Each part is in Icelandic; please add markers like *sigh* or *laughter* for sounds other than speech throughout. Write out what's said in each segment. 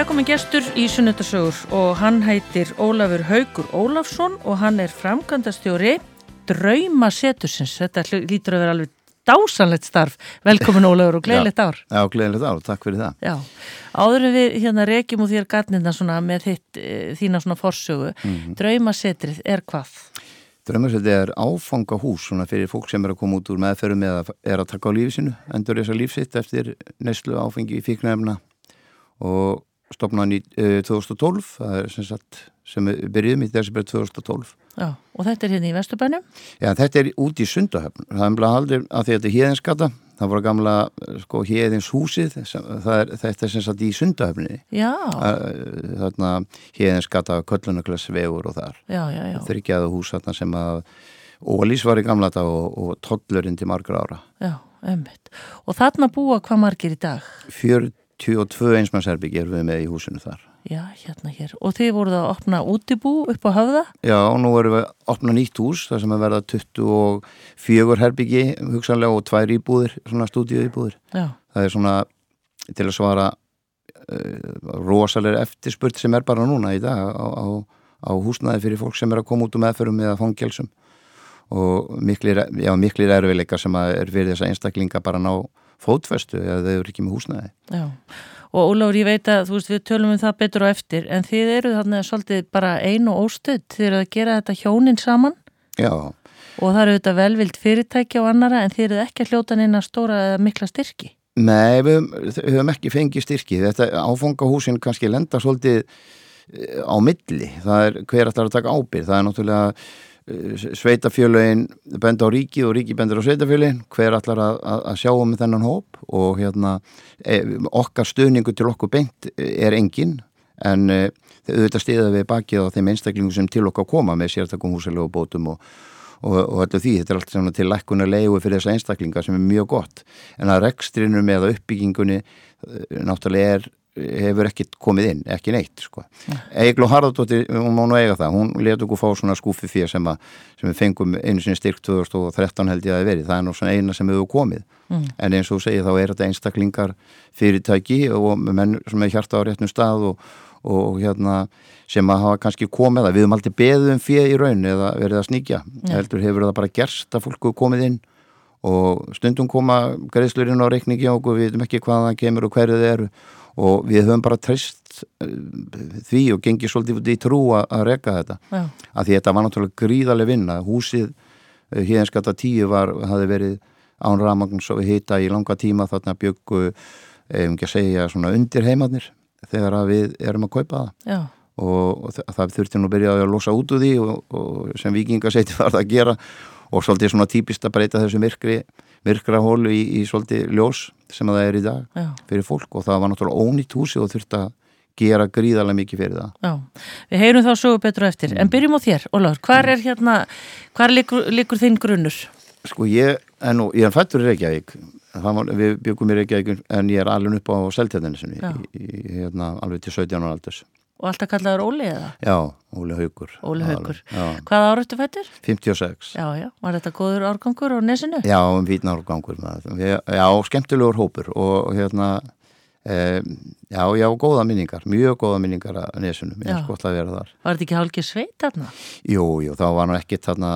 Það komin gestur í Sunnudasögur og hann heitir Ólafur Haugur Ólafsson og hann er framkvæmdastjóri Draumasetursins. Þetta lítur að vera alveg dásanlegt starf. Velkomin Ólafur og gleðilegt ár. Já, gleðilegt ár, takk fyrir það. Já, áður en við hérna reykjum úr þér gatnina svona með þitt, e, þína svona forsögu. Mm -hmm. Draumasetrið er hvað? Draumasetrið er áfangahús svona fyrir fólk sem er að koma út úr meðferðum eða er að taka á lífi sinu, endur þess að lífsitt eftir neyslu áfengi í fíknæfna og stopnaði uh, 2012 það er sem sagt sem við byrjuðum í desember 2012 Já, og þetta er hérna í Vesturbænum? Já, þetta er út í Sundahöfn. Það er umlað aldrei að því að þetta er híðinskata það voru gamla sko híðins húsið er, þetta er sem sagt í Sundahöfni Já. Þarna híðinskata, köllunarklass vegur og þar. Já, já, já. Þryggjaðu hús þarna sem að Ólís var í gamla þetta og, og tollurinn til margur ára. Já, ömmit Og þarna búa hvað margir í dag? 40 22 einsmannsherbygg erum við með í húsinu þar. Já, hérna hér. Og þið voruð að opna útibú upp á höfða? Já, nú erum við að opna nýtt hús, það sem er verða 24 herbyggi hugsanlega og tvær íbúðir, svona stúdíu íbúðir. Já. Það er svona til að svara uh, rosalega eftirspurt sem er bara núna í dag á, á, á húsnaði fyrir fólk sem er að koma út um meðferðum eða fangelsum og miklir, já, miklir erfiðleikar sem er fyrir þessa einstaklinga bara ná fótfestu eða þau eru ekki með húsnæði. Já, og Óláður, ég veit að þú veist við tölum um það betur og eftir en þið eru þarna svolítið bara einu óstöð, þið eru að gera þetta hjónin saman. Já. Og það eru þetta velvild fyrirtækja og annara en þið eru ekki að hljóta neina stóra eða mikla styrki. Nei, við höfum ekki fengið styrki. Þetta áfangahúsin kannski lenda svolítið eh, á milli. Það er hver að það er að taka ábyrð. Það er náttúrulega sveitafjölögin benda á ríki og ríki bendur á sveitafjölögin hver allar að, að, sjá um þennan hóp? Og hérna e, okkar stöðningu til okkur beint er engin en auðvitað stiða við bakið á þeim einstaklingum sem til okkar koma með sértakum húsalega og bótum og, og, og þetta því, þetta er allt til lækkunar leiðu fyrir þessa einstaklinga sem er mjög gott. En að rekstrinum eða uppbyggingunni náttúrulega er hefur ekkert komið inn, ekki neitt sko. Egil og Haraldóttir, hún má nú eiga það hún leti okkur fá svona skúfi fyrir sem, sem við fengum einu sinni styrk 2013 held ég að það veri, það er nú svona eina sem hefur komið, mm. en eins og þú segir þá er þetta einstaklingar fyrirtæki og menn sem er hjarta á réttum stað og, og hérna sem að hafa kannski komið það, við höfum aldrei beðið um fyrir í raun eða verið að sníkja mm. heldur hefur það bara gerst að fólku komið inn og stundum koma greiðslurinn á reikningi og við veitum ekki hvaðan kemur og hverju þið eru og við höfum bara treyst eh, því og gengið svolítið út í trú að reka þetta. Já. að því þetta var náttúrulega gríðarlega vinna. Húsið híðinskata eh, tíu var, hafi verið án ramagn svo við hýta í langa tíma. Þarna byggu ef ekki að segja svona undir heimadnir þegar við erum að kaupa það. Já. og, og það þurfti nú að byrja að losa út úr því og, og sem vikingasæti *laughs* var það að gera. Og svolítið svona típist að breyta þessum virkri virkra hólu í, í svolítið ljós sem það er í dag Já. fyrir fólk og það var náttúrulega ónýtt húsi og þurfti að gera gríðarlega mikið fyrir það. Já, við heyrum þá svo betur eftir, mm. en byrjum á þér, Ólaur, hvar er hérna, hvar likur, likur þinn grunnur? Sko ég, en nú, ég er fættur í Reykjavík, var, við byggum í Reykjavík en ég er alveg upp á sinni, hérna alveg til 17 ára aldurs. Og alltaf kallaður Óli eða? Já, Óli Haugur. Óli Haugur. Hvað áratu fættir? 56. Já, já. Var þetta góður árgangur á nesinu? Já, um vítna árgangur. Já, skemmtilegur hópur og hérna, e, já, já, góða minningar, mjög góða minningar að nesinu. Mér er skott að vera þar. Var þetta ekki hálkið sveit þarna? Jú, jú, þá var nú ekki þarna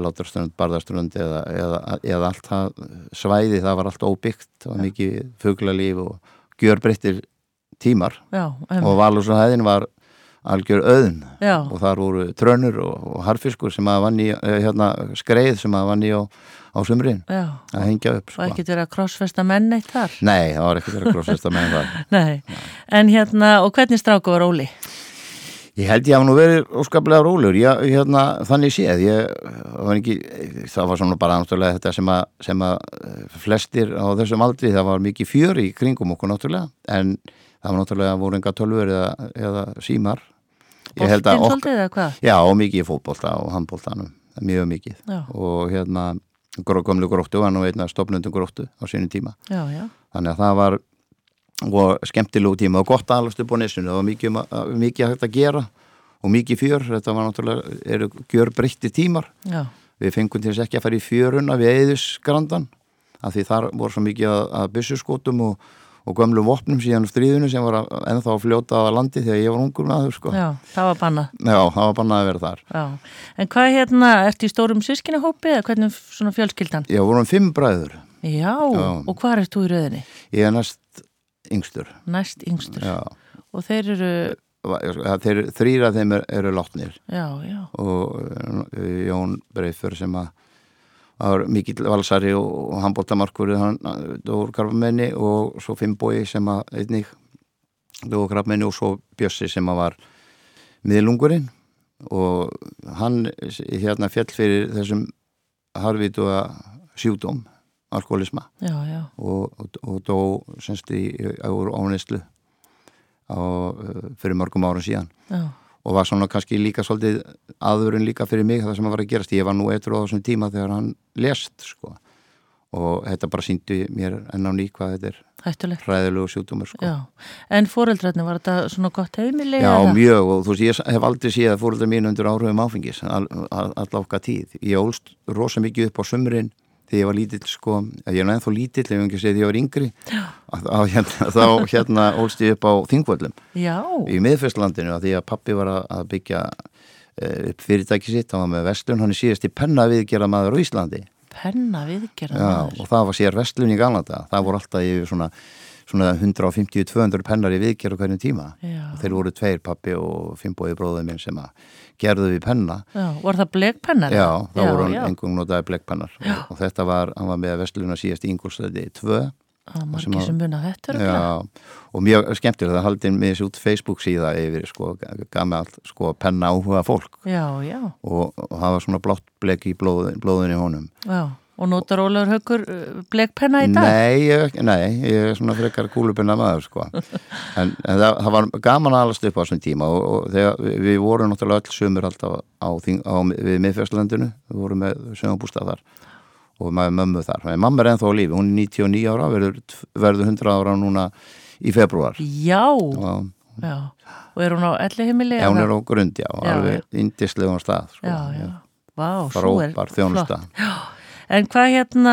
láturströnd, barðarströnd eða, eða, eða allt það svæði, það var allt óbyggt, var mikið fuglalíf og gjörbreyttir tímar Já, og Valúsahæðin var algjör öðn Já. og þar voru trönur og, og harfiskur sem að vann í hérna, skreið sem að vann í á, á sumrin Já. að hengja upp sko. og ekkert verið að krossfesta menn eitt þar Nei, það var ekkert verið að krossfesta menn þar Nei. En hérna, og hvernig stráku var Óli? Ég held ég að nú verið óskaplega rólur ég, hérna, þannig séð ég, var ekki, það var svona bara náttúrulega þetta sem að, sem að flestir á þessum aldri, það var mikið fjör í kringum okkur náttúrulega en það var náttúrulega voru enga tölfur eða, eða símar. Bóltinn svolítið eða hvað? Já, og mikið fótbólta og handbóltanum mjög mikið. Já. og hérna gömlu gróttu var nú einna stopnundum gróttu á sínum tíma. Já, já. þannig að það var og skemmtilegu tíma og gott aðalast upp á nesunu og mikið, mikið hægt að gera og mikið fjör, þetta var náttúrulega eru gjör breytti tímar við fengum til þess ekki að fara í fjöruna við eðisgrandan af því þar voru svo mikið að, að byssuskotum og og gömlu vopnum síðan stríðinu sem var ennþá að fljóta á landi þegar ég var ungur maður sko. Já, það var bannað. Já, það var bannað að vera þar. Já. En hvað hérna, ertu í stórum sískinahópi eða hvernig svona fjölskyldan? Ég vorum fimm bræður. Já, Já. og hvað ert þú í rauðinni? Ég er næst yngstur. Næst yngstur. Já. Og þeir eru, Va- Þeir, þrýra þeim er, eru látnir já, já, og uh, Jón Breifur sem að var mikill valsari og, og handbóltamarkur dóur krabmenni og svo Fimboi sem að einnig dóur krabmenni og svo Bjössi sem að var miðlungurinn. Og hann hérna fjall fyrir þessum harfitu að sjúdóm alkoholisma já, já, og, og, og dó semst í áur óneislu á, uh, fyrir mörgum árum síðan. Já, og var svona kannski líka svolítið aðurinn líka fyrir mig það sem að var að gerast ég var nú eitthvað á þessum tíma þegar hann lest sko og þetta bara síndi mér enn á ný hvað þetta er hættulegt. hræðilegu sjútumur sko Já, en fóreldrarnir var þetta svona gott heimili? Já, eða? mjög og þú veist, ég hef aldrei séð að fóröldar mín undir áhrifum áfengis all, all, all okkar tíð. Ég ólst rosa mikið upp á sumrin þegar ég var lítill sko, ég er nú ennþá lítill ef ég ekki segið því ég var yngri að, að, hérna, þá hérna ólst ég upp á Þingvöllum. Já, í miðfestlandinu að því að pappi var að, að byggja upp fyrirtæki sitt, hann var með vestlun, hann er síðast í penna viðgerða maður á Íslandi. Penna viðgerða Já, maður. og það var sér vestlun í Galanda það voru alltaf yfir svona, svona 150-200 pennar í viðgerð á hvernig tíma Já. og þeir voru tveir pappi og fimmboði bróðið minn sem að gerðu við penna Já, var það blekpennar? já, þá voru hann já. engung notaði blekkpennar og, og þetta var, hann var með vestluna síðast í Ingolstæði 2 Það er sem að- sem. Já, og mjög skemmtilega það haldið með þessi út Facebook síða yfir sko, gamalt sko, penna áhuga fólk Já, já, og, og það var svona blátt blek í blóðin, blóðin í honum já. Og notar Ólafur Haukur uh, blekpenna í dag? Nei, ég, nei, ég er svona frekar kúlubinna maður sko en, en það, það var gaman að alast upp á þessum tíma og, og þegar við, vorum náttúrulega öll sumur alltaf á, þing, á við miðfjörnslandinu, við vorum með sögumbústað þar og maður mömmu þar en mamma er ennþá á lífi, hún er 99 ára verður, verður 100 ára núna í februar Já, og já. Og er hún á elli heimili? ja, hún er á grund, já, Já, alveg indislegum stað sko. Já, já. Vá, svo er frábær þjónusta flott. En hvað hérna,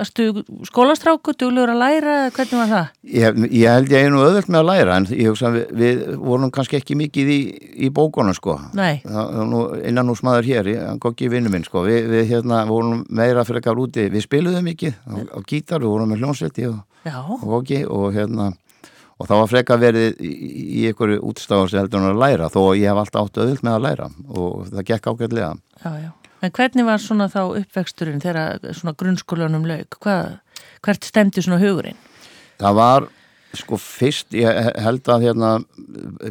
erstu skólastráku, duglegur að læra, hvernig var það? Ég, ég held ég nú öðvöld með að læra en ég hugsa að við, við vorum kannski ekki mikið í, í bókunum sko. Nei, það nú innan úr smaður hér hann gokki í vinnu minn sko. Við, við hérna vorum meira fyrir ekkar úti við spiluðum mikið á, á gítar, við vorum með hljónsvelti og, og gokki og hérna og það var frekar verið í, einhverju útstáðum sem heldur hann að læra þó að ég hef alltaf átt öðvöld með að læra og það gekk ágætlega. Já, já. En hvernig var svona þá uppvexturinn þegar svona grunnskólanum lauk? Hvað, hvert stemdi svona hugurinn? Það var, sko, fyrst, ég held að hérna,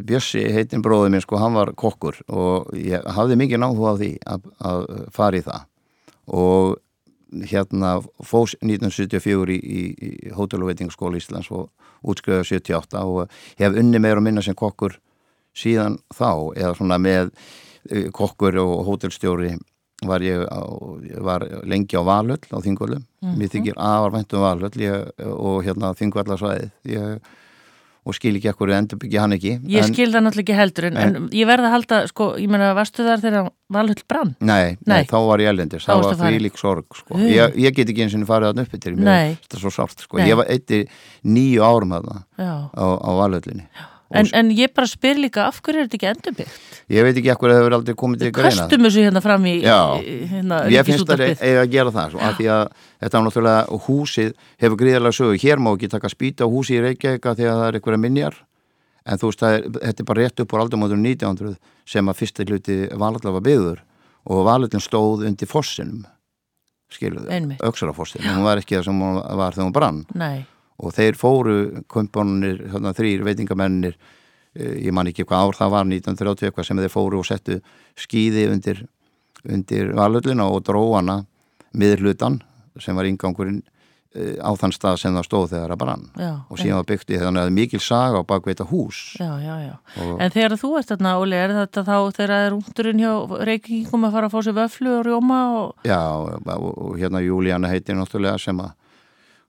Bjössi, heitin bróðið minn, sko, hann var kokkur og ég hafði mikið náhuga á því að, að fara í það og hérna fós 1974 í, í, í Hótel og veitingaskóla Íslands og útskriðið 78 og hef unni meira minna sem kokkur síðan þá, eða svona með eh, kokkur og hótelstjóri var ég á, ég var lengi á Valhöll á Þingvöllum mér þykir afar væntum Valhöll ég, og hérna Þingvallarsvæðið og skil ekki ekkur endurbyggja hann ekki Ég en, skil það náttúrulega ekki heldur en, en ég verða að halda, sko, ég meina, varstu þar þegar Valhull brann? Nei, nei, Nei. þá var ég elendis, Þá það var farin. þvílík sorg sko. Ég, ég get ekki eins og farið að uppi til mér, þetta er svo sárt sko. Ég var eitthi nýju árum þarna Já. á, á Valhöllinni En, en ég bara spyr líka, af hverju er þetta ekki endurbyggt? ég veit ekki ekkur að það hefur aldrei komið til greina. Kastum þessu hérna fram í, hérna, Ég finnst það að gera það svo, af því að þetta er náttúrulega húsið hefur gríðarlega sögu, hér má ekki taka spýta á húsi í Reykjavíka þegar það er einhverja minjar. En þú veist er, þetta er bara rétt upp á aldamótur 1900 sem að fyrsta hluti valallega var byggður og valallin stóð undir fossinum skiluðu, auksarafossin hún var ekki það sem hún var þegar hún brann. Nei, og þeir fóru komponunir, þarna þrýr veitingamennir eh, ég man ekki hvað ár það var 1930 eitthvað sem þeir fóru og settu skýði undir, undir valöllina og dróana miður hlutan sem var ingangurinn eh, á þann stað sem það stóð þegar það brann. Já. og síðan var byggt í þannig að mikil saga á bakveita hús. Já, já, En þegar þú ert þarna, Óli, er þetta þá þegar það er ungturinn hjá Reykjvíkum að fara að fá sér vöflu og rjóma og... Já, og, og hérna Júlíana heitir náttúrulega sem að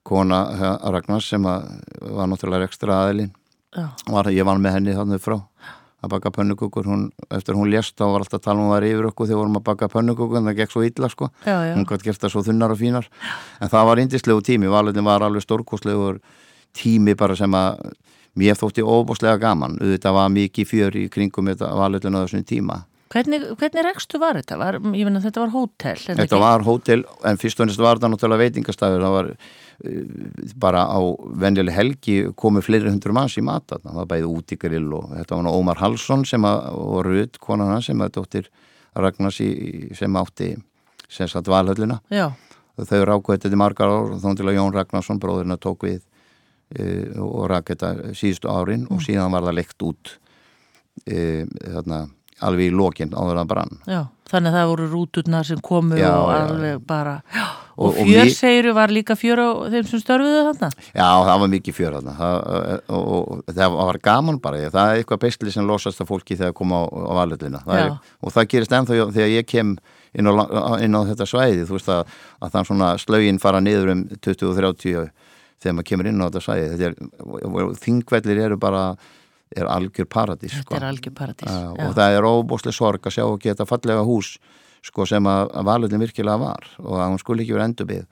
kona eh, Ragnars sem var náttúrulega ekstra aðilinn ég var með henni þannig frá að baka pönnukukur, hún, eftir hún lést þá var alltaf að tala um að hún var yfir okkur þegar vorum að baka pönnukukur en það gekk svo illa sko. Já, já. hún gætt gert það svo þunnar og fínar. En það var indislegu tími, valin var alveg stórkostlegur tími bara sem að mér þótti óbúslega gaman. Þetta var mikið fjör í kringum þetta valutinu á þessum tíma. Hvernig, hvernig rekstu var þetta? Var, ég finna að þetta var hótel Þetta ekki? var hótel, en fyrst og ennast var þetta náttúrulega veitingastafur, það var bara á venjuleg helgi komið fleiri hundur manns í mata það var bæðið út í grill og þetta var Ómar Halsson sem að, og Rud, konan hans sem að dóttir Ragnars í, sem átti sem satt valhöllina Já. þau rákuði þetta í margar ár og þá til að Jón Ragnarsson, bróðurinn að tók við uh, og rak þetta síðustu árin mm. og síðan var það lekt út uh, þarna alveg í lokinn áður að brann Já, þannig að það voru rúturnar sem komu já, og alveg já. bara já. Og, og fjör segiru var líka fjör á þeim sem störfuðu þarna? Já, það var mikið fjör þarna. Það, og, og það var gaman bara það er eitthvað bestli sem losast af fólki þegar koma á, á valöldina og það gerist ennþá þegar ég kem inn á, inn á þetta svæði þú veist að, að þann svona slögin fara niður um 20-30 þegar maður kemur inn á þetta svæði. Þingvellir eru bara er algjör paradís sko. er algjör paradís uh, og það er óbúslega sorg að sjá og geta fallega hús sko, sem að, að valutin virkilega var og að hún skulle ekki vera endurbið.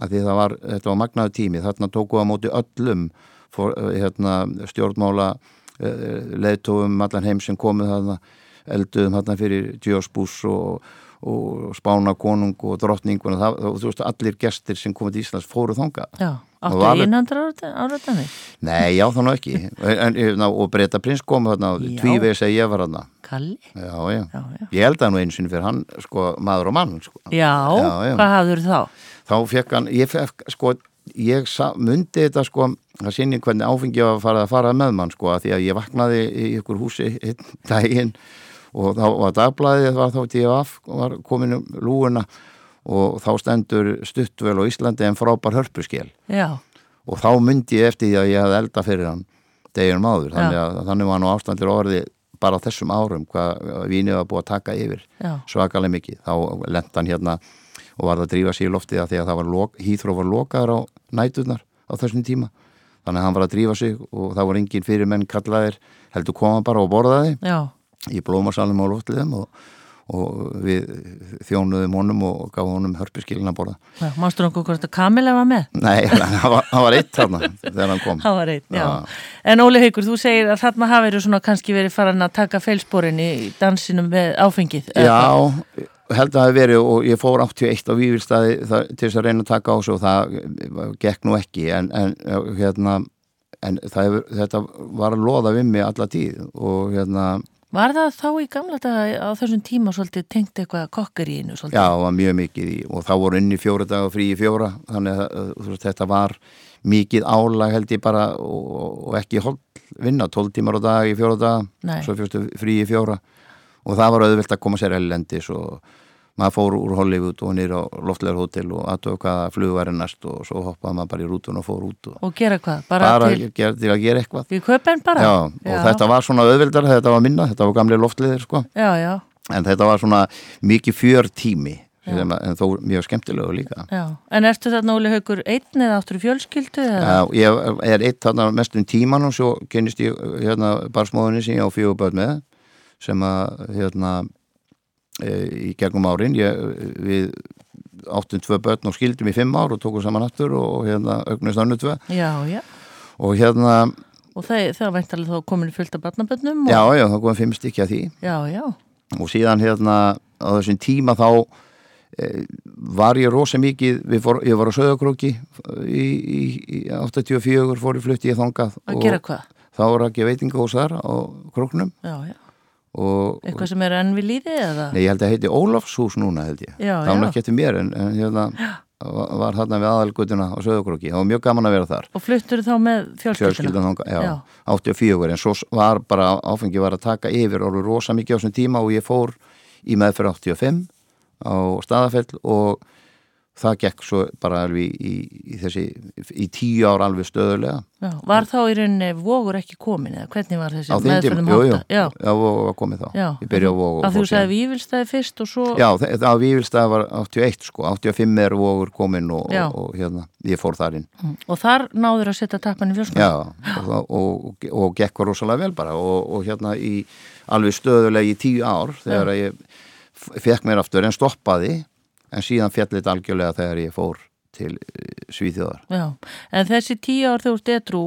Því það var, þetta var magnaðu tími. Þarna tókuða móti öllum for, hérna, stjórnmála uh, leðtóum allan heim sem komið þarna elduðum þarna fyrir Djósbús og og spána konung og drottning og það, þú veist, allir gestir sem komið til Íslands fóru þonga Já, áttu einhandra áraðanir? Nei, já, þannig ekki en, en, og Breta prins kom þarna tvívið segi ég var þarna Kalli? Já, já, já, já. ég held að nú eins og fyrir hann, sko, maður og mann sko. já, já, hvað hafður þá? Þá fekk hann, ég fekk, sko ég myndi þetta, sko það sinni hvernig áfengi að fara að fara með mann, sko, að því að ég vaknaði í ykkur húsi daginn og þá var dagblæðið var þá DFF var komin um lúuna og þá stendur stuttvel á Íslandi en frábær hörpuskjel og þá myndi ég eftir því að ég hafði elda fyrir hann deginum áður. Þannig, að, þannig var nú ástandir orði bara þessum árum hvað vínið var búið að taka yfir Já. svakalega mikið. Þá lenda hann hérna og var það að drífa sig í loftið að því að það var hýþróf var lokaður á nætunar á þessum tíma. Þannig að hann var að drífa sig og það var engin fyrir menn kallaðir heldur koma bara og borðaði. Já í blómarsalum á loftliðum og, og við þjónuðum honum og gáðum honum hörpiskilin að borða. Mástu nokkuð hvort að Kamila var með? Nei, *laughs* hann var, var eitt þarna þegar hann kom. Hann var eitt, já. já. En Óli Haugur, þú segir að þarna hafi verið svona kannski verið farin að taka feilsporin í dansinum með áfengið. Já, held að það hefði verið og ég fór 81 á Vívilstaði til þess að reyna að taka á sig og það gekk nú ekki en, en hérna en það, þetta var að loða við mig alla tíð og hérna Var það þá í gamla daga á þessum tíma svolítið tengt eitthvað kokkar í einu? Svolítið? Já, það var mjög mikið í og þá voru inn í fjóra daga og frí í fjóra þannig að veist, þetta var mikið álag held ég bara og, og ekki hold vinna, 12 tímar á dag í fjóra daga, Nei. svo fyrstu frí í fjóra og það var auðvilt að koma sér ellendis og maður fór úr Hollywood og nýra á Loftlegar hótel og aðtöðu hvaða flug væri næst og svo hoppaði maður bara í rútun og fór út og, og gera hvað? Bara, bara til, ger, til að gera eitthvað. Við köpum bara? Já, já, og þetta var svona auðvildar, þetta var minna, þetta var gamlega loftleðir sko. Já, já. En þetta var svona mikið fjör tími en þó mjög skemmtilegu líka. Já, en ertu þarna Óli Haugur einn eða áttur í fjölskyldu? Já, ég er einn þarna mest um tíman og svo kynist ég hérna barsmóðinni sem ég á fjöguböð með sem að hérna í gegnum árin. Ég, við áttum tvö börn og skildum í fimm ár og tókum saman aftur og hérna augnist annu tvö. Já, já. og hérna og það, það vænt alveg þá komin fullt af barnabönnum og... já, já, það komið fimm stykki að því. Já, og síðan hérna á þessum tíma þá e, var ég rosa mikið fór, ég var á Söðakróki í, í, í 84 fór ég flutti ég þangað að gera hvað? þá var ekki veitingahús þar á króknum. Já, já Eitthvað sem er enn við líði eða? Nei, ég held að það heiti Ólafshús núna held ég. Já, Það var ekki eftir mér en, en hérna, var þarna við aðalgutuna á Söðukröki það var mjög gaman að vera þar. Og fluttur þá með fjölskylduna? Já, 84 en svo var bara áfengi var að taka yfir og rosa mikið á þessum tíma og ég fór í meðferð 85 á staðafell og það gekk svo bara alveg í, í þessi, í tíu ár alveg stöðulega. Já, var þá í rauninni vogur ekki komin eða hvernig var þessi meðferðum hátta? Já, já, vogur var komin þá. Já, ég byrja á vogur. Að þú segði Vívilstæði fyrst og svo? Já, það Vívilstæði var 81 sko, 85 er vogur komin og, og, og hérna, ég fór þar inn. Mm. Og þar náður að setja tappan í fjölskunni? Já, og, og gekk var rosalega vel bara og hérna í alveg stöðulega í tíu ár þegar ég fekk mér aftur en stoppaði en síðan fjallit algjörlega þegar ég fór til Svíþjóðar. Já, en þessi tíu ár þú ert edru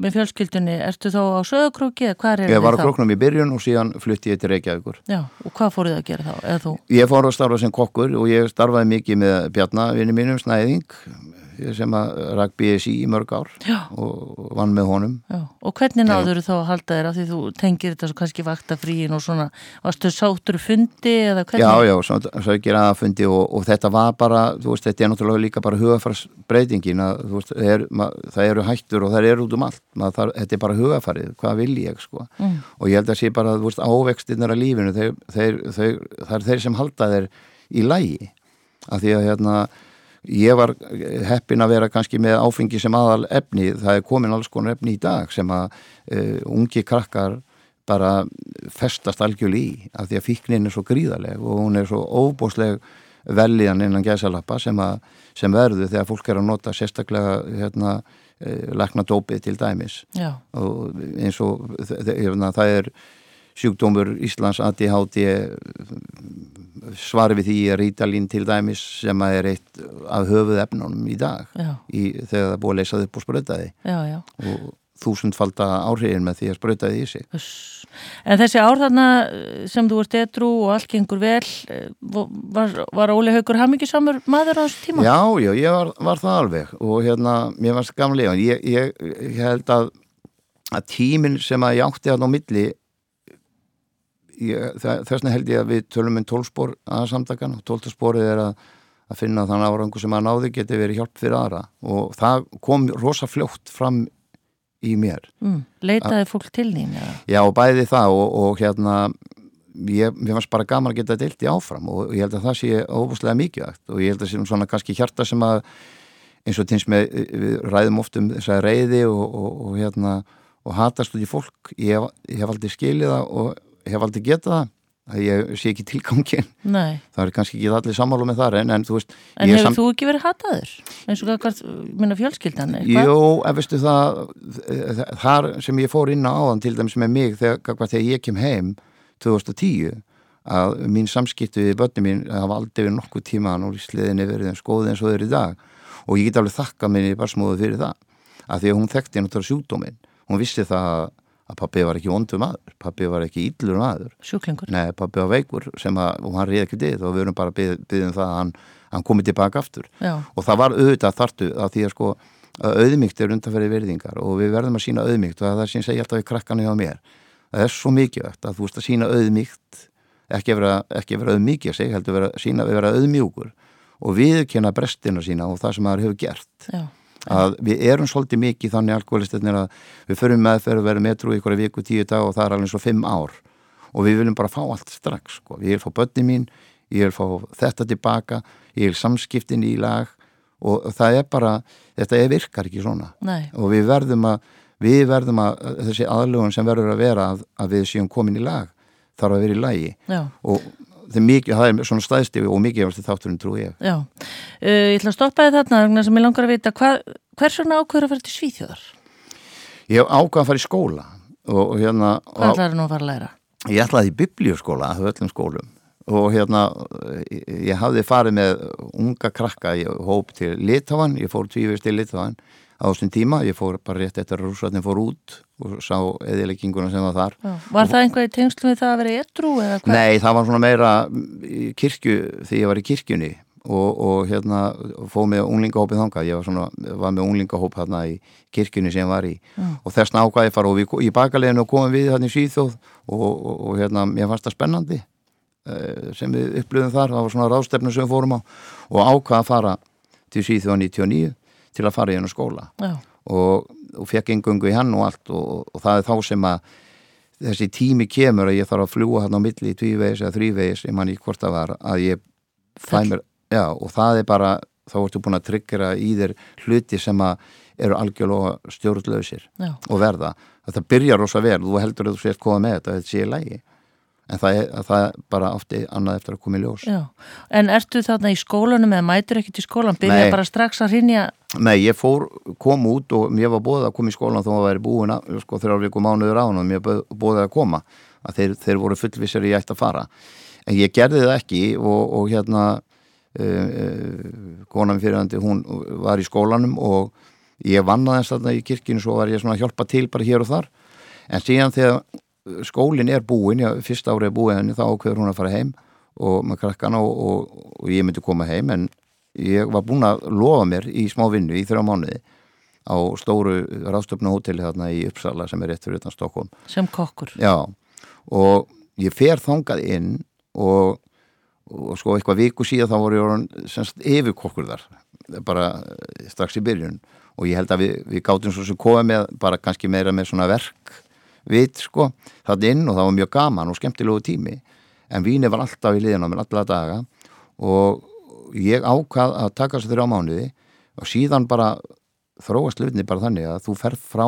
með fjölskyldunni, ertu þá á söðakrúki eða hvað er það þá? Ég var á króknum í byrjun og síðan flutti ég til Reykjavíkur. Já, og hvað fóruð það að gera þá? Ég fór að starfa sem kokkur og ég starfaði mikið með Bjarnavinni mínum, Snæðing sem að rak BSI í mörg ár Já. og vann með honum Já. og hvernig náður þú þá að halda þér af því þú tengir þetta svo kannski vaktafríin og svona, varstu sáttur fundi eða hvernig? Já, já, ekki ræða fundi og, og þetta var bara þú veist, þetta er náttúrulega líka bara hugafarsbreytingin að veist, er, mað, það eru hættur og það eru út um allt þar, þetta er bara hugafarið, hvað vil ég sko mm. og ég held að sé bara, veist, ávextinnar af lífinu, þeir, þeir, þeir, það er þeir sem halda þeir í lægi af því að hérna ég var heppin að vera kannski með áfengi sem aðal efni, það er komin alls konar efni í dag sem að uh, ungi krakkar bara festast algjörl í af því að fíknin er svo gríðaleg og hún er svo óbúsleg velíðan innan gæsalappa sem, sem verður þegar fólk er að nota sérstaklega hérna, uh, lakna dópið til dæmis Já. og eins og það er sjúkdómur Íslands ADHD svar við því að rítalín til dæmis sem að er eitt af höfuð efnunum í dag í, þegar það búið að leysað upp og sprötaði já, já. og þúsundfalda áhrifin með því að sprötaði í sig Uss. En þessi ár þarna sem þú ert edru og allt gengur vel eh, var, var Óli Haugur Hammingisamur maður á þessu tíma? Já, já, ég var, var það alveg og hérna, mér varst gamlega ég, ég, ég held að að tíminn sem að ég átti að á milli þess vegna held ég að við tölum um tólspor að samtakan og tóltasporið er að, að finna þann árangu sem að náði geti verið hjálp fyrir aðra og það kom rosa fljótt fram í mér mm, Leitaði fólk til þín? Ja. Já, bæði það og, og hérna ég, mér fannst bara gaman að geta deilt í áfram og ég held að það sé óbúslega mikilvægt og ég held að það sé svona kannski hjarta sem að eins og týns með við ræðum oft um þess að reyði og, og, og hérna og hatast út í fólk ég, ég hef aldrei skilið það og hef aldrei getað það að ég sé ekki tilgangin Nei. það er kannski ekki allir sammálu með það en, en veist En hefur sam... þú ekki verið hataður? eins og hvað, minna fjölskyldan Jú, en veistu það þar sem ég fór inn á áðan til dæmis með mig þegar, þegar ég kem heim 2010 að mín samskiptu við börnum mín hafa aldrei verið nokkuð tíma og sliðinni verið skoðið eins og þau eru í dag og ég get alveg þakka minni bara smóðu fyrir það að því að hún þekkti náttúrulega sjúkdóminn hún vissi það að pappi var ekki vondu maður, pappi var ekki íllur maður. Sjúklingur? Nei, pappi var veikur sem að, og hann reyði ekki dið og við erum bara byggðið um það að hann, hann komið tilbaka aftur. Já. Og það var auðvitað þartu að því að sko að auðmygt er undanferði verðingar og við verðum að sína auðmygt og það er sín segja alltaf í krakkanu hjá mér. Það er svo mikilvægt að þú veist að sína auðmygt, ekki vera, ekki vera auðmyggja sig, heldur vera, sína, vera auðmjúkur og viðkjöna brestina sína og það sem maður hefur gert. Já að við erum svolítið mikið þannig alkoholistinir að við förum meðferð og verðum meðtrú í ykkur viku tíu dag og það er alveg svo fimm ár og við viljum bara fá allt strax sko. ég vil fá börni mín, ég vil fá þetta tilbaka, ég vil samskiptin í lag og það er bara þetta er virkar ekki svona Nei. og við verðum að við verðum að þessi aðlugun sem verður að vera að, að við séum komin í lag þarf að vera í lagi Já. og Mikið, það er svona staðstífi og mikið þátturinn trú ég. Já, uh, ég ætla að stoppa þið þarna sem ég langar að vita, hvað, hvers vegna ákveður að fara til Svíþjóðar? Ég ákveða að fara í skóla og, og hérna... Hvað ætlaði nú að fara að læra? Ég ætlaði í biblíuskóla af öllum skólum og hérna ég, ég hafði farið með unga krakka í hóp til Litávan, ég fór tvívist til Litávan á þessum tíma, ég fór bara rétt eftir að rúsatni fór út og sá eðilegginguna sem var þar. Já. Var það einhvað í tengslu við það að vera hvað? Nei, það var svona meira kirkju þegar ég var í kirkjunni og, og hérna fóð með unglingahópið þangað, ég var, svona, var með unglingahóp hérna í kirkjunni sem ég var í Já. og þess nákvæði fara og við, í bakaleginu komum við hérna í Svíþjóð og, og, og hérna mér fannst það spennandi uh, sem við upplöðum þar, það var svona ráðstefnu sem við fórum á og ákvaða að fara til Svíþjóð 99 til að fara í hennu skóla Já. og, og fekk engöngu í hann og allt og, og það er þá sem að þessi tími kemur að ég þarf að fljúa hann á milli í tvívegis eða þrívegis ég man í hvort það var að ég fæ mér, já og það er bara þá ertu búin að tryggjara í þér hluti sem að eru algjörlega stjórnlausir og verða. Þetta byrjar rosa vel, þú heldur að þú sést koma með þetta þetta sé í lægi en það er, það er bara ofti annað eftir að koma í ljós. Já. En ertu þarna í skólanum eða mætur ekki til skólan, byrja bara strax að rinja Nei, ég fór, kom út og mér var bóðið að koma í skólan þó að það væri búin að, sko, þrjár viku mánuður á hann og mér bóðið að koma. Að þeir, þeir voru fullvisar ég ætti að fara. En ég gerði það ekki og, og hérna uh, konan fyrirhandi hún var í skólanum og ég vannaði þess að í kirkinu svo var ég svona að hjálpa til bara hér og þar. En síðan þegar skólinn er búin, já, fyrsta árið er búin þá ákveður hún að fara heim og með krakkana og, og, og ég myndi koma heim en ég var búin að lofa mér í smá vinnu í þrjá mánuði á stóru ráðstöfnu hóteli þarna í Uppsala sem er rétt fyrir utan Stokkóm sem kokkur. Já, og ég fer þangað inn og, og sko eitthvað viku síðan þá voru ég semst yfirkokkur þar bara strax í byrjun. Og ég held að við, við gátum svo sem komið með bara kannski meira með svona verk vit sko, það inn og það var mjög gaman og skemmtilegu tími. En víni var alltaf í liðan á mér alla daga og ég ákvað að taka þessu þrjá mánuði og síðan bara þróast hlutni bara þannig að þú ferð frá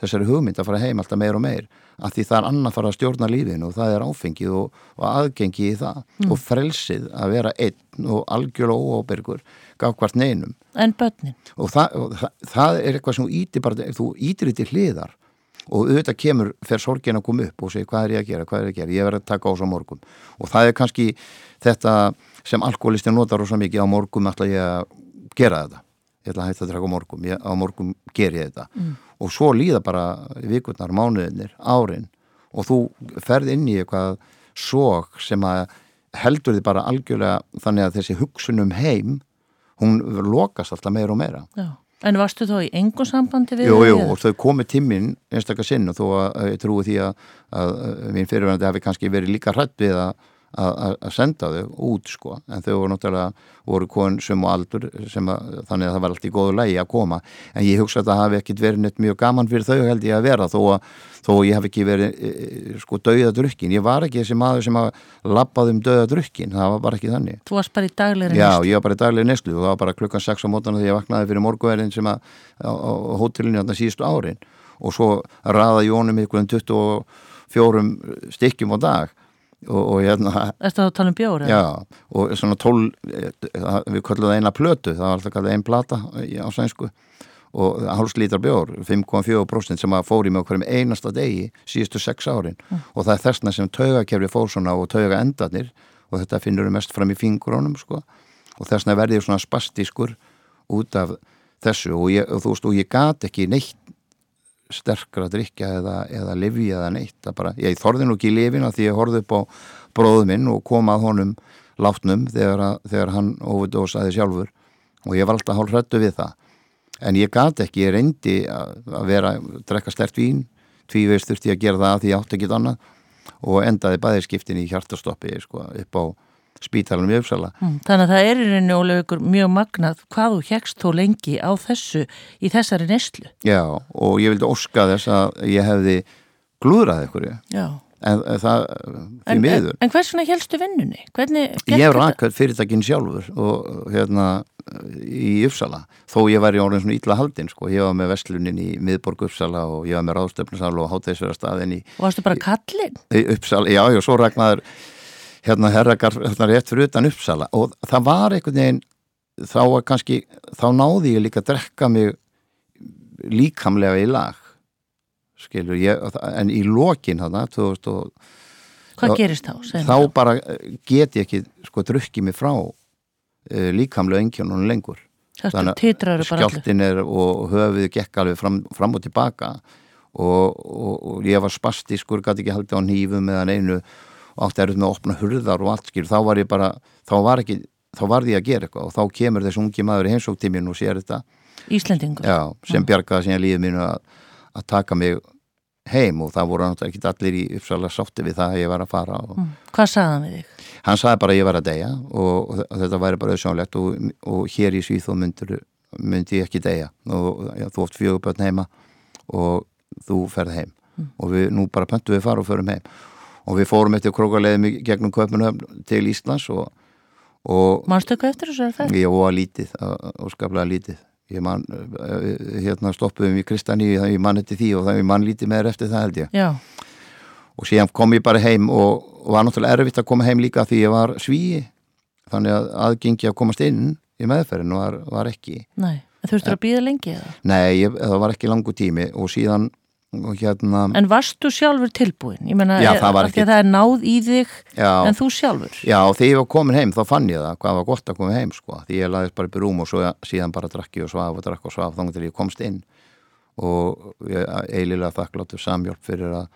þessari hugmynd að fara heim alltaf meir og meir að því það er annað að fara að stjórna lífin og það er áfengið og, og aðgengi í það mm. og frelsið að vera einn og algjörlega óábyrgur gaf hvert neinum En börnin? Og, það, og það, það er eitthvað sem ítir bara, þú ítir þetta hliðar og auðvitað kemur fer sorgin að koma upp og segja hvað er ég að gera, hvað er ég að gera, ég verður að taka á svo morgum og það er kannski þetta sem alkoholistin notar ósað mikið á morgum ætla ég að gera þetta. Ég ætla að hætta að draka á morgum, ég, á morgum ger ég þetta. Mm. og svo líða bara vikurnar, mánuðinir, árin. Og þú ferð inn í eitthvað sók sem að heldur þið bara algjörlega þannig að þessi hugsunum heim hún lokast alltaf meira og meira. Já. En varstu þá í engum sambandi við? Jú, jú, og þau komið tíminn einstakar sinn og þó að ég trúi því að, að mín fyrirvændi hafi kannski verið líka hrætt við að að senda þau út sko. En þau voru náttúrulega voru kon sem og aldur sem að, þannig að það var allt í góðu lægi að koma. En ég hugsa að það hafi ekkit verið neitt mjög gaman fyrir þau held ég að vera þó að þó ég hef ekki verið e, e, sko dauða drukkin, ég var ekki þessi maður sem að lappaði um dauða drukkin, það var bara ekki þannig. Þú varst bara í daglegri neslu? Já, ég var bara í daglegri neslu og það var bara klukkan 6 á mótana þegar ég vaknaði fyrir morguverðin sem að á, á hótelinu þarna síðustu árin. Og svo raða Jónum ykkur en 24 stykkjum á dag og, og hérna Þetta þá tala um bjóri? Já, og svona tól við kallum það eina plötu það var alltaf kallað einn plata á sænsku og hálslítar bjór 5,4% sem að fóri með okkur um einasta degi síðustu sex árin mm. og það er þessna sem taugakefri fór svona og tauga endarnir og þetta finnur við mest fram í fingurónum sko og þessna verði ég svona spastískur út af þessu og, ég, og þú veist og ég gat ekki neitt sterkra að drikja eða, eða lifi eða neitt. Bara, ég þorði nú ekki í lifina því ég horfði upp á bróðum minn og kom að honum látnum þegar, að, þegar hann óvidósaði sjálfur. Og ég alltaf hálf hrættu við það. En ég gati ekki, ég reyndi að, að vera, drekka stert vín. Tvíveist þurfti ég að gera það því ég átti ekkit annað. Og endaði bæðiskiptin í hjartastoppi sko, upp á spítalunum í Uppsala. Mm, þannig að það er í reyni ólegur mjög magnað hvað þú hegst þó lengi á þessu í þessari neslu. Já og ég vildi orska þess að ég hefði glúðrað eitthvað. Já. En það, en, miður. En, en hvers svona helstu vinnunni? Ég hef rakað fyrirtækinn sjálfur og hérna í Uppsala þó ég var í orðin svona ítla haldinn sko. ég var með Vestlunin í miðborg Uppsala og ég var með ráðstöfnusal og hátæðisverðarstaðin í Og varstu bara kallinn? Uppsala, já, já, svo ragnar hérna herrakar hérna rétt fyrir utan Uppsala. Og það var einhvern veginn þá var kannski, þá náði ég líka að drekka mig líkamlega í lag skilur ég, en í lokin þarna 2000 og Hvað gerist þá? Þá bara eh, get ég ekki sko drukkið mig frá uh, líkamlega engjónunum lengur. Þannig að skjáltin er og höfuð gekk alveg fram, fram og tilbaka. Og, og, og ég var spastískur, gæti ekki haldið á nýfum meðan einu og átti eruð með að opna hurðar og allt skil, þá var ég bara, þá var ekki þá var því að gera eitthvað og þá kemur þessu ungi maður í heimsóktíminu og sér þetta Íslendingur Já, sem bjargaði síðan lífið mínu að, að taka mig heim og það voru náttúrulega ekki allir í uppsala sátti við það að ég var að fara og... mm. Hvað sagði hann við þig? Hann sagði bara að ég var að deyja og, og þetta væri bara auðsjónlegt og, og hér í Svíþó myndi ég ekki deyja og já, þú oft fjögubötn heima og þú ferð heim mm. og við, nú bara pöntu við fara og förum heim og við fórum eftir krókarleiðum gegnum Köpunöfn til Íslands og, og eitthvað eftir þessu að það? Ég var lítið, óskaplega lítið ég man, hérna stoppuðum í Kristani, það ég man eftir því og það ég man lítið meður eftir það held ég Já. og síðan kom ég bara heim og, og var náttúrulega erfitt að koma heim líka því ég var svíi þannig að aðgengi að komast inn í meðferðin var, var ekki Nei, þurftur að býða lengi eða? Nei, ég, það var ekki langu tími og síðan hérna En varstu sjálfur tilbúin? Ég menna, var ekki að það er náð í þig já, en þú sjálfur? Já, þegar ég var komin heim þá fann ég það hvað var gott að koma heim sko. Því ég laðist bara upp í rúm og svo, síðan bara drakki og svaf og drakk og svaf þá til ég komst inn. Og ég eililega þakkláttu samhjálp fyrir að,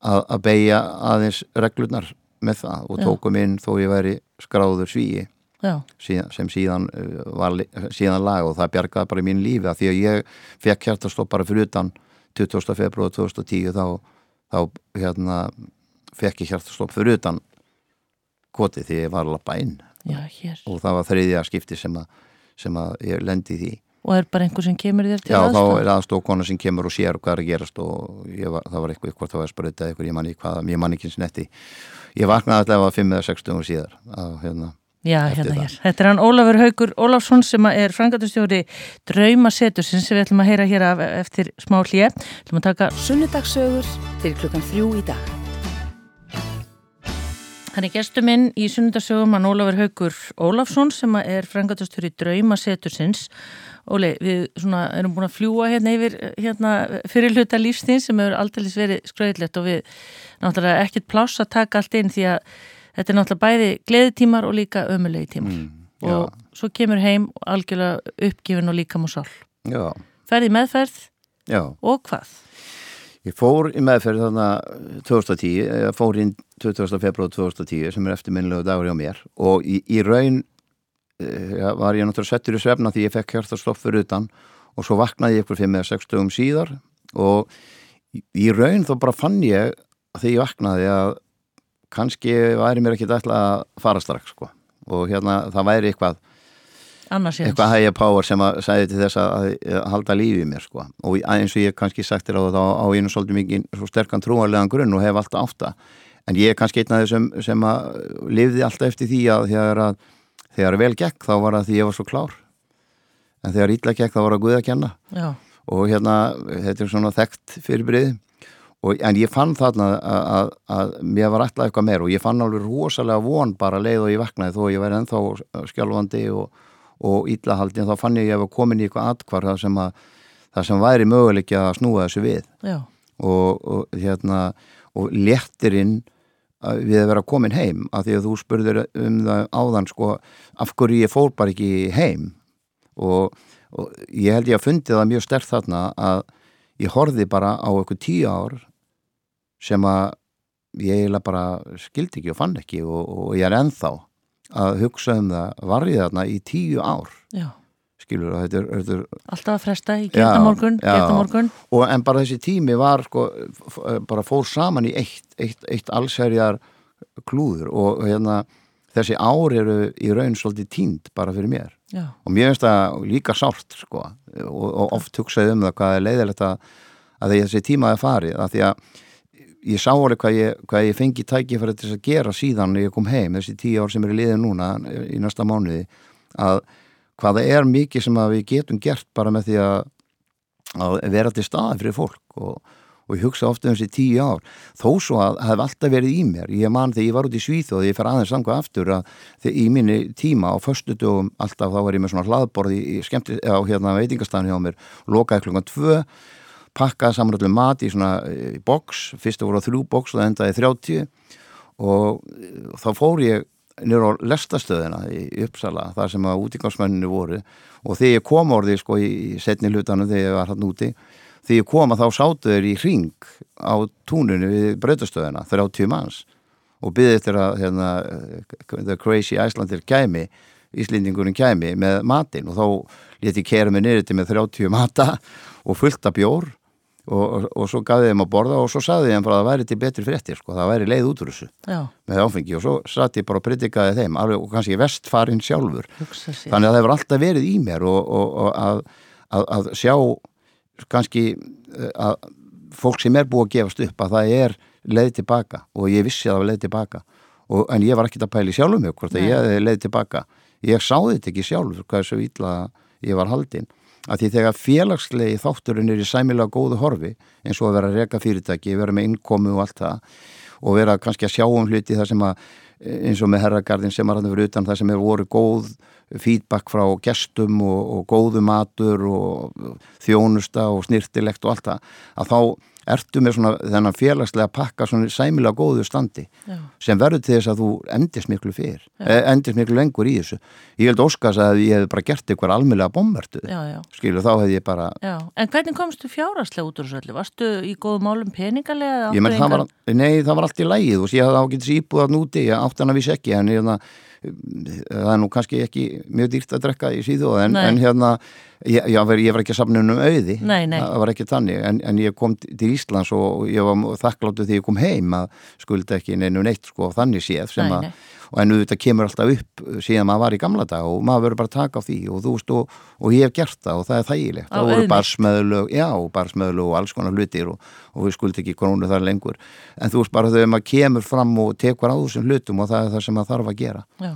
að, að beigja aðeins reglurnar með það og Já. tókum inn þó ég væri skráður svíi. Síðan, sem síðan uh, var síðan lag og það bjargaði bara í mín lífi að því að ég fekk hjartastopp bara fyrir utan 20. februar 2010 þá, þá hérna fekk ég hjartastopp fyrir utan kotið því ég var að lappa inn. Já, og það var þriðja skipti sem að, sem að ég lendi því. Og er bara einhver sem kemur þér til Já, þá er aðstóð kona sem kemur og sér hvað er að gerast og var, það var eitthvað, eitthvað það var sprötað eitthvað, ég man ekki hvað, ég man ekki eins netti ég vaknaði alltaf að 5 eða 6 stundum síðar að, hérna, Já, hérna það. hér. Þetta er hann Ólafur Haugur Ólafsson sem er frangatustjóri Draumasetur sem við ætlum að heyra hér af eftir smá hlje. Við ætlum að taka Sunnudagsögur til klukkan þrjú í dag. Hann er gestur minn í sunnudasögum hann Ólafur Haugur Ólafsson sem er frangatastjóri Draumasetursins. Óli, við svona erum búin að fljúa hérna yfir hérna fyrir hluta lífstíðin sem hefur aldrei verið skröðlegt og við náttúrulega ekkert pláss að taka allt inn því að þetta er náttúrulega bæði gleðitímar og líka ömulegi tímar. mm, já, og svo kemur heim og algjörlega uppgifin og líkam og sál. já, Ferði meðferð já og hvað? Ég fór í meðferð þarna 2010, ég fór inn 20. februar 2010 sem er eftirminnlegu dagur hjá mér og í, í raun eh, ja, var ég náttúrulega settur í svefna því ég fekk hjartastopp fyrir utan og svo vaknaði ég ykkur 5 eða 6 dögum síðar og í, raun þá bara fann ég að því ég vaknaði að kannski væri mér ekki ætla að fara strax sko. Og hérna það væri eitthvað Annars eitthvað higher power sem að sæði til þess að, að halda lífi í mér sko. Og eins og ég kannski sagt þér á það á einu svolítið mikið svo sterkan trúarlegan grunn og hef alltaf átta. En ég er kannski einn af þessum sem að lifði alltaf eftir því að þegar, að, þegar vel gekk þá var það því ég var svo klár. En þegar ítla gekk þá var að kenna. Já, og hérna þetta er svona þekkt fyrirbrið og, en ég fann þarna að, að, að mér var alltaf eitthvað meir og ég fann alveg rosalega von bara leið og ég vaknaði. Þó ég væri ennþá skjálfandi og, og íllahaldi en þá fann ég að ég var komin í eitthvað atkvar það sem, að, það sem væri möguleik að snúa þessu við. Og, og hérna og léttirinn við að vera komin heim af því að þú spurður um það áðan sko af hverju ég fór bara ekki heim. Og, og ég held ég að fundi það mjög stert þarna að ég horfði bara á eitthvað tíu ár sem að ég eiginlega bara skildi ekki og fann ekki og, og ég er ennþá að hugsa um það var ég þarna í tíu ár já. skilur það, þetta er, þetta er Alltaf að fresta í gerðamorgun, Já, já. gerðamorgun. og en bara þessi tími var sko, bara fór saman í eitt, eitt, eitt allsherjar klúður og hérna þessi ár eru í raun svolítið tínd bara fyrir mér Já, og mér finnst það líka sárt sko og, og oft hugsaði um það hvað er leiðilegt að, að þessi tíma er farið að því að ég sá alveg hvað ég, hvað ég fengi tækifæri til þess að gera síðan ég kom heim þessi tíu ár sem eru liðið núna í næsta mánuði að hvaða er mikið sem að við getum gert bara með því að, að vera til staði fyrir fólk og, og ég hugsa ofta um þessi tíu ár. Þó svo að það hef alltaf verið í mér. Ég man þegar ég var út í Svíþóð ég fer aðeins samkvæð aftur að þegar í minni tíma á föstudögum alltaf þá var ég með svona hlaðborði í skemmti á hérna veitingastæðinu hjá mér lokaði klukkan tvö pakkaði saman allir mat í svona í boks, fyrstu voru þrjú boks og það endaði í 30 og eh, þá fór ég nýra á lestastöðina í Uppsala þar sem að útingarsmenninu voru. Og þegar ég kom orðið sko í setni hlutanum þegar ég var hann úti þegar ég kom að þá sátu þeir í ring á túninu við brautastöðina 30 manns. Og byggði eftir að hérna, The Crazy Icelandir kæmi Íslendingurinn kæmi með matinn. Og þá leti ég kera mig niður til með 30 mata og fullt af bjór og, og, svo gafði þeim að borða og svo saði þeim bara að það væri til betri fréttir sko, það væri leið út úr þessu já, með áfengi. Og svo satt ég bara og predikaði þeim alveg og kannski vestfarin sjálfur. Þannig að það hefur alltaf verið í mér og, og, og að, að, að sjá kannski eh, að fólk sem er búið að gefast upp að það er leið tilbaka og ég vissi að það var leið tilbaka. Og, en ég var ekki að pæli sjálfum mig hvort að ég leið tilbaka. Ég sá þetta ekki sjálfur hvað er svo ítla ég var haldinn að því þegar félagslegi þátturinn er í sæmilega góðu horfi eins og að vera að reka fyrirtæki, vera með innkomu og allt það og vera kannski að sjá um hluti þar sem að eins og með herragarðin sem var hann fyrir utan það sem hefur voru góð feedback frá gestum og, og góðu matur og þjónusta og snirtilegt og allt það að þá ertu með svona þennan félagslega pakka svona sæmilega góðu standi Já. sem verður til þess að þú endist miklu fyrr, eh, endist miklu lengur í þessu ég held óskast að ég hef bara gert eitthvað Já, já, skilu þá hef ég bara, já. En hvernig komstu fjáraslega út úr þessu öllu? Varstu í góðu málum peningalega? ég menn það var nei það var allt í lægið og ég hafði ágætis íbúðan úti, ég átti hann að vísa ekki en hérna, það er nú kannski ekki mjög dýrt að drekka í síðu en, en hérna, ég, ég, var, ég var ekki að safna um auði, Nei, nei. það var ekki þannig en, en ég kom til Íslands og ég var þakkláttu því ég kom heim að skulda ekki neinu neitt sko þannig séð sem Nei, að. Og en auðvitað kemur alltaf upp síðan maður var í gamla dag og maður verður bara að taka á því og þú veist og, og ég hef gert það og það er þægilegt Á það voru auðni. barsmeðlög, já, barsmeðlög og alls konar hlutir og, og við skuldi ekki krónu þar lengur en þú veist bara þegar maður kemur fram og tekur á þessum hlutum og það er það sem maður þarf að gera Já.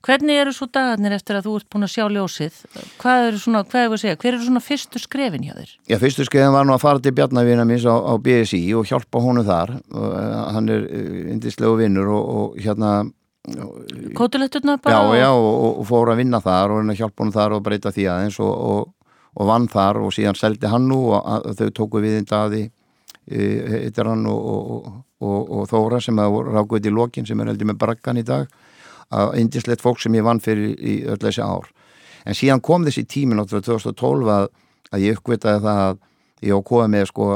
Hvernig eru svo dagarnir eftir að þú ert búin að sjá ljósið? Hvað eru svona, hvað er að segja, hver eru svona fyrstu skrefin hjá þér? Já, fyrstu skeiðin var nú að fara til Bjarnavina minns á, á BSI og hjálpa honum þar uh, hann er uh, indislegu vinnur og, og hérna Kótuletturna já, bara? já, og, og, og fór að vinna þar og hjálpa honum þar og breyta því aðeins og, og, og vann þar og síðan seldi hann nú og að, þau tóku við einn daði eittir hann og, og Þóra sem að rákuð í lokin sem er heldur með brakkan í dag að indislegt fólk sem ég vann fyrir í öll þessi ár en síðan kom þessi tími náttúrulega 2012 að, að ég uppkvitaði það að ég á koða með sko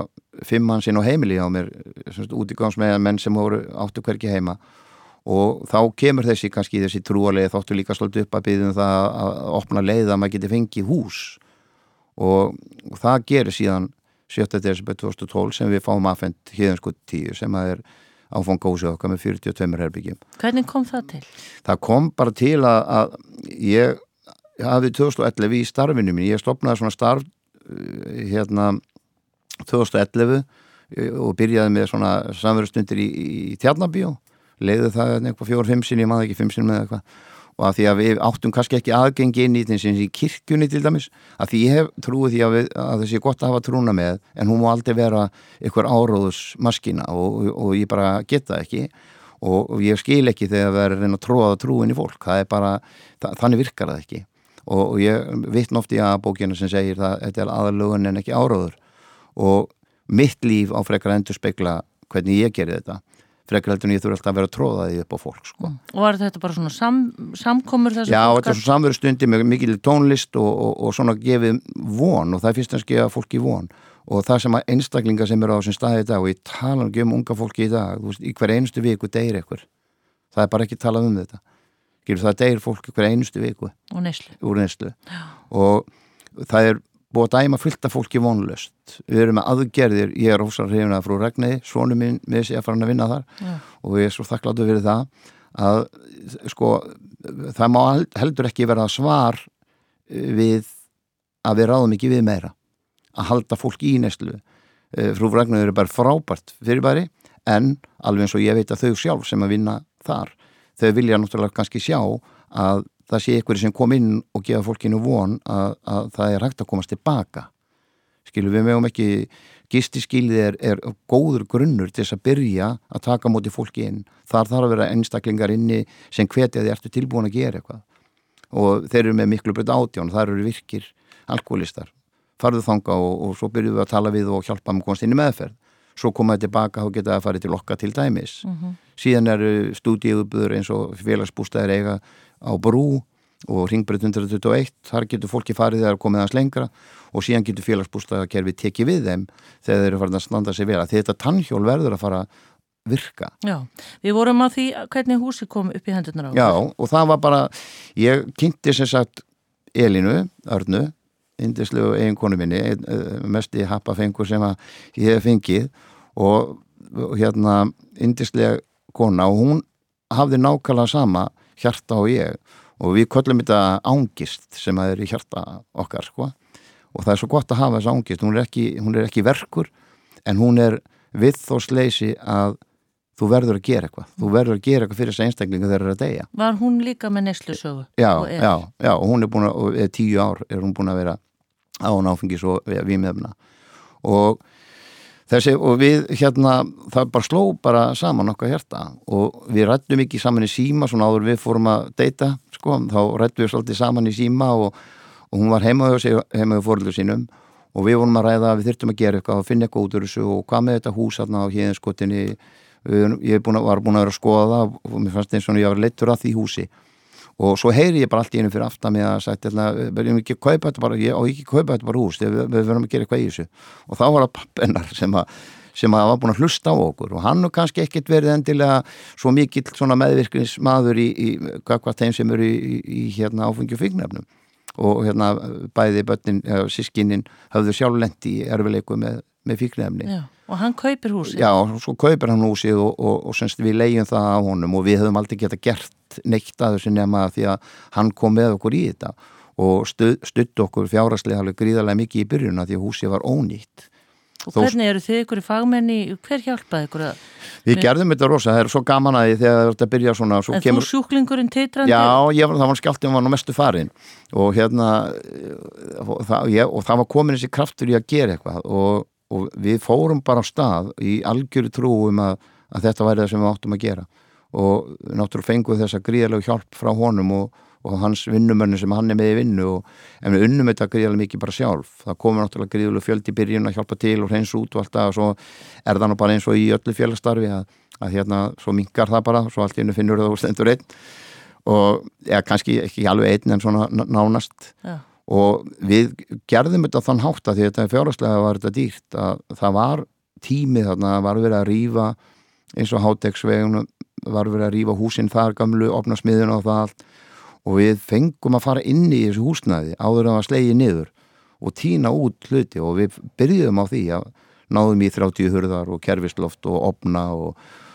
fimm mann sinn á heimili á mér útigáms með menn sem voru áttu hverki heima og þá kemur þessi kannski þessi trúalegi þáttu líka svolítið upp að byggðum það að opna leið að maður geti fengið hús og, og það gerir síðan 7. desember 2012 sem við fáum aðfend híðansko 10 sem að er áfangósið okkar með 42 herbyggjum. Hvernig kom það til? Það kom bara til að, að ég hafði 2011 í starfinu mín, ég stopnaði svona starf uh, hérna 2011 uh, og byrjaði með svona samverðstundir í, í Tjarnabíó leiði það eitthvað fjór, fimm sinni, ég maður ekki fimm sinni með eitthvað. Og að því að við áttum kannski ekki aðgengi inn í þess að í kirkjunni til dæmis. Að því ég hef trúið því að, við, að þessi er gott að hafa trúna með en hún má aldrei vera einhver áróðus maskina og, og, og ég bara geta ekki. Og, og ég skil ekki þegar það er að reyna að tróða trúin í fólk, það er bara það, þannig virkar það ekki. Og, ég vittn oft í að bókina sem segir það þetta er aðalögun en ekki áróður. Og mitt líf á frekar endur spekla hvernig ég gerir þetta frekar heldur en ég þurfa alltaf að vera að tróða því upp á fólk sko. Og var þetta bara svona sam, samkomur þessu Já, fólk þetta er svona samveru stundi með mikil tónlist og, og, og svona gefið von og það er fyrst að skeiða fólki von. Og það sem að einstaklinga sem eru á þessum staði í dag og ég tala ekki um unga fólki í dag veist, í hver einustu viku deyr ekkur það er bara ekki talað um þetta. Gilur, það deyr fólk hver einustu viku úr neyslu. Og það er búið að dæma fullt af fólki vonlust við erum með aðgerðir, ég er ósar hrifin að frú Ragnæði, svonu minn með sig að fara hann að vinna þar. Já. og ég er svo þakkláttu fyrir það að sko það má heldur ekki vera svar við að við ráðum ekki við meira. Að halda fólk í neyslu. Frú Ragnæði eru bara frábært fyrirbæri en alveg eins og ég veit að þau sjálf sem að vinna þar þau vilja náttúrulega kannski sjá að það sé ykkur sem kom inn og gefa fólkinu von að, að það er hægt að komast tilbaka. Skilur við meðum ekki gistiskilið er, er góður grunnur til þess að byrja að taka móti fólki inn. Þar þarf að vera einstaklingar inni sem hvetja því ertu tilbúin að gera eitthvað? Og þeir eru með miklu breytt átján þar eru virkir alkoholistar. Farðu þanga og, og svo byrjuðu að tala við og hjálpa með komast inn í meðferð. Svo komaði tilbaka og geta að fara til okka til dæmis. Mm -hmm. síðan eru stúdíubuður eins og félagsbústæðir eiga á brú og ringbreyt 121 þar getur fólki farið þegar komið hans lengra og síðan getur félagsbústæðakerfi tekið við þeim þegar þeir eru farin að standa sig því þetta tannhjól verður að fara að virka. Já, við vorum á því hvernig húsi kom upp í hendurnar á Já, og það var bara ég kynnti sem sagt Elinu, Örnu indislegu eiginkonu minni mest í happafengur sem að ég hef fengið og, og hérna indislega kona og hún hafði nákvæmlega sama hjarta og ég. Og við köllum þetta ángist sem að er í hjarta okkar sko. Og það er svo gott að hafa þess ángist. Hún er ekki, hún er ekki verkur en hún er við þó sleisi að þú verður að gera eitthvað. Þú verður að gera eitthvað fyrir þess að einstaklinga þegar það er að deyja. Var hún líka með neyslusögu? Já, já, já, og hún er búin að, tíu ár er hún búin að vera á náfengis og við meðfna og þessi, og við hérna, það bara sló bara saman okkar hérta og við rættum ekki saman í síma svona áður við fórum að deyta, sko, þá rættum við svolítið saman í síma og, og hún var heimaðu heima fóröldu sínum. Og við vorum að ræða að við þurftum að gera eitthvað og finna eitthvað út úr þessu og hvað með þetta hús aðna á híðinskotinni ég búin að, var búin að vera að skoða það og mér fannst eins og ég var leittur að því húsi og svo heyri ég bara allt í einu fyrir aftan mig að sagt, verðum ekki að kaupa þetta bara ég á ekki að kaupa þetta bara hús, við, við verðum að gera eitthvað í þessu. Og þá var það pappennar sem að sem að var búin að hlusta á okkur. Og hann er kannski ekkit verið endilega svo mikill meðvirkningsmaður í, í hvað þeim sem eru í, í, hérna áfengi og fíknefnum og hérna bæði börnin, sískinnin hafðu sjálf lendi í erfileiku með, með fíknefni. Já, og hann kaupir húsið. Já, svo kaupir hann húsið og, og, og semst við leiðum það á honum og við höfum aldrei geta gert neitt að þessu nema því að hann kom með okkur í þetta og stutt okkur fjáraslega gríðarlega mikið í byrjuna því að húsið var ónýtt Og hvernig eru þið ykkur í fagmenni, hver hjálpaði ykkur að... Við gerðum þetta rosa, það er svo gaman að því þegar þetta byrja svona... En kemur... þú sjúklingurinn teitrandi? Já, ég, það var skjáltum var nú mestu farin og hérna og það, ég, og það var komin þessi kraftur í að gera eitthvað og, og við fórum bara á stað í algjöru trúum að, að þetta væri það sem við áttum að gera. Og náttúrulega fenguð þessa gríðarlegu hjálp frá honum og og hans vinnumönnu sem hann er með í vinnu og en við unnum þetta gríðarlega mikið bara sjálf. Það komur náttúrulega gríðarlega fjöld í byrjun að hjálpa til og hreins út og allt það og svo er það nú bara eins og í öllu fjölastarfi að, að hérna svo mingar það bara svo allt í hennu finnur það úr stendur einn. Og ja, kannski ekki alveg einn en svona nánast. Ja. Og við gerðum þetta þann hátt að því þetta fjárhastlega var þetta dýrt að það var tímið þarna var verið að rýfa eins og hátegsvegunum var verið að rýfa húsinn þar gamlu, opna smiðun og það allt. Og við fengum að fara inn í þessu húsnæði áður að slegi niður og týna út hluti. Og við byrjuðum á því að náðum í 30 hurðar og kerfisloft og opna og,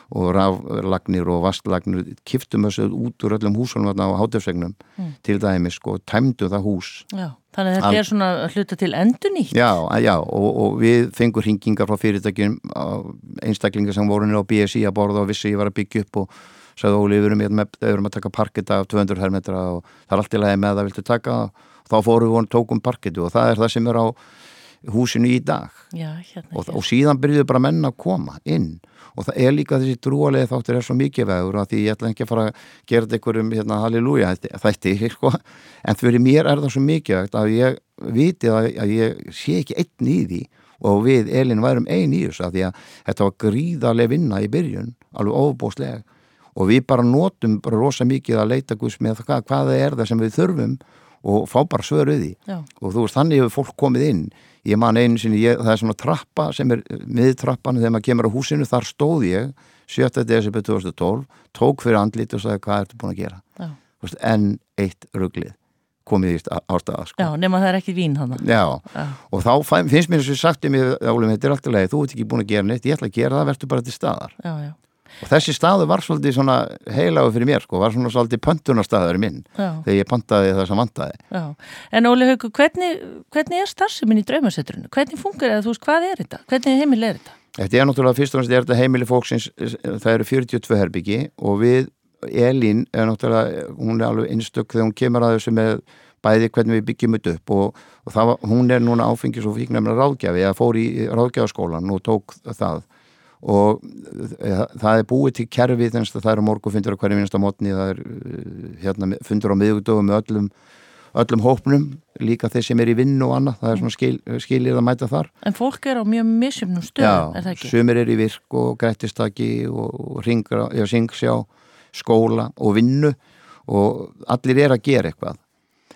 og raflagnir og vastlagnir kiftum þessu út úr öllum húsunum á hátöfsegnum mm. til dæmis og sko, tæmdu það hús. Já, Þannig að þetta Al er svona hluta til endur nýtt Já, já og, og við fengum hringingar frá fyrirtækjum einstaklingar sem voru nýra á BSI að borða og vissi ég var að byggja upp og sagði Óli, við erum, með, við erum að taka parketta af 200 herrmetra og það er allt í lagi með það viltu taka og þá fórum við og tókum parketu og það er það sem er á húsinu í dag. Já, hérna, og, og síðan byrjuðu bara menna að koma inn og það er líka þessi drúalegi þáttur er svo mikið vegur að því ég ætla ekki að fara að gera þetta einhverjum hérna, halleluja þætti *laughs* sko. en fyrir mér er það svo mikið að ég viti að, að ég sé ekki einn í því og við Elin værum einn í þessu að því að þetta var gríðarlega vinna í byrjun alveg ofbóslega og við bara notum bara rosa mikið að leita Guðs með hvað, hvað er það sem við þurfum og fá bara svöruð í og þú veist þannig hefur fólk komið inn ég man einu sinni, ég, það er svona trappa sem er miðtrappan þegar maður kemur á húsinu þar stóð ég 7. desember 2012 tók fyrir andlit og sagði hvað ertu búin að gera veist, en eitt rugglið komið í ástæða sko. Já, nema það er ekki vín hann Já, Já. og þá finnst mér þess að sagt um þetta er alltaf leið, þú ert ekki búin að gera neitt, ég ætla að gera það, verður bara til staðar Já, já og þessi staðu var svolítið svona heilagu fyrir mér sko, var svona svolítið pöntunarstaður minn Já. þegar ég pantaði það sem vantaði Já. En Óli Haugur, hvernig, hvernig er starfseminn í draumasetturinu? Hvernig fungur það? Þú veist, hvað er þetta? Hvernig heimil er þetta? Þetta er náttúrulega fyrst og næst er þetta heimili fóksins það eru 42 herbyggi og við Elín er náttúrulega hún er alveg einstök þegar hún kemur að þessu með bæði hvernig við byggjum þetta upp og, og var, hún er núna áfengis og fíknæmna ráðgjafi að fór í ráðgjafaskólan og tók það og eh, það er búið til kerfi þannig að það eru morgufundur á hverju minnsta mótni það er eh, hérna, fundur á miðugdöfum með öllum, öllum hópnum líka þeir sem er í vinn og annað það er svona skil, skilir að mæta þar En fólk er á mjög misjumnum stöðum, er það ekki? Já, sumir er í virk og grættistaki og ringra, já, syngsjá skóla og vinnu og allir er að gera eitthvað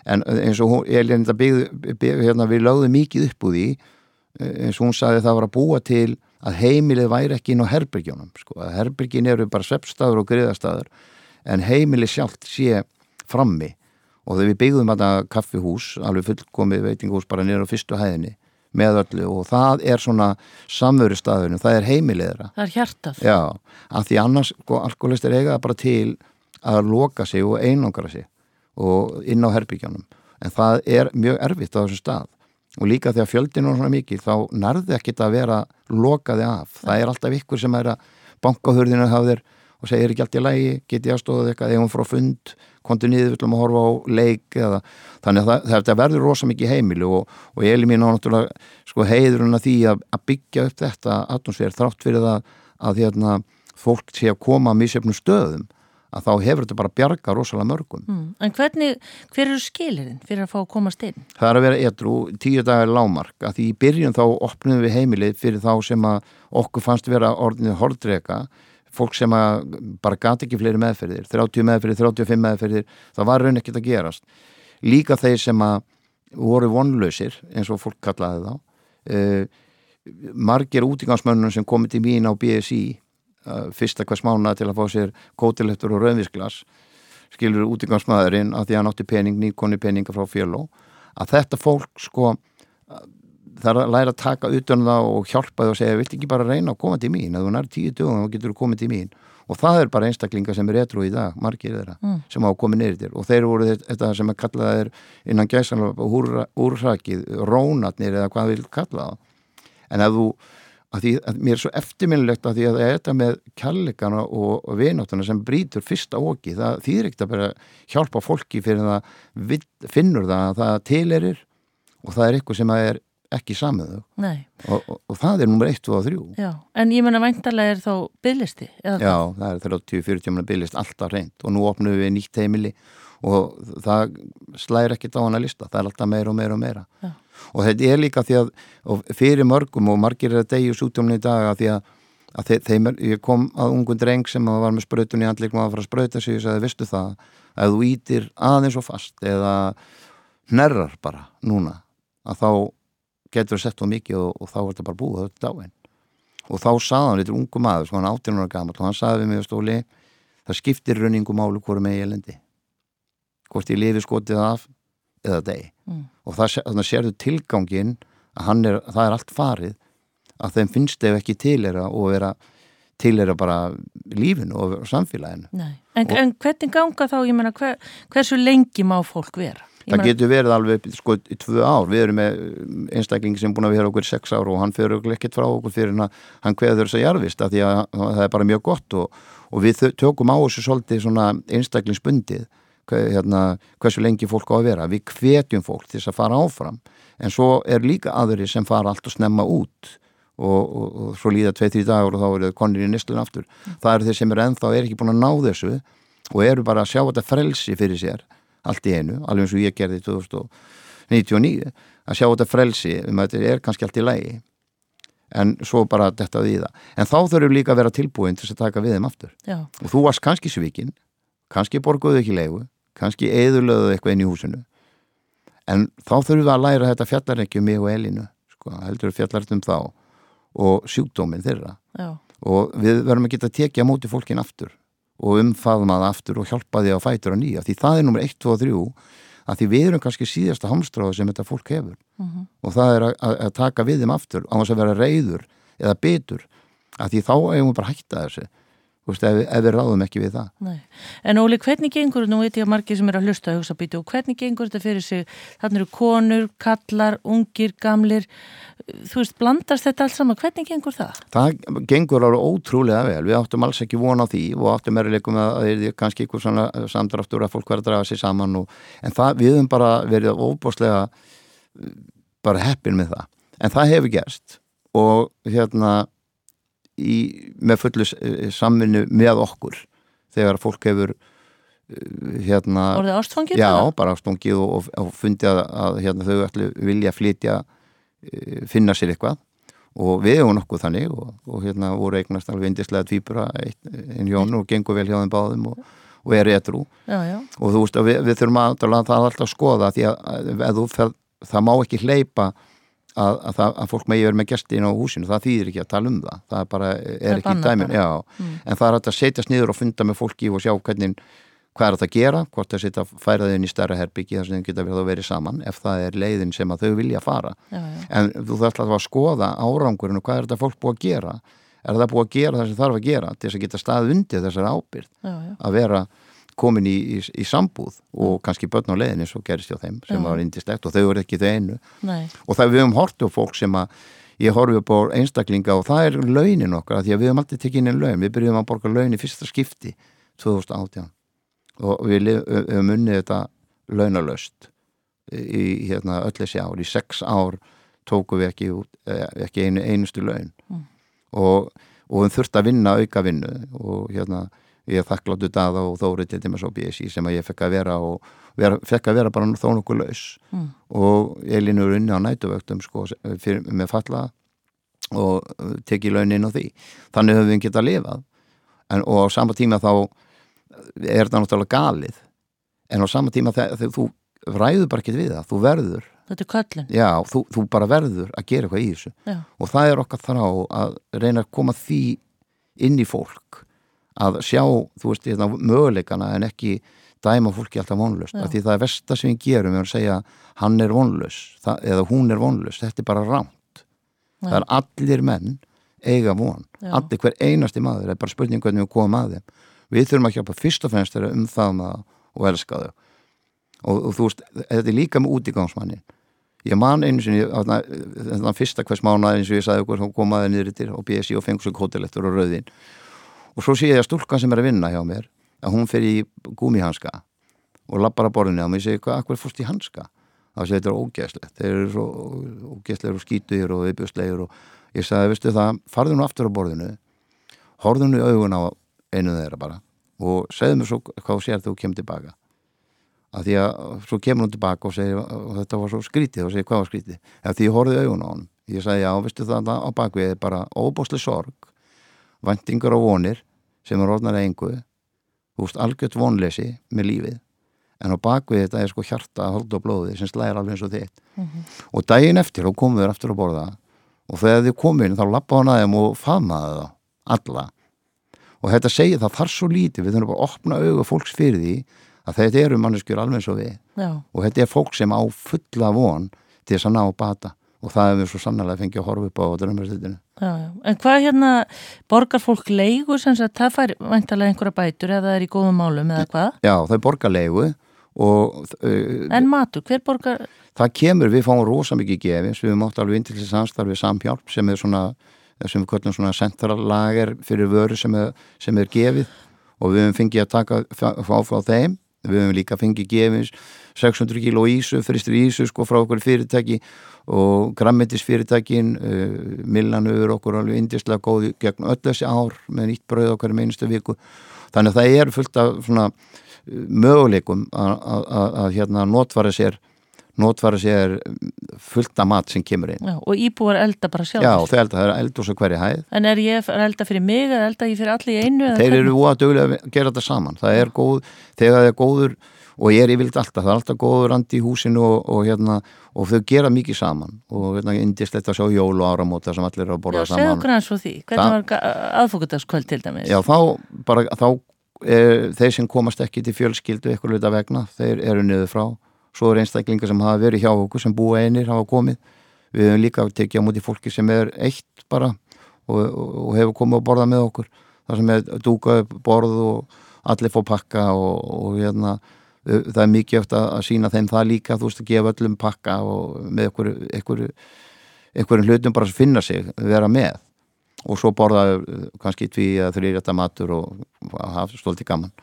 en eins og hún, ég er hérna byggð, hérna, við lögðum mikið upp úr því eh, eins og hún saði það var að búa til að heimilið væri ekki inn á herbyrgjónum sko, herbyrgin eru bara sveppstaður og griðastaður en heimilið sjálft sé frammi. Og þegar við byggðum þetta kaffihús, alveg fullkomið veitinghús bara nýra á fyrstu hæðinni með öllu og það er svona samveru staðurinn, það er heimiliðra Það er hjartað. Já, af því annars sko, alkoholistir eiga bara til að loka sig og einangra sig og inn á herbyrgjónum en það er mjög erfitt á þessu stað. Og líka því að fjöldin er svona mikið þá nærði ekkit að vera lokaði af. Það er alltaf ykkur sem er að bankahörðinu hafðir og segir ekki allt í lægi get ég aðstóðið eitthvað, ef hún frá fund? Konti niður, viljum að horfa á leik eða, þannig að það, það verður rosa mikið heimilu og, og ég er mín á náttúrulega sko, heiðurinn að því að, að byggja upp þetta atmosfér þrátt fyrir það að hérna, fólk sé að koma að mísjöfnum stöðum að þá hefur þetta bara bjarga rosalega mörgum. Mm. En hvernig, hver eru skilirinn fyrir að fá að komast inn? Það er að vera edru, tíu dagar lámark, að því í byrjun þá opnum við heimilið fyrir þá sem að okkur fannst vera orðinni hordreka, fólk sem að bara gati ekki fleiri meðferðir, 30 meðferðir, 35 meðferðir, það var raun ekkert að gerast. Líka þeir sem að voru vonlausir, eins og fólk kallaði þá, uh, margir útingansmönnum sem komið til mín á BSI fyrsta hvers mánu til að fá sér kótilettur og raunvísglas skilur útingansmaðurinn að því að hann átti pening, nýkonni peninga frá fjöló að þetta fólk sko það er að læra að taka utan um það og hjálpa þau og segja, vilt ekki bara reyna að koma til mín? Að þú nær tíu dögum og getur komið til mín. Og það er bara einstaklinga sem er retro í dag margir þeirra mm. sem á að koma neyrir til og þeir voru þetta sem að kalla þeir innan gæsanlega úrrakið rónatnir eða hvað vil kalla það. En að þú að því að mér er svo eftirminnilegt að því að þetta með kjallegana og, og vináttuna sem brítur fyrsta óki það þýðir ekkert að bara hjálpa fólki fyrir það finnur það að það tilerir og það er eitthvað sem að er ekki samið og, og, og það er nummer 1, 2 og 3 Já, en ég menna væntalega er þá bygglisti Já, það er 30-40 manna bygglist alltaf reynd og nú opnum við nýtt heimili og það slæðir ekkert á hana lista, það er alltaf meira og meira og meira. Já og þetta er líka því að fyrir mörgum og margir er að degja sútjómni í dag að því að, að þe þeim er, ég kom að ungun dreng sem var með spröytunni andleikum að fara að spröyta sig og sagði, vistu það að þú ítir aðeins og fast eða nærrar bara núna að þá getur það sett á mikið og, og þá er þetta bara búið þetta dáin. Og þá saði hann, er ungu maður hann 18 ára gammal og hann saði við mig á stóli það skiptir rauningu málu hverju með ég lendi. Hvort ég lifi skotið af eða deg mm. og það, þannig sérðu tilgangin að er, það er allt farið að þeim finnst ef ekki tilera og vera tilera bara lífinu og samfélaginu en, en hvernig ganga þá, ég menna hver, hversu lengi má fólk vera? Ég það getur verið alveg sko í tvö ár, við erum með einstaklingi sem er búin að vera okkur sex ár og hann fyrir okkur ekkert frá okkur fyrir hann hann hveður þess að jarfist að því að það er bara mjög gott og, og við tökum á þessu svolítið svona einstaklingsbundið hérna, hversu lengi fólk á að vera. Við hvetjum fólk til þess að fara áfram. En svo er líka aðri sem fara allt og snemma út og, og, og svo líða 2-3 dagur og þá eru konir í nýstlun aftur. Mm. það eru þeir sem eru ennþá er ekki búin að ná þessu og eru bara að sjá þetta frelsi fyrir sér allt í einu, alveg eins og ég gerði 2099 að sjá þetta frelsi um að þetta er kannski allt í lægi en svo bara þetta við það. En þá þurfum líka að vera tilbúin til að taka við þeim aftur. Já. og þú varst kannski svikinn kannski borguðu ekki leifu kannski eðurlöðu eitthvað inn í húsinu en þá þurfum við að læra þetta fjallar ekki um mig og Elinu sko, heldur fjallart um þá og sjúkdóminn þeirra Já. og við verðum að geta að tekja móti fólkin aftur og umfaðum að aftur og hjálpa því að fætur að nýja því það er nummer 1, 2 og 3 að því við erum kannski síðasta hamstráðu sem þetta fólk hefur uh mhm. -huh. og það er að, að taka við þeim aftur á þess að vera reyður eða betur að því þá eigum við bara að hætta þessu Veist, ef, ef við ráðum ekki við það. Nei. En Óli, hvernig gengur, nú veit ég að margir sem er að hlusta að hugsa býtu, og hvernig gengur þetta fyrir sig? Þannig eru konur, kallar, ungir, gamlir. Þú veist, blandast þetta allt saman? Hvernig gengur það? Það gengur alveg ótrúlega vel, við áttum alls ekki vona því og áttum erleikum að það er kannski einhver svona samdraftur að fólk verða að draga sér saman og, en það, við höfum bara verið óbúslega bara heppin með það, en það hefur gerst og hérna í, með fullu eh, samvinnu með okkur þegar fólk hefur eh, hérna Orðið ástfangið? Já, það? bara ástfangið og, og, og fundið að, að hérna, þau ætlu vilja flytja eh, finna sér eitthvað og við hefum nokkuð þannig og, og hérna voru eignast alveg indislega tvýpura einn hjón og gengur vel hjá þeim báðum og, og er réttrú og þú veist að við, við þurfum að það alltaf að skoða því að, að, að það, það má ekki hleypa að, að, það, að fólk megi verið með gæsti inn á húsinu, það þýðir ekki að tala um það. Það er bara, er, er ekki dæmin mm. en það er að setjast niður og funda með fólki og sjá hvernig, hvað er það að gera hvort það setja færaðið inn í stærra herbyggi þar sem þau geta verið að verið saman ef það er leiðin sem að þau vilja fara. Já, já. en þú þarf alltaf að skoða árangurinn og hvað er þetta fólk búið að gera. Er það búið að gera það sem þarf að gera til þess að geta stað undir þessar ábyrð já, að vera komin í, í, í sambúð og kannski börn á leðinni svo gerist hjá þeim sem var indislegt og þau eru ekki þau einu. Nei. og það við höfum hortið á fólk sem að ég horfið upp á einstaklinga og það er launin okkar því að við höfum alltaf tekið inn einn laun. Við byrjuðum að borga laun í fyrsta skipti 2018 og við höfum unnið þetta launalöst í hérna, öll þessi ár. Í sex ár tóku við ekki, eh, ekki einu, einustu laun. Mm. og, og við þurftum að vinna auka vinnu og hérna ég þakkláttu daða og þórið til dæmis á BSI sem að ég fekk að vera og vera, fekk að vera bara þó nokkuð laus mm. og Elinu er unni á nætuvöktum sko, fyrir, með falla og tekið launin á því þannig höfum við getað lifað en, og á sama tíma þá er það náttúrulega galið en á sama tíma þegar þú ræður bara ekki við það, þú verður Þetta er kallin. Já, þú, þú bara verður að gera eitthvað í þessu. Já. Og það er okkar þrá að reyna að koma því inn í fólk að sjá, þú veist, hérna, möguleikana en ekki dæma fólki alltaf vonlust. Því það er versta sem við gerum við að segja hann er vonlust eða hún er vonlust. Þetta er bara rámt. Já. Það er allir menn eiga von. Já. Allir hver einasti maður. Það er bara spurning hvernig við komum að þeim. Við þurfum að hjálpa fyrst og fremst þeirra um það og elska þau og, og þú veist, þetta er líka með útígangsmannin ég man einu sinni þannig að fyrsta hvers mánu eins og ég sagði okkur komaði niður yttir og BSI og fengur svo kótilettur og rauðin og svo sé ég að stúlkan sem er að vinna hjá mér að hún fer í gúmihanska og lappar að borðinu og mér segi hvað, hvað fórst í hanska? Þá segir þetta er ógeðslegt. Þeir eru svo ógeðslegur og skýtuður og viðbjörslegur og ég sagði, veistu það farðu nú aftur á borðinu horðu nú í augun á einu þeirra bara og segðu mér svo hvað sér þú kemur tilbaka að því að svo kemur hún tilbaka og segir og þetta var svo skrítið og segir hvað var skrítið? Eða því ég horfið augun á hann ég sagði já, veistu það á bakvið bara óbúsli sorg vendingur og vonir sem er orðnar engu. Þú veist, algjört vonleysi með lífið. En á bakvið þetta er sko hjarta, hold og blóði sem slæðir alveg eins og þitt. Mm -hmm. og daginn eftir þá komum við aftur að borða og þegar þið komum þá lappa hann aðeim og faðmaði það alla. Og þetta segir það þar svo lítið við þurfum bara að opna auga fólks fyrir því að þetta eru manneskjur alveg eins og við. Já. og þetta er fólk sem á fulla von til þess að ná bata og það hefur svo sannlega fengið að horfa upp á drömmarstutinu. En hvað hérna borgar fólk leigu sem að það fær væntalega einhverja bætur eða það er í góðum málum eða hvað? Já, það er borgar leigu og... Uh, en matur, hver borgar? Það kemur, við fáum rosa mikið gefins, við höfum átt alveg inn til þess aðstarfið samhjálp sem er svona, sem við kallum svona centrallager fyrir vöru sem er, sem er gefið og við höfum fengið að taka fá frá þeim við höfum líka fengið gefins 600 kíló ísu, fristur ísu sko frá okkur fyrirtæki og grammetis fyrirtækin uh, Millan öfur okkur alveg indislega góði gegn öll þessi ár með nýtt bröð okkar í meinustu viku þannig að það er fullt af svona uh, möguleikum að hérna notfara sér notfara sér fullt af mat sem kemur inn. Já, og íbúar elda bara sjálf. Já, þau elda, það er eld og svo hverja hæð. En er ég að elda fyrir mig eða elda ég fyrir allir í einu? Þeir eru óa dögulega að gera þetta saman. Það er góð, þegar það er góður og ég er yfirleitt alltaf, það er alltaf góður andi í húsinu og, og hérna og þau gera mikið saman og hérna indislegt að sjá jól og áramóta sem allir er að borða saman. Já, segð okkur hans frá því. Hvernig var aðfókutaskvöld til dæmis? Já, þá bara, þá er, þeir sem komast ekki til fjölskyldu eitthvað luta vegna, þeir eru niður frá svo er einstaklingar sem hafa verið hjá okkur sem búa einir, hafa komið við hefum líka tekið á múti fólki sem er eitt bara og, og, hefur komið að borða með okkur þar sem er dúkað borð og allir fá pakka og, og hérna það er mikið eftir að, að sína þeim það líka þú veist að gefa öllum pakka og með einhverjum hlutum bara að finna sig, vera með. Og svo borða kannski tví að þrýrjata matur og hafa stolti gaman.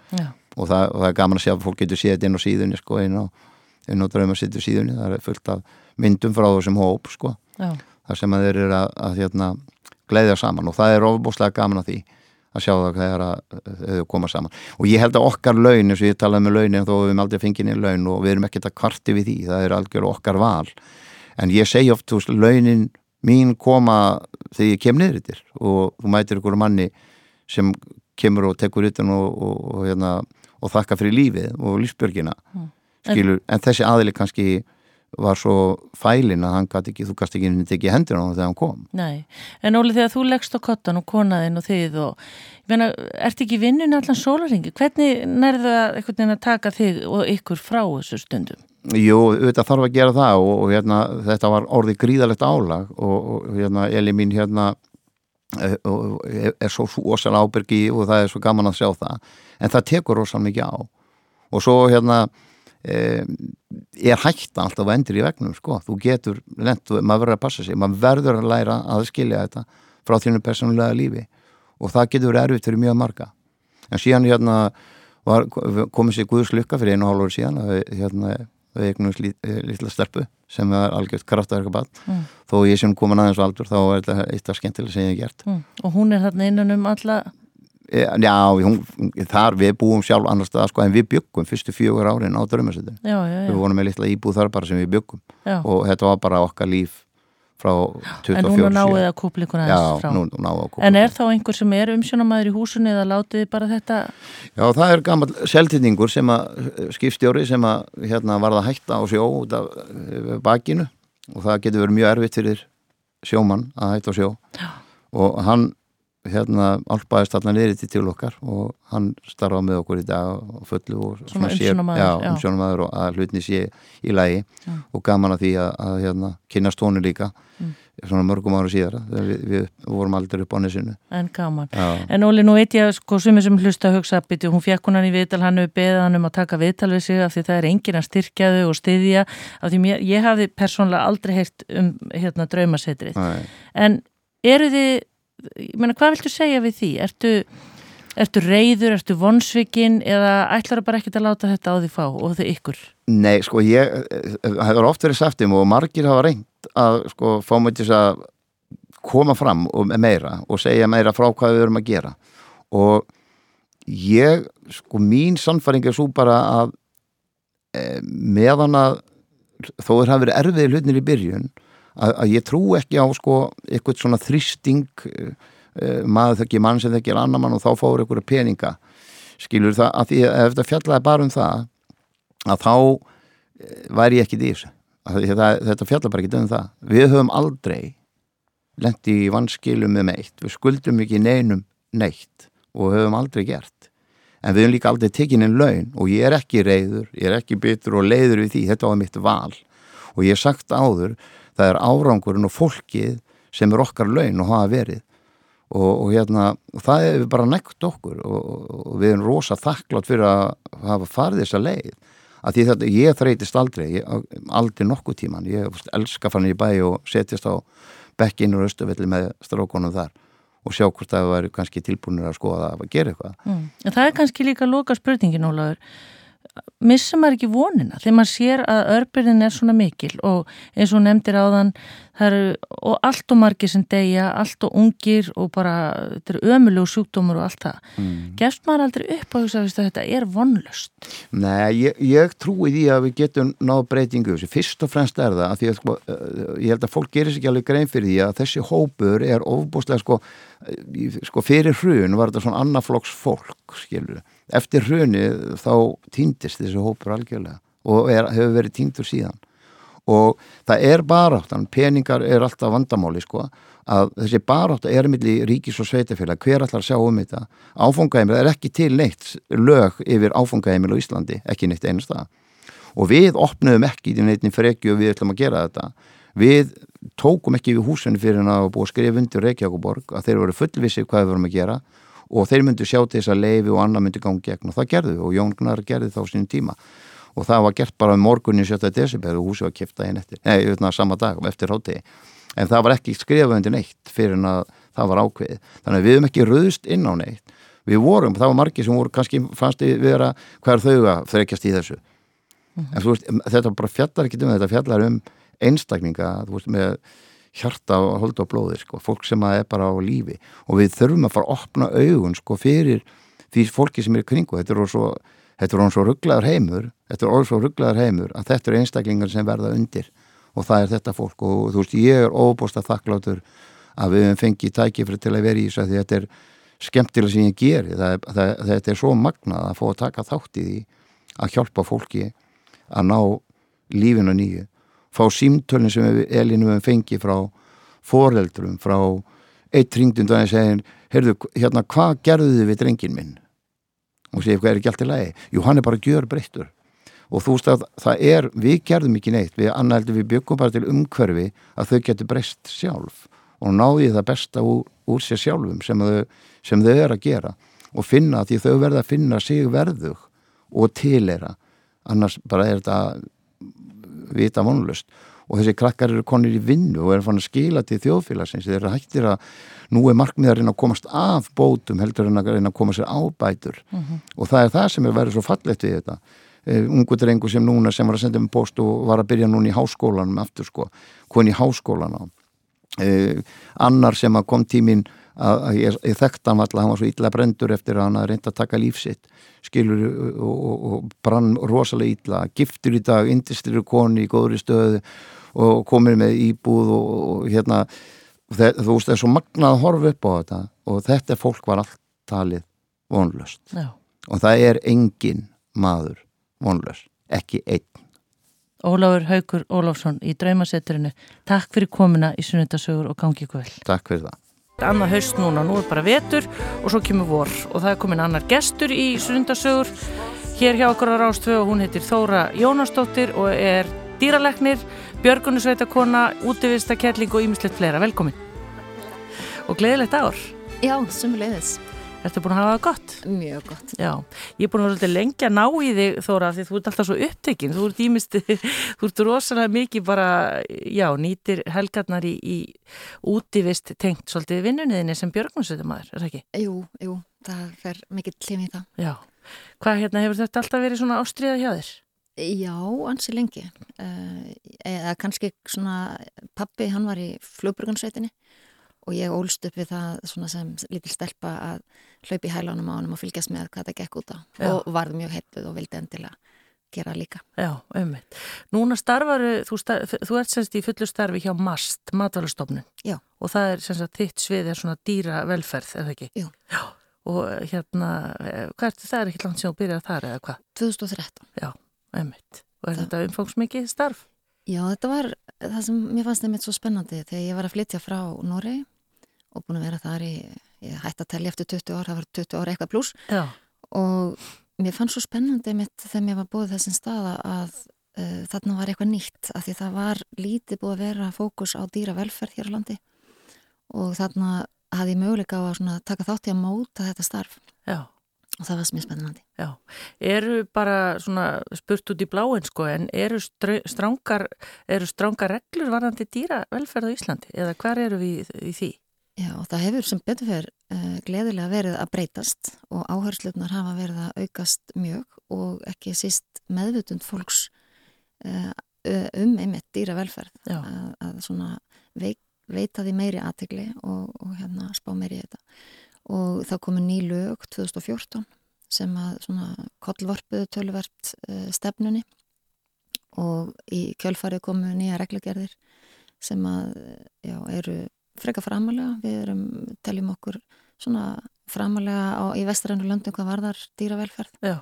Og það, og það er gaman að sjá að fólk getur séð inn á síðunni sko inn á draumarsittu síðunni, það er fullt af myndum frá þessum hóp sko. Þar sem að þeir eru að, að hérna, gleiðja saman. Og það er ofbúslega gaman að því að sjá það þegar þau koma saman. Og ég held að okkar laun, eins og ég talaði með launin þó við erum aldrei fengið inn laun og við erum ekkert að kvarti við því, það er algjör okkar val. En ég segi oft, þú veist, launin mín koma þegar ég kem niður yttir og þú mætir ykkur manni sem kemur og tekur yttir og, og, og, hérna, og þakka fyrir lífið og lífsbjörgina mm. Skilur, en, en þessi aðili kannski var svo fælin að hann gæti ekki, þú gæti ekki í tekið hendur á hann þegar hann kom. Nei, en Óli þegar þú leggst á kottan og konaðinn og þið og, ég meina, ert ekki vinnun allan sólaringi? Hvernig nærðu það einhvern veginn að taka þig og ykkur frá þessu stundum? Jú, þetta þarf að gera það og, og hérna, þetta var orðið gríðalegt álag og, og hérna, Eli mín hérna er, er svo ósal ábyrgi og það er svo gaman að sjá það, en það tekur ósal mikið á og svo hérna er hægt alltaf að endur í vegnum sko. þú getur lent, maður verður að passa sig maður verður að læra að skilja þetta frá þínu personlega lífi og það getur verið erfitt fyrir mjög marga en síðan hérna var, komið sér Guðs lukka fyrir einu hálf ári síðan að hérna, við eignum lítla sterpu sem er algjört kraftaverkabann mm. þó ég sem komin aðeins á aldur þá er þetta eitt af skemmtilega sem ég hef gert mm. og hún er þarna innan um alla já, hún, þar við búum sjálf annar stað sko en við byggum fyrstu fjögur árin á draumasettin já, já, já. við vorum með litla íbúð þar bara sem við byggum já. og þetta var bara okkar líf frá 24 En núna náið að kúpla ykkur Já, aðeins frá. nú náðu að kúpla En er þá einhver sem er umsjónamaður í húsinu eða látið bara þetta? Já, það er gammal seltýningur sem að skipstjóri sem að hérna varða hætta á sjó út af eh, bakinu og það getur verið mjög erfitt fyrir sjómann að hætta á sjó Já. og hann hérna álpaðist allan niður til okkar og hann starfa með okkur í dag og fullu og Svona umsjónamaður og að hlutni sé í lagi Já. og gaman að því að, að hérna, kynast tónu líka Mm. svona mörgum ára síðar við, við vorum aldrei upp á nesinu En gaman. Já, En Óli, nú veit ég sko sumir sem hlusta hugsa að hún fekk hún hann í viðtal, hann hefur beðið hann um að taka viðtal við sig af því það er enginn að styrkja þau og styðja af því mér, ég hafði persónlega aldrei heyrt um hérna draumasetrið. Nei. En eru þið, ég meina hvað viltu segja við því? Ertu, ertu reyður, ertu vonsvikinn eða ætlar bara ekkert að láta þetta á því fá og þau ykkur? Nei, sko, ég, það hefur oft verið sagt um og margir hafa reynd að sko, fá mig til þess að koma fram og meira og segja meira frá hvað við erum að gera og ég, sko, mín sannfæring er svo bara að e, meðan að þó er hafa verið erfiði hlutinir í byrjun að, að ég trú ekki á sko eitthvað svona þrýsting e, e, maður þekki mann sem þekkir annar mann og þá fáur eitthvað peninga. Skilur það, að að ef þetta fjallaði bara um það að þá eh, væri ég ekki því það, þetta fjallar bara ekki um það. Við höfum aldrei lendi í vanskilum með meitt við skuldum ekki neinum neitt og höfum aldrei gert. En við höfum líka aldrei tekinn einn laun og ég er ekki reyður, ég er ekki bitur og leiður við því, þetta var mitt val. Og ég hef sagt áður, það er árangurinn og fólkið sem er okkar laun og hafa verið og, og hérna, og það hefur bara nekt okkur og, og við erum rosa þakklátt fyrir að hafa farið þessa leið að því þetta, ég þreytist aldrei ég, aldrei nokkuð tíman, ég veist, elska fann í bæ og setjast á bekkinn og austuvelli með strókonum þar og sjá hvort það væri kannski tilbúinir að skoða að gera eitthvað Mm. Það er kannski líka loka spurningin, Ólaður. Missa maður ekki vonina þegar maður sér að örbyrðin er svona mikil og eins og nefndir áðan það eru og allt og margir sem deyja, allt og ungir og bara, þetta eru ömulegu sjúkdómur og allt það. mm. Gefst maður aldrei upp á þess að þetta er vonlust? Nei, ég, ég trúi því að við getum náð breytingu þessu. Fyrst og fremst er það að því að sko, uh, ég held að fólk gerir sér ekki alveg grein fyrir því að þessi hópur er ofbúslega sko, í- sko fyrir hrun var þetta svona annaflokks fólk, skilur. Eftir hruni þá týndist þessi hópur algjörlega og er, hefur verið týndur síðan. Og það er baráttan, peningar er alltaf vandamáli sko, að þessi barátta er milli ríkis og sveitafélag, hver allar sjá um þetta? Áfangaheimil, það er ekki til neitt lög yfir áfangaheimil á Íslandi ekki neitt einasta og við opnum ekki í neittni frekju og við ætlum að gera þetta. Við tókum ekki við húsinu fyrir að búa að skrifa undir Reykjavíkuborg að þeir voru fullvissi hvað við vorum að gera og þeir myndu sjá til þess að leifi og annað myndi gangi gegn. Og það gerðu og Jón Gnar gerði þá sínum tíma. Og það var gert bara um morgunni 7. desember og húsi var kipta einn eftir, nei, utan að sama dag eftir hátegi, en það var ekki skrifað undir neitt fyrir en að það var ákveðið. Þannig að við höfum ekki röðust inn á neitt. Við vorum, það var margir sem voru kannski fannst við vera, hvað er þau að frekjast í þessu. En þú veist, þetta bara fjallar ekki um þetta fjallar um einstakninga, þú veist, með hjarta og holda og blóði, sko, fólk sem að er bara á lífi. Og við þurfum að fara að opna augun, sko, fyrir því fólki sem er í kringu, þetta er svo þetta er orðin svo rugglaður heimur þetta er orðin svo rugglaður heimur að þetta eru einstaklingar sem verða undir. Og það er þetta fólk. Og þú veist, ég er óbústa þakklátur að við hefum fengið tækifri til að vera í þessu að þetta er skemmtilega sem ég geri. Það það, þetta er svo magnað að fá að taka þátt í því að hjálpa fólki að ná lífinu nýju fá símtölinn sem við Elinu við fengið frá foreldrum frá eitt ringdum dag að segja heyrðu, hérna, hvað gerðu þið við drengin minn? Og segja, hvað er ekki allt í lagi? Jú, hann er bara gjör breyttur og þú veist að það er, við gerðum ekki neitt. Við annarheldur við byggum bara til umhverfi að þau getur breyst sjálf og náði það besta úr, úr sér sjálfum sem þau, sem þau er að gera og finna því þau verða að finna sig verðug og tilera annars bara er þetta vita vonlust og þessi krakkar eru konir í vinnu og eru fann að skila til þjóðfélagsins. Þeir eru hættir að nú er markmiðarinn að komast af bótum heldur en að reyna að koma sér ábætur og það er það sem er verið svo fallegt við þetta. Uh, ungu drengu sem núna sem var að senda um post og var að byrja núna í háskólanum aftur sko, koni í háskólan á. Uh, annar sem að kom tímin að, að ég, ég þekkt hann alltaf, hann var svo illa brendur eftir að hann að reynda að taka lífsitt skilur og, og, og brann rosalega illa, giftur í dag indistrir koni í góðri stöðu og komir með íbúð og, og hérna þú veist það er svo magnað að horfa upp á þetta og þetta fólk var allt talið vonlöst Já. og það er engin maður vonlöst, ekki einn Ólafur Haugur Ólafsson í Draumasetturinu. Takk fyrir komuna í Sunnundasögur og gangi vel. Takk fyrir það. Annað haust núna, nú er bara vetur og svo kemur vor og það er komin annar gestur í Sunnundasögur. Hér hjá okkur á Rástvö og hún heitir Þóra Jónastóttir og er dýraleknir, björgunusveitakona, útivistakelling og ímislegt fleira. Velkomin. Og gleðilegt ár. Já, sumulegðis. Ertu búin að hafa það gott? Mjög gott. Já, ég er búin að vera alltaf lengi að ná í þig Þóra því þú ert alltaf svo upptekinn, þú ert ímist, *laughs* þú ert rosalega mikið bara, já, nýtir helgarnar í, í útivist tengt svolítið vinnunniðinni sem björgnarsveitamæður, er það ekki? Jú, jú, það fer mikill hlým í það. Já, hvað hérna hefur þetta alltaf verið svona ástriða hjá þér? Já, ansi lengi. Uh, eða kannski svona, pappi hann var í flugburgansveitinni og ég ólst upp við það svona sem lítil stelpa að hlaupi hælánum á hann og fylgjast með hvað það gekk út á Já. og varð mjög heipuð og vildi endilega gera líka. Já, ummitt. Núna starfaru, þú, star, þú ert semst í fullu starfi hjá MAST, matvælustofnun. Já. Og það er semst að þitt svið er svona dýra velferð, er það ekki? Jú. Já. Og hérna, eh, hvað er það er ekki langt sem þú byrjar þar eða hvað? 2013. Já, ummitt. Og er Það- þetta umfangsmikið starf? Já, þetta var það sem mér fannst þeim svo spennandi þegar ég var að flytja frá Noregi og búin að vera þar í, ég hætti að tellja eftir 20 ár, það var 20 ár eitthvað pluss og mér fannst svo spennandi mitt þegar mér var búið þessum staða að uh, þarna var eitthvað nýtt af því það var lítið búið að vera fókus á dýra velferð hér á landi. Og þarna hafði ég möguleika á að taka þátt í að móta þetta starf. Já. Og það var ég spennandi. Já, eru bara svona spurt út í bláin sko en eru strangar, eru strangar reglur varðandi dýra velferð á Íslandi? Eða hver eru við í því? Já, það hefur sem betur fyrir uh, gleðilega verið að breytast og áhersluðnar hafa verið að aukast mjög og ekki síst meðvutund fólks uh, um einmitt dýra velferð að, að svona veik, veita því meiri aðtegli og, og hérna spá meiri í þetta og þá komu ný lög 2014 sem að svona kollvorpuðu tölvert uh, stefnunni og í kjölfarið komu nýja reglugerðir sem að já, eru freka framalega, við erum, teljum okkur svona framalega á, í vestrænu löndum hvað varðar dýravelferð Já.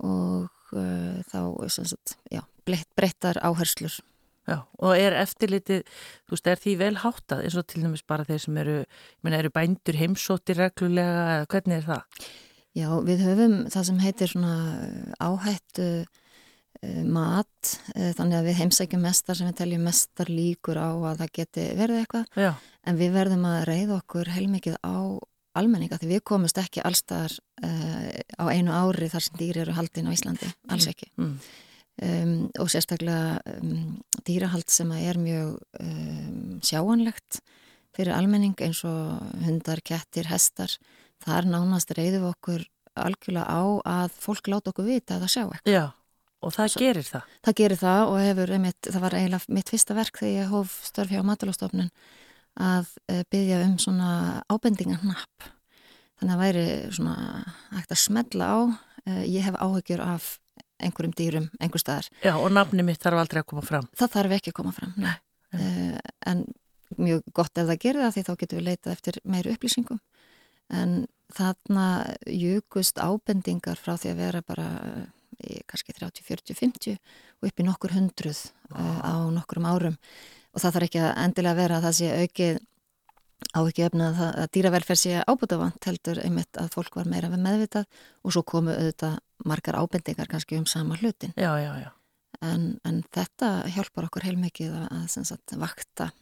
og uh, þá sagt, já, breytt, breyttar áherslur. Já, og er eftirlitið, þú veist, er því vel háttað eins og til dæmis bara þeir sem eru, ég meina, eru bændur heimsóttir reglulega eða hvernig er það? Já, við höfum það sem heitir svona áhættu uh, mat, uh, þannig að við heimsækjum mestar sem við teljum mestar líkur á að það geti verið eitthvað Já, en við verðum að reyða okkur heilmikið á almenninga því við komumst ekki allstaðar uh, á einu ári þar sem dýri eru haldin á Íslandi, alls ekki mm. Um, og sérstaklega um, dýrahald sem er mjög um, sjáanlegt fyrir almenning eins og hundar, kettir, hestar þar nánast reyðum við okkur algjörlega á að fólk láta okkur vita að það sjá eitthvað. já, og það gerir það. Það gerir það og hefur einmitt, það var eiginlega mitt fyrsta verk þegar ég hóf störf hjá matalastofnun að uh, byggja um svona ábendingarnapp. Þannig að væri svona hægt að smella á, uh, ég hef áhyggjur af einhverjum dýrum, einhver staðar. Já, og nafni mitt þarf aldrei að koma fram. Það þarf ekki að koma fram, nei. Uh, en mjög gott ef það gerir það því þá getum við leitað eftir meiri upplýsingum. En þarna júkust ábendingar frá því að vera bara uh, í kannski 30, 40, 50 og upp í nokkur hundruð uh, á nokkurum árum og það þarf ekki að endilega vera að það sé aukið á ekki öfna að, að dýravelferð sé ábútafant heldur einmitt að fólk var meira meðvitað og svo komu auðvitað margar ábendingar kannski um sama hlutin Já, já, já. en, en þetta hjálpar okkur heilmikið að, að vakta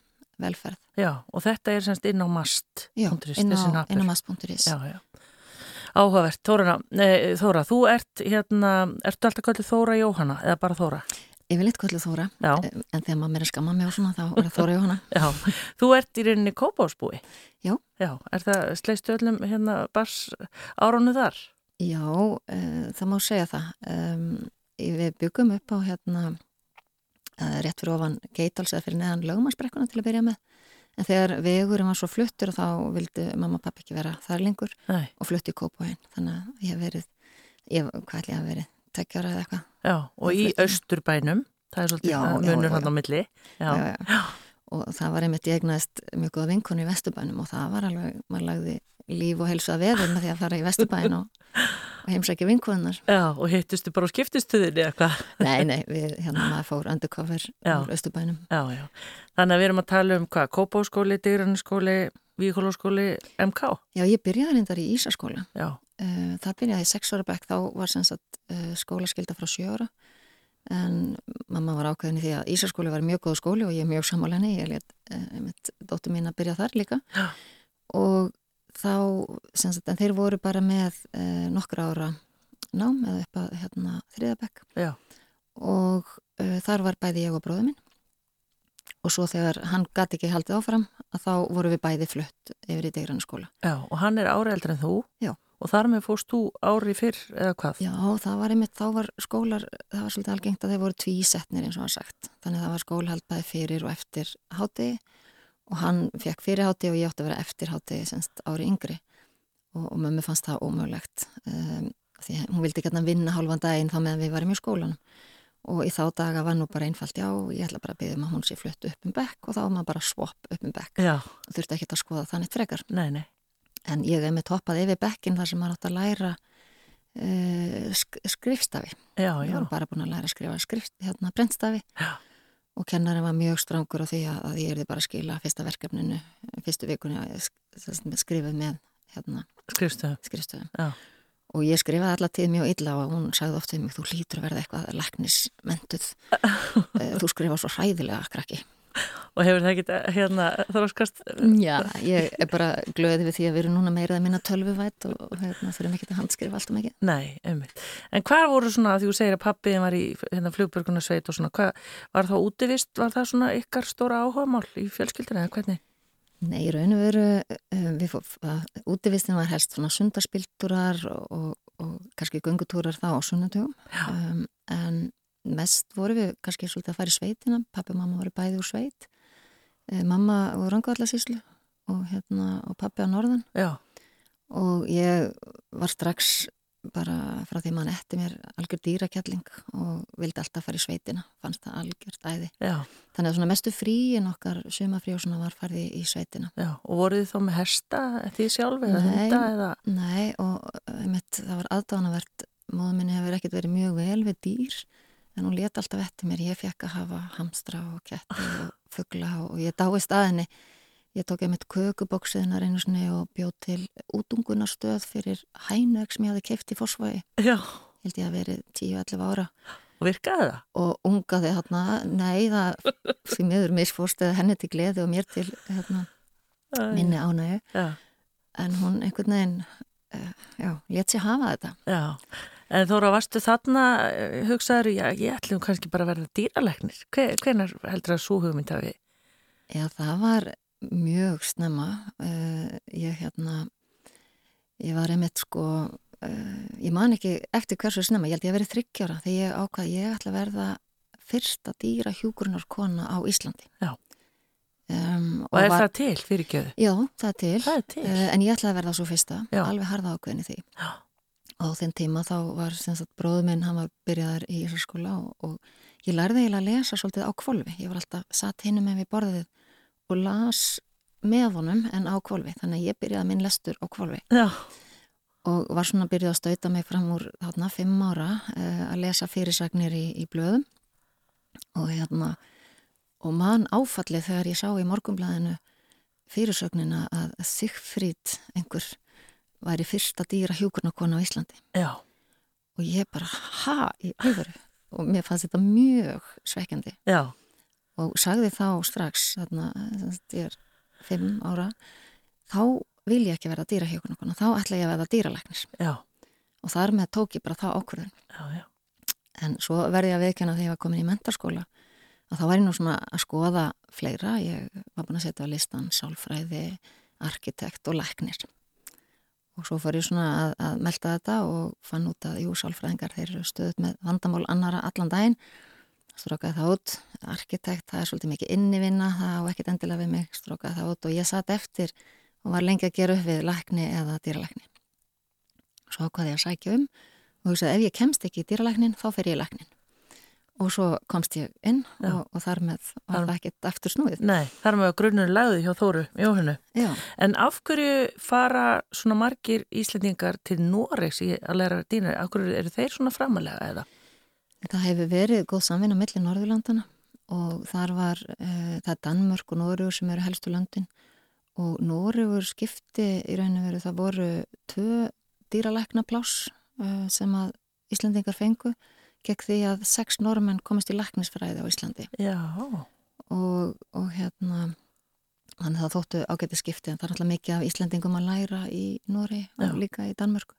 velferð. Já, og þetta er semst inn á mast. Já, inn á, á mass.is. Já, já. Áhugavert, Þóra, nei, Þóra, þú ert hérna, ertu alltaf kallið Þóra Jóhanna eða bara Þóra? Eitthvað allir Þóra, Já. eh, en þegar maður er að skamma mig og svona þá er Þóra Jóhanna. *laughs* Já, þú ert í rauninni kópásbúi. Já. Já, er það, sleistu öllum hérna bars áránu þar? Já, uh, það má segja það. Um, við byggum upp á hérna uh, rétt fyrir ofan Geitals eða fyrir neðan lögumarsbrekkuna til að byrja með. en þegar vegurinn var svo fluttur þá vildi mamma og pappi ekki vera þar lengur Nei. og flutti í Kópóin þannig að ég hef verið, ég, hvað ætli ég hef verið tekjara eða eitthvað Já, og í Fluttum. Östurbænum, það er svolítið Já, munur hann á milli. Já, Já, já. og það var einmitt ég egnaðist mjög góða vinkonu í Vesturbænum og það var alveg, maður lagði líf og helsu að veður með því að fara í Vesturbæn og, og heimsækja vinkonunar já og hittustu bara á skiptistuðinni eitthvað. Nei, nei, við, hérna maður fór undercover úr Östurbænum Já, já. Þannig að við erum að tala um hvað, Kópáskóli, Digranskóli, Víkólaskóli, MK. Já, ég byrjaði reyndar í Ísaskóla Já, Uh, það byrjaði í sex ára bekk, þá var sagt uh, skólaskylda frá sjö ára en mamma var ákveðin í því að Ísaskóli var mjög góð skóli og ég er mjög sammálenni, ég let uh, mitt dóttur mín að byrja þar líka Já. og þá, sagt, en þeir voru bara með nokkra ára nám eða upp að hérna þriðabekk já, og þar var bæði ég og bróður minn og svo þegar hann gæti ekki haldið áfram að þá voru við bæði flutt yfir í Degrana skóla. já. Og hann er ári eldri en þú. Já. Og þar með fórst þú ári fyrr eða hvað? Já, það var einmitt, þá var skólar, það var svolítið algengt að þeir voru tvísetnir eins og hann sagt. Þannig að það var skólahald bæði fyrir og eftir háti og hann fekk fyrir háti og ég átti að vera eftir háti semst ári yngri og, og mömmu fannst það ómögulegt um, því hún vildi ekki að vinna hálfan daginn þá meðan við varum í skólanum og í þá daga var nú bara einfalt já, ég ætla bara að byggja um að hún sé flutt upp um bekk og þá var maður bara svopp upp um bekk og þurfti ekki að skoða þannig frekar nei, nei. En ég hef með toppað yfir bekkin þar sem maður átt að læra uh, sk skrifstafi Já, ég já. var bara búin að læra að skrifa skrift, hérna brentstafi Já. og kennarinn var mjög strangur á því að, að ég erði bara að skila fyrsta verkefninu fyrstu vikunni að ég sk- sem sagt, skrifuð með hérna, Skrifstöðum. og ég skrifaði alla tíð mjög illa og hún sagði oft við mig þú hlýtur að verða eitthvað læknismentuð *laughs* Eh, þú skrifa svo hræðilega krakki Og hefur það ekki hérna þróskast? Já, ég er bara glöðið við því að við erum núna meira að minna tölvuvætt og, og hérna, þurfum ekki að handskrifa allt um ekki Nei, einmitt. En hvað voru svona, því þú segir að pappiðin var í hérna, flugbörgunarsveit og svona, hvað, var það útivist, var það svona ykkar stóra áhugamál í fjölskyldinu eða hvernig? Nei, í raun og veru, að, útivistin var helst svona sundarspiltúrar og, og, og kannski göngutúrar þá á sunnatugum, um, en mest voru við kannski svolítið að fara í sveitina, pappi og mamma voru bæði úr sveit, mamma úr rangavallasíslu og, hérna, og pappi á norðan Já, og ég var strax bara frá því mann eftir mér algjör dýrakjalling og vildi alltaf fara í sveitina, fannst það algjört æði. já, Þannig að svona mestu fríin okkar, sumafrí og svona var farið í sveitina. já. Og voruð þið þá með hesta því sjálf eða hunda eða? Nei og einmitt, það var aðdánavert móðu minni hefur ekkert verið mjög vel við dýr en hún let alltaf eftir mér ég fekk að hafa hamstra og ketti og fuggla og ég dáist að henni. Ég tók einmitt kökubóksiðnar einu sinni og bjóð til útungunarstöð fyrir hænög sem ég hafi keift í fórsvægi Já, held ég að verið 10-11 ára. Og virkaði það? og ungaði hérna, nei það því miður misfórst eða henni til gleði og mér til hérna, minni ánægu Já, en hún einhvern veginn uh, já, let sér hafa þetta. Já. En Þóra, varstu þarna, eh, hugsaður, já, ég ætlum kannski bara að verða dýralegnir. Hve, hvenar heldur að svo hugmynd hafi? Já, það var mjög snemma uh, ég hérna ég var einmitt sko uh, ég man ekki eftir hversu snemma ég held ég að verið þryggjára þegar ég ákvað ég ætla að verða fyrsta dýra hjúgrunarkona á Íslandi Já. um, Og, er það til fyrir gjöðu? Já, það er til, Það er til. En ég ætlaði að verða svo fyrsta Já. alveg harða ákveðin í því Já. Á þinn tíma þá var sem sagt bróður minn, hann var byrjaðar í þessar skóla og, og ég lærði eiginlega að lesa svolítið á kvolfi, ég var alltaf satt hinn með við borðið og las með honum en á kvolfi þannig að ég byrjaði minn lestur á kvolfi Já, og var svona byrjuð að stauta mig fram úr þarna fimm ára uh, að lesa fyrirsagnir í, í blöðum. Og hérna og man áfallið þegar ég sá í morgumblæðinu fyrirsögnina að Sigfríd einhver væri fyrsta dýra hjúkurnarkona á Íslandi. Já, og ég bara, ha, í alvöru? Og mér fannst þetta mjög svekkjandi. Já, og sagði þá strax þarna, ég er fimm ára þá vil ég ekki verða dýrahjókunarkona þá ætla ég að verða dýralæknis já, og þar með tók ég bara það ákvörðun. Já, já. en svo verði ég að veikjana þegar ég var komin í mentarskóla að þá var ég nú svona að skoða fleira, ég var búin að setja á listan sálfræði, arkitekt og læknir og svo fór ég svona að, að melda þetta og fann út að jú, sálfræðingar þeir eru stöðut með vandamál annara allan daginn strókaði það út, arkitekt, það er svolítið mikið innivinna, það á ekkert endilega við mig, strókaði það út og ég satt eftir og var lengi að gera upp við lakni eða dýralækni. Svo ákvaði ég að sækja um og hugsaði ef ég kemst ekki í dýralæknin, þá fer ég í læknin. Og svo komst ég inn og, og þar með var það ekkert aftur snúið. Nei, þar með grunnur lagði hjá Þóru Jóhannu. Já. En af hverju fara svona margir Íslendingar til Noregs í að læra dýnar? Af hverju eru þeir svona framalega eða? Það hefur verið góð samvinna millir Norðurlandana og þar var, uh, það er Danmörk og Noregur sem eru helstu löndin og Noregur skipti í rauninu veru það voru tvö dýralækna pláss uh, sem að Íslandingar fengu gegn því að sex normenn komist í læknisfræði á Íslandi. Og, og hérna, þannig það þóttu ágæti skipti en það er alltaf mikið af Íslandingum að læra í Nóri og líka í Danmörku.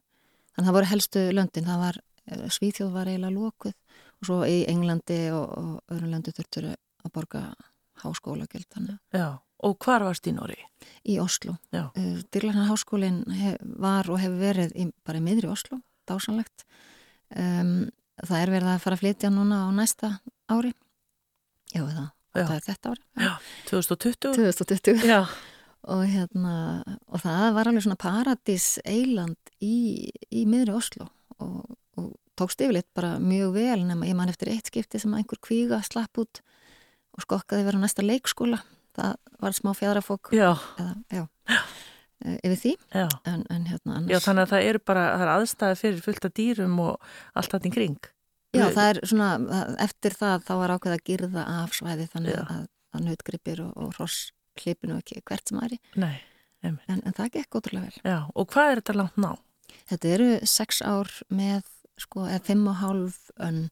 Þannig það voru helstu löndin, það var Svíþjóð var eiginlega lókuð og svo í Englandi og, og öðrum löndu þurftur að borga háskólagjöld þannig. Já, og hvar varst í Nóri? Í Oslo. Já. Dyrlarnar háskólinn var og hefur verið í, bara í miðri Oslo, dásanlegt. Um, það er verið að fara að flytja núna á næsta ári. Já, það, það er þetta ári. Já, 2020. 2020. Já. Og, hérna, og það var alveg svona paradís eiland í, í miðri Oslo og, og tókst yfirleitt bara mjög vel nema ég man eftir eitt skipti sem einhver kvíga slapp út og skokkaði verið á næsta leikskóla það var smá fjadrafók já. Eða, já, yfir því. En, en hérna annars Já, þannig að það eru bara, það er aðstæði fyrir fullt af dýrum og allt þetta í kring. Já, það er svona, eftir það þá var ákveð að girða af svæði þannig já. að, að nautgripir og, og hross hlipinu ekki hvert sem aðri. Nei, en, en það gekk ótrúlega vel. Já, og hvað er þetta langt ná? Þetta eru sex ár með sko, eða fimm og hálf önn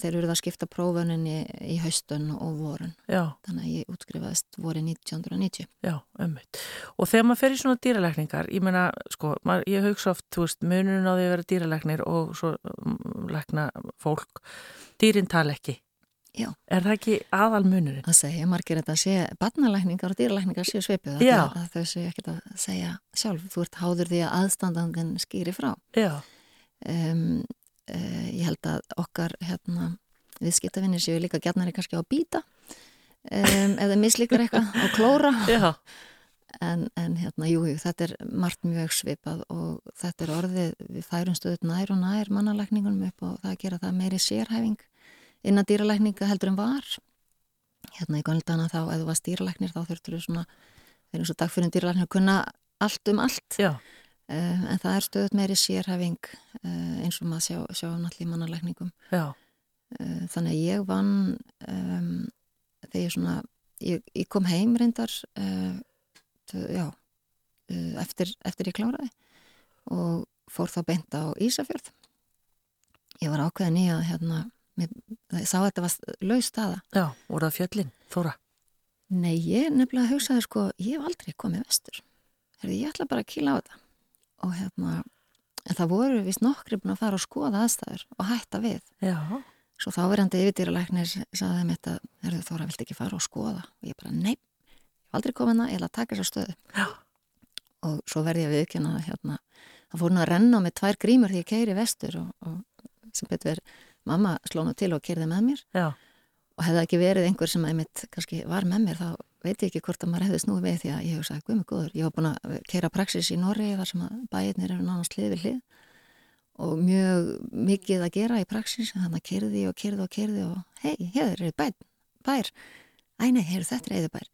þeir eru það að skipta prófuninni í haustun og vorun Já. þannig að ég útskrifaðist voru 1990 Já, ömmut. Og þegar maður fer í svona dýralækningar, ég meina, sko, maður, ég hugsa oft, þú veist, munurinn á því að vera dýralæknir og svo um, lækna fólk, dýrin tala ekki Já. Er það ekki aðal munurinn? Það segja margir þetta að sé barnalækningar og dýralækningar séu sveipið að þau séu ekkert að segja sjálf þú ert háður því að aðstandandin skýri frá Já. Um, uh, ég held að okkar hérna, viðskiptavinnir séu líka gætnari kannski á að býta um, eða mislíkar eitthvað á klóra. En, en hérna, jú, jú, þetta er margt mjög svipað og þetta er orðið við færum stöðut nær og nær mannalækningunum upp og það að gera það meiri sérhæfing innan dýralækninga heldur en var. Hérna í göldana þá, ef þú varst dýralæknir þá þurftur þú svona, þeir eru svo dagfyrir dýralæknir að kunna allt um allt. Já. Uh, en það er stöðut meiri sérhæfing uh, eins og maður sjá, sjá náttúrulega í mannalækningum. Já. Uh, þannig að ég vann um, þegar ég svona ég, ég kom heim reyndar já eftir, eftir ég kláraði og fór þá beint á Ísafjörð. Ég var ákveðin í að hérna, mér, sá að þetta var laus staða. Já, voru það fjöllin, Þóra? Nei, ég nefnilega hugsaði sko, ég hef aldrei komið vestur. Herði, ég ætla bara að kýla á þetta og hérna, en það voru vist nokkri búin að fara og skoða aðstæður og hætta við. Já. Svo þáverandi yfirdýralæknir saði þeim þetta, herðu Þóra, vilt ekki fara og skoða? Og ég bara, nei, ég hef aldrei komið hana, ég ætla að taka þessa stöðu. Já. Og svo verði ég að viðkjöna hérna, það fór nú að renna með tvær grímur því ég keiri vestur og, og sem betur mamma slónu til og keiriði með mér. Já. Og hefði ekki verið einhver sem einmitt kannski var með mér, þá veit ég ekki hvort að maður hefði snúið við því að ég hef sagt, guð mig góður, ég var búin að keira praxis í Norri þar sem að bæirnir eru nánast hlið við hlið. Og mjög mikið að gera í praxis þannig að kerði og kerði og kerði og hei, hér er bær, bær. Æ nei, hér, þetta er eðibær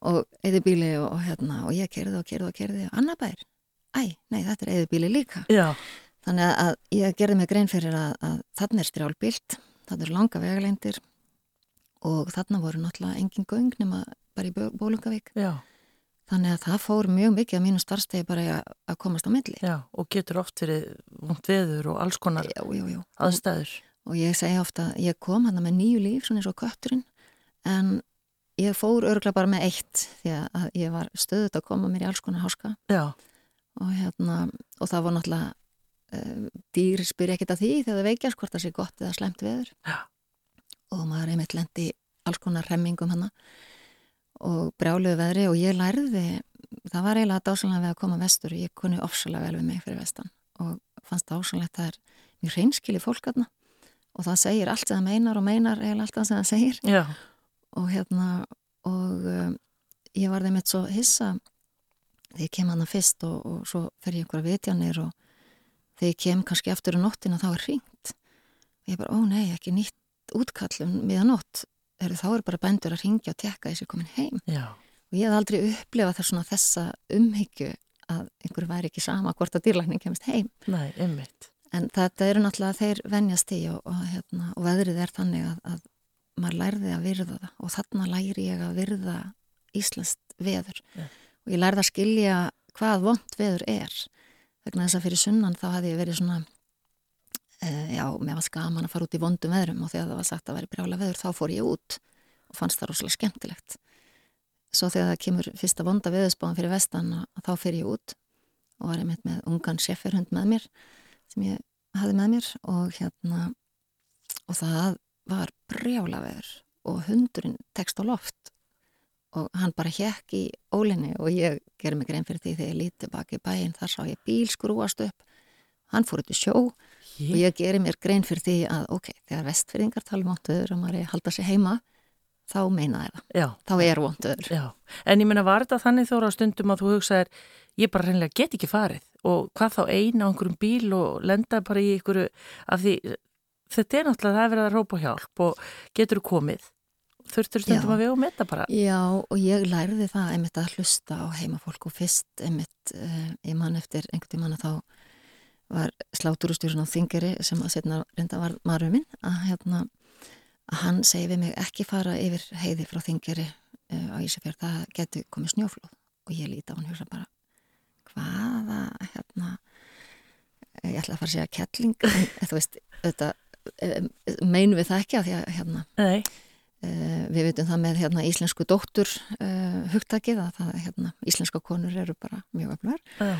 og eðibíli og, og hérna og ég kerði og kerði og kerði og annar bær. Æ, nei, þetta er eðibíli líka. Já. þannig að ég gerði mig grein fyrir að, að þarna er strjálbilt, það eru langa vegaleindir og þarna voru náttúrulega engin göng nema bara í Bólungavík. Já. Þannig að það fór mjög mikið af mínu starfstegi bara að komast á milli. Já, og getur oft verið vond veður og alls konar já, já, aðstæður. Og, og ég segi ofta, ég kom hann með nýju líf, svona eins og kötturinn, en ég fór örgla bara með eitt því að ég var stöðut að koma mér í alls konar háska. Og hérna, og það var náttúrulega, uh, dýr spyr ekkert að því þegar það veikjast hvort það sé gott eða slemt veður. Já. Og maður einmitt lendi alls konar remmingum hann og brjáluðu veðri og ég lærði, það var eiginlega dásanlega við að koma vestur og ég kunni ofsalega vel við mig fyrir vestan og fannst dásanlegt að það er mjög hreinskili fólk aðna og það segir allt sem það meinar og meinar eða allt sem það segir Já. og hérna og um, ég var þeim eitt svo hissa þegar ég kem hana fyrst og, og svo fer ég einhverja vitjanir og þegar ég kem kannski aftur á nóttina þá er hringt og ég bara, ó nei, ekki nýtt útkallum miðan nótt, er, þá er bara bændur að ringja og tekka þessi komin heim Já. og ég hef aldrei upplifað þess svona þessa umhyggju að einhver væri ekki sama hvort að dýrlækning kemist heim Nei, einmitt. en þetta eru náttúrulega þeir venjast í og, og, hérna, og veðrið er þannig að, að maður lærði að virða það og þarna læri ég að virða Íslandst veður Ja. og ég lærði að skilja hvað vond veður er vegna þess að fyrir sunnan þá hafði ég verið svona já, mér var skaman að fara út í vondum veðrum og þegar það var sagt að veri brjála veður þá fór ég út og fannst það rosalega skemmtilegt. Svo þegar það kemur fyrsta vonda veðurspáðan fyrir vestan þá fer ég út og var einmitt með ungan sefferhund með mér sem ég hafði með mér og hérna og það var brjála veður og hundurinn tekst á loft og hann bara hjekk í ólinni og ég gerir mig grein fyrir því þegar ég líti baki bæinn þar sá ég bíl skrúast upp hann fór út í sjó og ég gerir mér grein fyrir því að ok, þegar vestfyrðingar tala um vonduður og maður er að halda sig heima þá meina það, Já. þá er Já. En ég meina, var þetta þannig þóra á stundum að þú hugsaðir, ég bara reynilega get ekki farið og hvað þá eina á einhverjum bíl og lenda bara í einhverju af því þetta er náttúrulega það er verið að rópa hjálp og getur komið þurftur stundum Já. að við og metta bara Já, og ég lærði það einmitt að hlusta á heimafólk og fyrst einmitt, uh, ég man eftir einhvern tímann að þá var sláturustjórun á Þingeri sem að setna reynda var maður minn að, hérna, að hann segi við mig ekki fara yfir heiði frá Þingeri uh, á Ísafjörð, það getur komið snjóflóð. Og ég líti á hann hugsa bara hvaða hérna ég ætla að fara að segja kettling en þú veist, þetta meinum við það ekki að því að hérna Nei, Uh, við veitum það með hérna, íslensku dóttur uh, hugtakið að það, hérna, íslenska konur eru bara mjög öflugar. Já,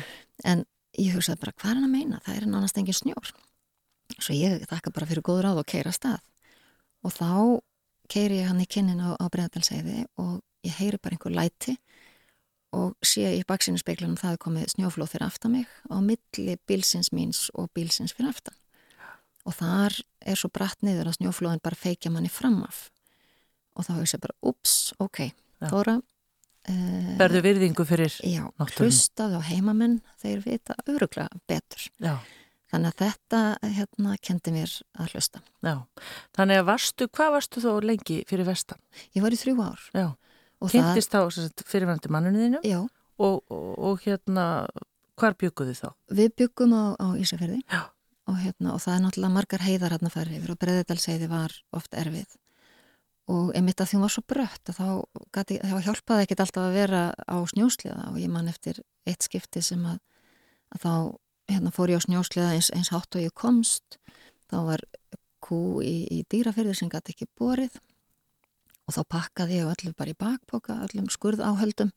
en ég hugsaði bara hvað er hann að meina, það er nánast engin snjór. Svo ég þakka bara fyrir góður áð og keira stað. Og þá keiri ég hann í kynnin á, á bregðalsæði og ég heyri bara einhver læti og sé í baksinu speiklunum það er komið snjóflóð fyrir aftan mig á milli bílsins míns og bílsins fyrir aftan. Og þar er svo bratt niður að snjóflóðin bara feikja manni framaf og þá hugsa ég bara, ups, ok. Þóra berðu virðingu fyrir Já, náttúrunni. hlustaðu á heimamenn, þeir vita öruglega betur. Já, Þannig að þetta hérna kendi mér að hlusta. já Þannig að varstu, hvað varstu þó lengi fyrir vestan? Ég var í þrjú ár. Já, kynntist þá sem sagt, fyrirvændi manninu þínu Já, og, og, og hérna hvar bygguðu þá? við byggum á, á Ísafjörði Já. og, hérna, og það er náttúrulega margar heiðar hérna farið yfir og Breðedalseiði var oft erfið og einmitt að því hún var svo brött þá, gati, þá hjálpaði ekkit alltaf að vera á snjósliða og ég man eftir eitt skipti sem að, að þá hérna, fór ég á snjósliða eins, eins hátt og ég komst. Þá var kú í, í dýraferði sem gæti ekki borið. Og þá pakkaði ég öllu bara í bakpoka öllum skurð áhöldum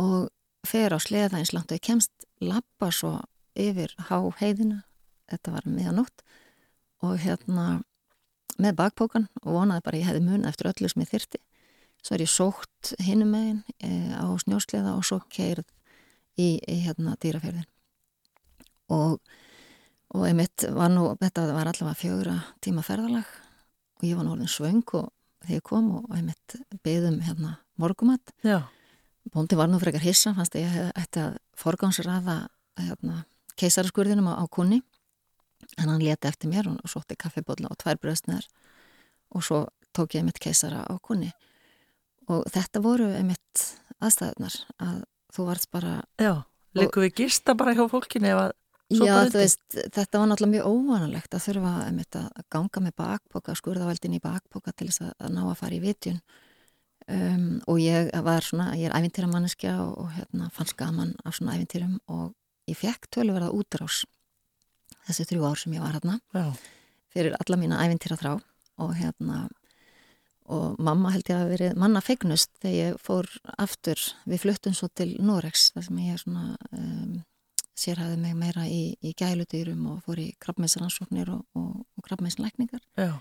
og fer á sleða eins langt og ég kemst lappa svo yfir há heiðina þetta var meðanótt og hérna með bakpókan og vonaði bara ég hefði mun eftir öllu sem ég þyrti svo er ég sótt hinum megin e, á snjósleða og svo keirð í, í hérna dýraferðin og og einmitt var nú, þetta var allavega fjögra tíma ferðalag og ég var nú orðin svöng og þegar ég kom og einmitt beðum hérna morgumat Já, Bóndi var nú frekar hissa, fannst að ég ætti að forgámsraða hérna, keisaraskurðinum á, á kunni en hann leti eftir mér og sótti kaffibólla og tvær bröðsneðar og svo tók ég mitt keisara á kunni og þetta voru einmitt aðstæðunar að þú varst bara já Liggur við gista bara hjá fólkinu ef að Já, þú veist, þetta var náttúrulega mjög óvanalegt að þurfa einmitt, að ganga með bakpoka, skurðavældin í bakpoka til þess að, að ná að fara í vitjun. Um, og ég var svona, ég er æfintýramanneskja og, og hérna, fannst gaman af svona æfintýrum og ég fekk töluverða útrás þessi þrjú ár sem ég var hérna Já, fyrir alla mína æfintýra þrá. Og hérna og mamma held ég að hafa verið manna fegnust þegar ég fór aftur. Við fluttum svo til Norex þar sem ég svona um, sérhæði mig meira í, í gæludýrum og fór í krabbmeinsrannsóknir og, og, og krabbmeinslækningar já,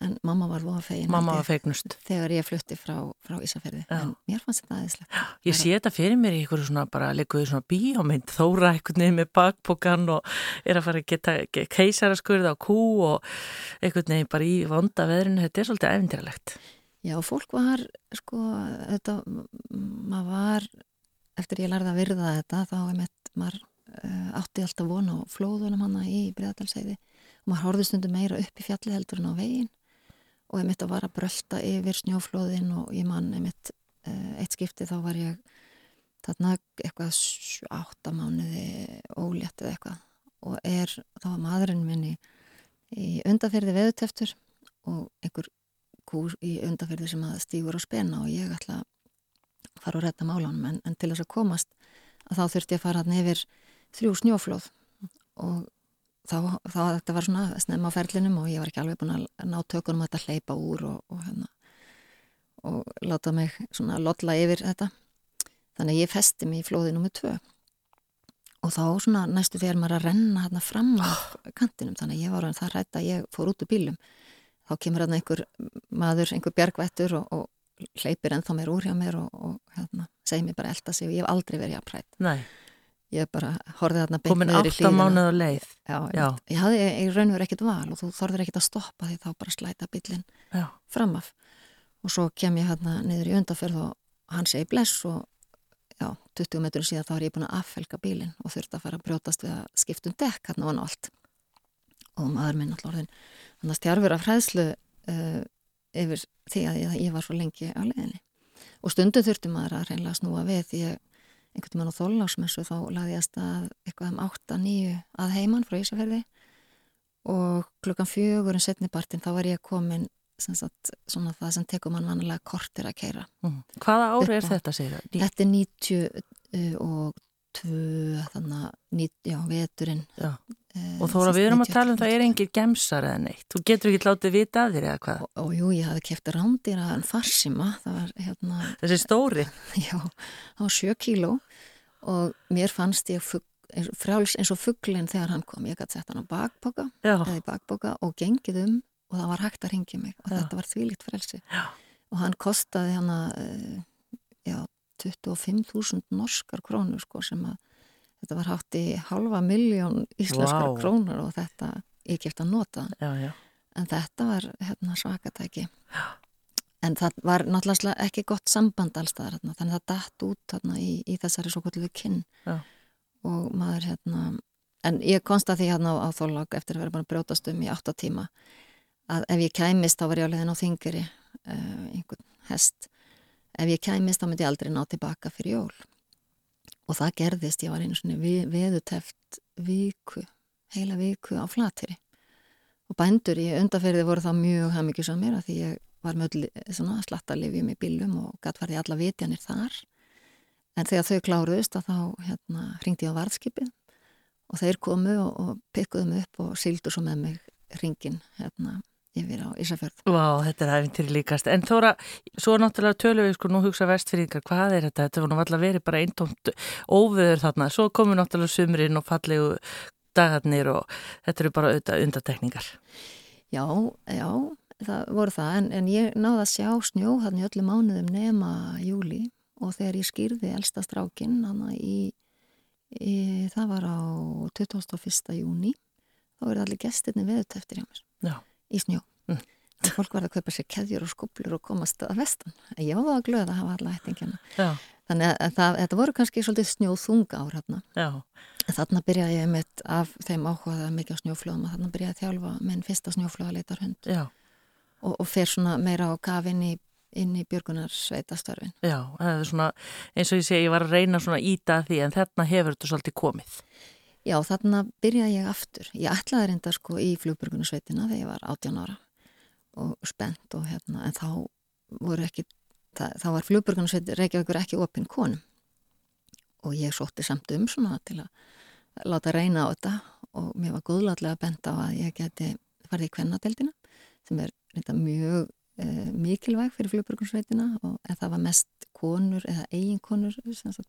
en mamma var voða fegin Mamma var fegnust. þegar ég flutti frá, frá Ísafjörði en mér fannst þetta aðeinslegt Ég sé þetta fyrir mér í einhverju svona bara leikuðu svona bíómynd, þóra einhvern veginn með bakpokan og er að fara að geta keisaraskurða á kú og einhvern veginn bara í vonda veðrinu, þetta er svolítið efindræðilegt. Já, fólk var sko, þetta, maður var eftir ég lærði að virða þetta þá er mitt, maður uh, átti alltaf von á flóðunum hana í Breiðadalseiði og maður horfði stundum meira upp í fjalli heldur en á veginn og ég mitt að var að brölda yfir snjóflóðin og ég mann einmitt uh, eitt skipti þá var ég þarna eitthvað sjö- átta mánuði ólétt eða eitthvað og er, þá var maðurinn minni í undaferði veðuteftur og einhver kúr í undaferði sem að stígur á spenna og ég ætla að fara og redda málunum en, en til þess að komast að þá þurfti ég að fara hann yfir þrjú snjóflóð og þá, þá þetta var svona snemma á ferlinum og ég var ekki alveg búin að ná tökunum að þetta hleypa úr og, og hérna og láta mig svona lotla yfir þetta. Þannig að ég festi mig í flóði nummið tvö. Og þá svona næstu fyrir maður að renna hérna fram af kantinum þannig að ég var að það rætta að ég fór út úr bílum þá kemur hérna einhver maður, einhver bjargvættur og, og hleypir ennþá mér úr hjá mér og, og hérna, segir mér bara elda sig og ég hef aldrei verið að prætt Nei, ég bara horfið þarna beint komin niður í átta hlíðina. mánuð á leið. Já, Já. Ég, ég hafði í raun og verið ekkert val og þú þorður ekkert að stoppa því þá bara slæta bílinn framaf og svo kem ég hérna niður í undarferð og hann segi bless og já, 20 metrum síðan þá er ég búin að affelga bílinn og þurfti að fara að brjótast við að skipta um dekk hérna og allt og maður minn alltaf orðin þannig að stjárfur af hræðslu uh, yfir því að ég, ég var svo lengi á leiðinni og stundum þurfti maður að reynlega snúa við því að einhvern tímann á þólásmessu þá laði ég að stað eitthvað um 8-9 að heiman frá Ísafjörði og klukkan fjögur en setnipartin þá var ég komin sem sagt, svona það sem tekur mann vanalega kortir að keira. mm. Hvaða ári er þetta, segir það? Þetta er 90 uh, og 2, þannig að, veturinn. Uh, Og þóra við erum að tala um það er engir gemsar eða neitt. Þú getur ekki látið vita að þér eða hvað. Og jú, ég hafði keft rándýra en farsima, það var hérna, Þessi stóri. *laughs* já, var 7 kíló og mér fannst ég fugg, eins, og fugglinn þegar hann kom. Ég gæti sett hann á bakboka eða í bakboka og gengið um og það var hægt að ringja mig og Já. þetta var þvílíkt frelsi Já. og hann kostaði hann að já, 25.000 norskar krónur sko sem að þetta var hátt í halva miljón íslenskar Vá. krónur og þetta ég kæft að nota já, já. en þetta var hérna, svakatæki en það var náttúrulega ekki gott samband allstaðar hérna, þannig að það datt út hérna, í, í þessari svo kvöldu kinn Já. og maður hérna en ég konsta því hérna á, á þólag eftir að vera að brjótast um í 8 tíma að ef ég kæmist þá var ég á leiðin á þingari uh, einhvern hest ef ég kæmist þá myndi ég aldrei ná tilbaka fyrir jól og það gerðist, ég var einu svona veðuteft viku heila viku á flatiri og bændur í undarferði voru það mjög hafmyggjusam að því ég var með svona slattarlifjum í bílum og gatt farið alla vitjanir þar. En þegar þau kláruðust að þá hérna hringdi ég á varðskipið. Og þeir komu og, og pikkuðu mig upp og síldu svo með mig hringin hérna yfir á Ísafjörð Vá, þetta er æfintýri líkast. En Þóra, svo náttúrulega tölum við sko nú hugsa vestfyringar, hvað er þetta? Þetta var nú alltaf verið bara eintómt óveður þarna. Svo komu náttúrulega sumrin og fallegu dagarnir og þetta eru bara auðvitað undatekningar. Já, já, það voru það en, en ég náði að sjá snjó þannig öllu mánuðum nema júli og þegar ég skýrði elsta strákin hana í, í það var á 21. júni þá verði allir gestirni veðuteftir hjá mér Já. Í snjó Mm. fólk var að kaupa sér keðjur og skuplur og komast að vestan ég var að glöða að hafa alla ættingina þannig að, að það, þetta voru kannski svolítið snjóþunga ár hérna þarna byrjaði ég mitt af þeim áhugaða mikið á snjóflöðum og þarna byrjaði ég að þjálfa minn fyrsta snjóflöðaleitarhund já, og, og fer svona meira á kaf inn í, inn í björgunar sveitastörfin. já. Það er svona, eins og ég segi, ég var að reyna svona íta því en þarna hefur þetta svolítið komið. Já, þarna byrjaði ég aftur. Ég ætlaði reynda sko í flugbjörgunar sveitina þegar ég var 18 ára og spennt og hérna, en þá voru ekki, það, þá var flugbjörgunar sveit Reykjavíkur ekki opinn konum. Og ég sótti samt um svona til að láta reyna á þetta og mér var góðlátlega bent á að ég geti farið í kvennadeldina sem er reynda mjög uh, mikilvæg fyrir flugbjörgunarsveitina og en það var mest konur eða eiginkonur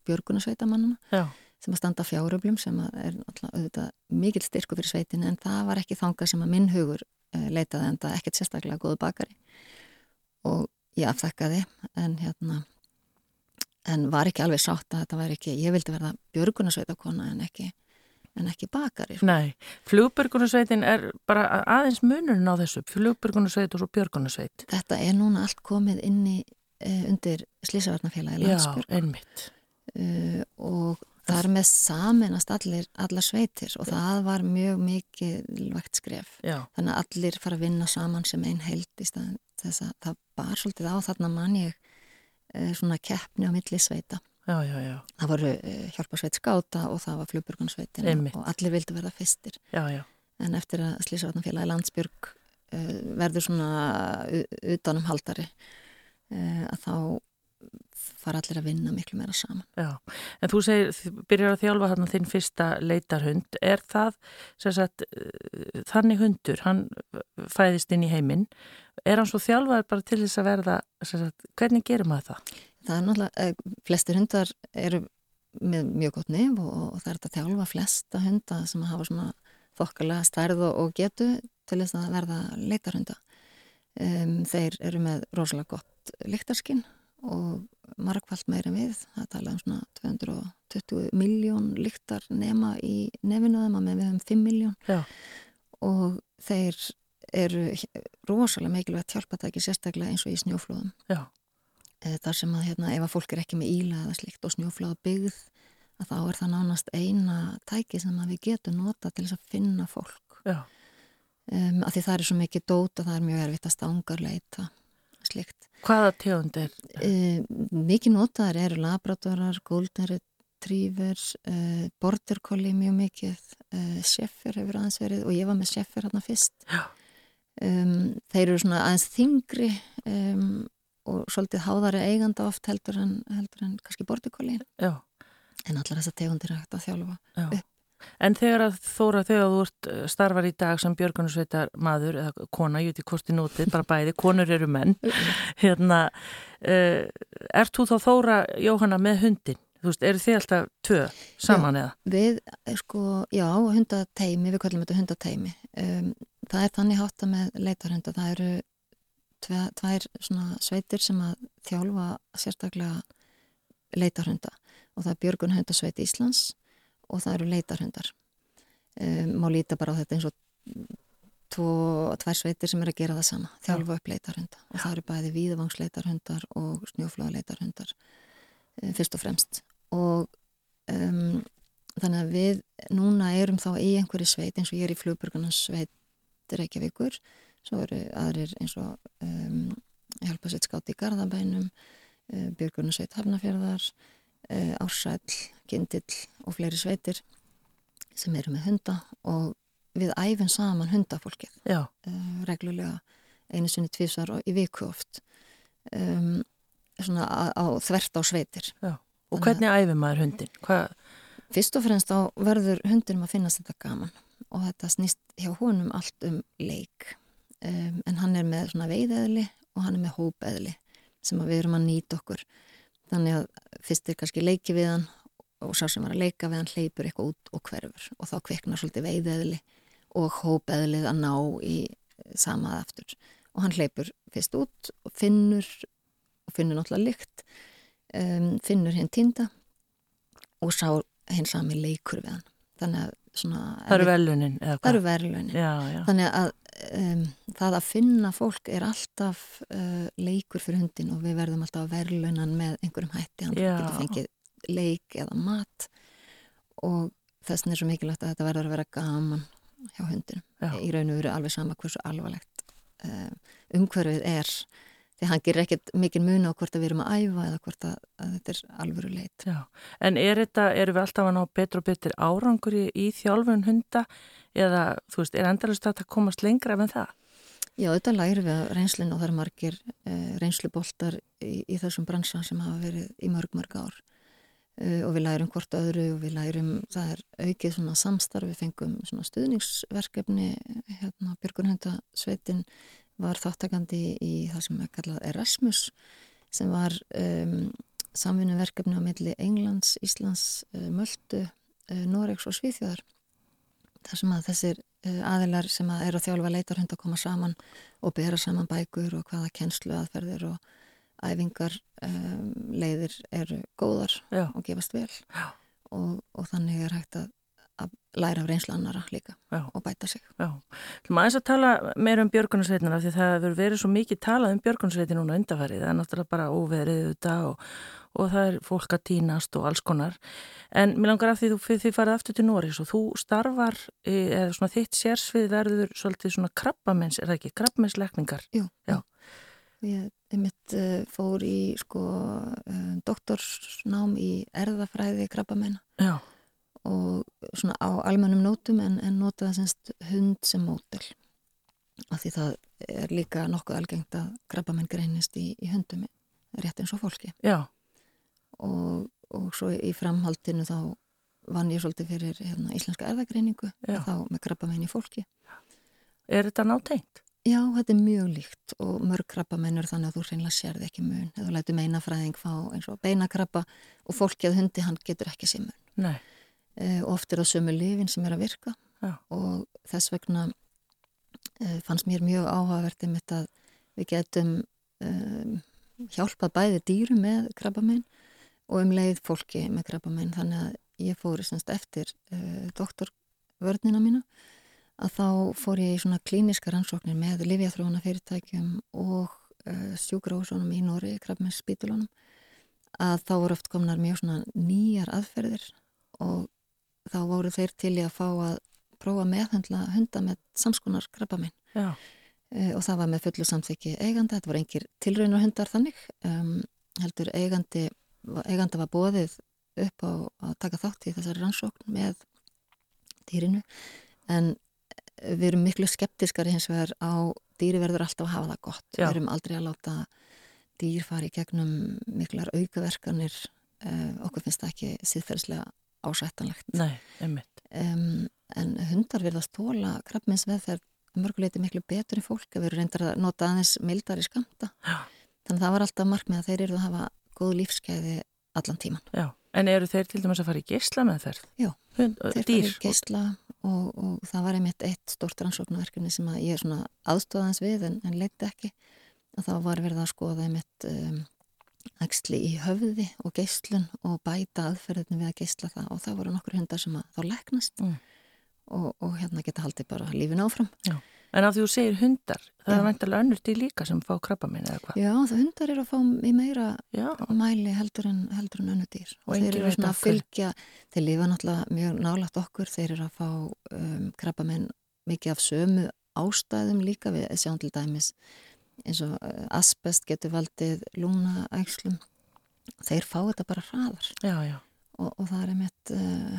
björgunarsveitamannana Já, sem að standa fjáröflum sem er auðvitað mikill styrku fyrir sveitin en það var ekki þangað sem að minn hugur uh, leitaði enda ekkert sérstaklega góðu bakari og ég afþekkaði en hérna en var ekki alveg sátt að þetta væri ekki ég vildi verða björgunarsveitakona en ekki en ekki bakari. Sko. Nei, flugbjörgunarsveitin er bara aðeins munurinn á þessu, flugbjörgunarsveit og svo björgunarsveit. Þetta er núna allt komið inni uh, undir Slísavarnafélagi landsbjörg. Já, einmitt. Uh, og það er með saminast allir, allar sveitir og það var mjög mikið vægt skref. Já. Þannig að allir fara að vinna saman sem einn held í staðin þess að það bar svolítið á þarna mann ég uh, svona keppni á milli sveita. Já, já, já. Það voru uh, hjálparsveit skáta og það var flugburgunarsveitin og allir vildi verða fyrstir. Já, já. En eftir að Slísavatnafélagi landsbyrg uh, verður svona utanum haldari að þá fara allir að vinna miklu meira saman. Já, en þú segir, byrjar að þjálfa þarna þinn fyrsta leitarhund. Er það, sagt, þannig hundur, hann fæðist inn í heiminn, er hann svo þjálfaður bara til þess að verða, sagt, hvernig gerir maður það? Það er náttúrulega, eh, flestir hundar eru með mjög gott nefn og, og það er þetta þjálfa flesta hundar sem hafa svona þokkalega stærð og getu til þess að verða leitarhunda. Um, þeir eru með rosalega gott líktarskinn og margfald meira við. Það tala um svona 220 miljón líktar nema í nefinu þeim að með við höfum 5 miljón og þeir eru rosalega mikilvægt hjálpatæki sérstaklega eins og í snjóflóðum. Já. Eh, þar sem að hérna, ef að fólk er ekki með íla eða slikt og snjófláð byggð að þá er það nánast eina tæki sem við getum nota til þess að finna fólk um, að því það er svo mikið dót og það er mjög erfitt að stangarleita slikt. Hvaða tegund er? Um, mikið notaðar eru labratorar, golden retrievers uh, border collie mjög mikið uh, sheffer hefur aðeins verið og ég var með sheffer hérna fyrst um, þeir eru svona aðeins þingri um og svolítið háðari eiganda oft heldur en, heldur en kannski bortikóli en allar þess að tegundir er hægt að þjálfa Já. upp. En þegar að þóra þegar þú ert eh, starfar í dag sem Björgunarsveitar maður eða kona, ég veit í kosti nótið, bara bæði, konur eru menn, *laughs* hérna, uh, ert þú þá þóra Jóhanna með hundin? Þú veist, eru þið alltaf tvö saman já, eða? Við, eh, sko, já, hundateimi, við kallum þetta hundateimi. Um, það er þannig hátta með leitarhunda, það eru tvær sveitir sem að þjálfa sérstaklega leitarhunda og það er Björgun hundasveit Íslands og það eru leitarhundar. Um, má líta bara á þetta eins og tvo, tvær sveitir sem er að gera það sama þjálfa upp leitarhunda. Og það eru bæði víðavangsleitarhundar og snjóflóðleitarhundar um, fyrst og fremst. Og um, þannig að við núna erum þá í einhverju sveit eins og ég er í flugburgunans sveit Reykjavíkur svo eru aðrir eins og um, hjálpasveit skátt í Garðabænum uh, Björgunarsveit Hafnafjörðar Ársæl, Kindill og fleiri sveitir sem eru með hunda og við æfum saman hundafólkið uh, reglulega einu sinni tvísar og í viku oft um, svona á, á þvert á sveitir Já. Og hvernig æfum maður hundin? Hva? Fyrst og fremst á verður hundinum að finnast þetta gaman og þetta snýst hjá honum allt um leik um, en hann er með svona veiðeðli og hann er með hópeðli sem við erum að nýta okkur þannig að fyrst er kannski leiki við hann og sá sem var að leika við hann hleypur eitthvað út og hverfur og þá kviknar svolítið veiðeðli og hópeðlið að ná í samað aftur. Og hann hleypur fyrst út og finnur og finnur náttúrulega lykt um, finnur hinn týnda og sá hinn sami leikur við hann. Þannig að svona Það eru verlunin Það eru verlunin Þannig að um, það að finna fólk er alltaf uh, leikur fyrir hundin og við verðum alltaf að verðlunan með einhverjum hætti, hann Já. getur fengið leik eða mat og þess vegna er svo mikilvægt að þetta verður að vera gaman hjá hundin í raun og veru alveg sama hversu alvarlegt uh, umhverfið er því hann gerir ekkert mikil mun á hvort að við erum að æfa eða hvort að, að þetta er alvöru leit. Já, en er þetta, eru við alltaf að ná betur og betur árangur í, í þjálfun hunda eða þú veist, er endalust að það komast lengra en það? Já, þetta læri við reynslinu og það er margir eh, reynsluboltar í, í þessum bransa sem hafa verið í mörg, mörg ár eh, og við lærum hvort öðru og við lærum, það er aukið svona samstarf, við fengum svona stuðningsverkefni, hérna Björgunhundasveitin var þáttakandi í það sem er kallað Erasmus sem var um, samfunnuverkefni á milli Englands, Íslands, uh, Möldu, uh, Noregs og Svíþjóðar þar sem að þessir uh, aðilar sem að eru að þjálfa leitarhund að koma saman og bera saman bækur og hvaða kennslu aðferðir og æfingar um, leiðir eru góðar Já. og gefast vel og, og þannig er hægt að, að læra af reynslu annara líka Já. og bæta sig. Já, þú maður þess að tala meira um björgunarsveitina því það hefur verið svo mikið talað um björgunarsveitin núna undarfærið, það er náttúrulega bara óverið þetta og, og það er fólk að týnast og alls konar, en mér langar af því þú þið farið aftur til Norís og þú starfar, eh, eða svona þitt sérsvið verður svolítið svona krabbamenns, er það ekki, krabbamennslekningar? Jú, Já. Ég einmitt uh, fór í sko uh, doktorsnám í erðafræði krabbamenn Já, og svona á almennum nótum en, en notaði semst hund sem mótel af því það er líka nokkuð algengt að krabbamenn greinist í, í hundum rétt eins og fólki. Og, og svo í framhaldinu þá vann ég svolítið fyrir hérna, íslenska erðagreiningu þá með krabbamenn í fólki. Er þetta nátengt? Já, þetta er mjög líkt og mörg krabbamenn er þannig að þú reynilega sérði ekki mun. Eða þú lætur meinafræðing fá eins og beinakrabba og fólki að hundi hann getur ekki sér mun. Nei, e, oft er það sömu lifin sem er að virka Já. og þess vegna e, fannst mér mjög áhugavert einmitt að við getum e, hjálpað bæði dýru með krabbamenn og um leið fólki með krabbamenn þannig að ég fór semst eftir e, doktorvörnina mína að þá fór ég í svona klíniska rannsóknir með livjaþróuna fyrirtækjum og sjúgrásunum í Nóri, krabbmenns spítulunum að þá voru oft komnar mjög svona nýjar aðferðir og þá voru þeir til í að fá að prófa að meðhendla hunda með samskonar krabbamenn já, uh, og það var með fullu samþykki eiganda, þetta voru engir tilraunar hundar þannig um, heldur eigandi, eiganda var bóðið upp á að taka þátt í þessari rannsókn með dýrinu en við erum miklu skeptiskari hins vegar á dýri verður alltaf að hafa það gott. Já. Við erum aldrei að láta dýr fara í gegnum miklar aukaverkanir. Uh, okkur finnst það ekki síðferðslega ásættanlegt. nei, einmitt. Um, en hundar verðast tóla krabbmins veðferð mörguleiti miklu betur en fólk að við erum reyndar að nota aðeins mildari skamta. Já. Þannig að það var alltaf markmið að þeir eru að hafa góð lífskeiði allan tíman. Já, en eru þeir til dæmis að fara í geisla með þeir? Já, Hund, þeir dýr? fara í geisla og, og það var einmitt eitt stort rannsóknarverkefni sem að ég er svona aðstóðans við en, en leiti ekki að þá var verið að skoða einmitt um, æxli í höfði og geislun og bæta aðferðinu við að geisla það og það voru nokkur hundar sem þá leknast Mm. og, og hérna geta haldið bara lífin áfram. En af því þú segir hundar, það Já. er væntalega önnur til líka sem fá krabbamenn eða hvað? Já, það hundar eru að fá í meira Já, mæli heldur en, heldur en önnu dýr Og og, þeir eru svona að fylgja þeir lifa náttúrulega mjög nálægt okkur þeir eru að fá um, krabbamenn mikið af sömu ástæðum líka við sjáum til dæmis eins og uh, asbest getur valdið lúnaækslum þeir fá þetta bara hraðar já, já, og, og það er einmitt uh,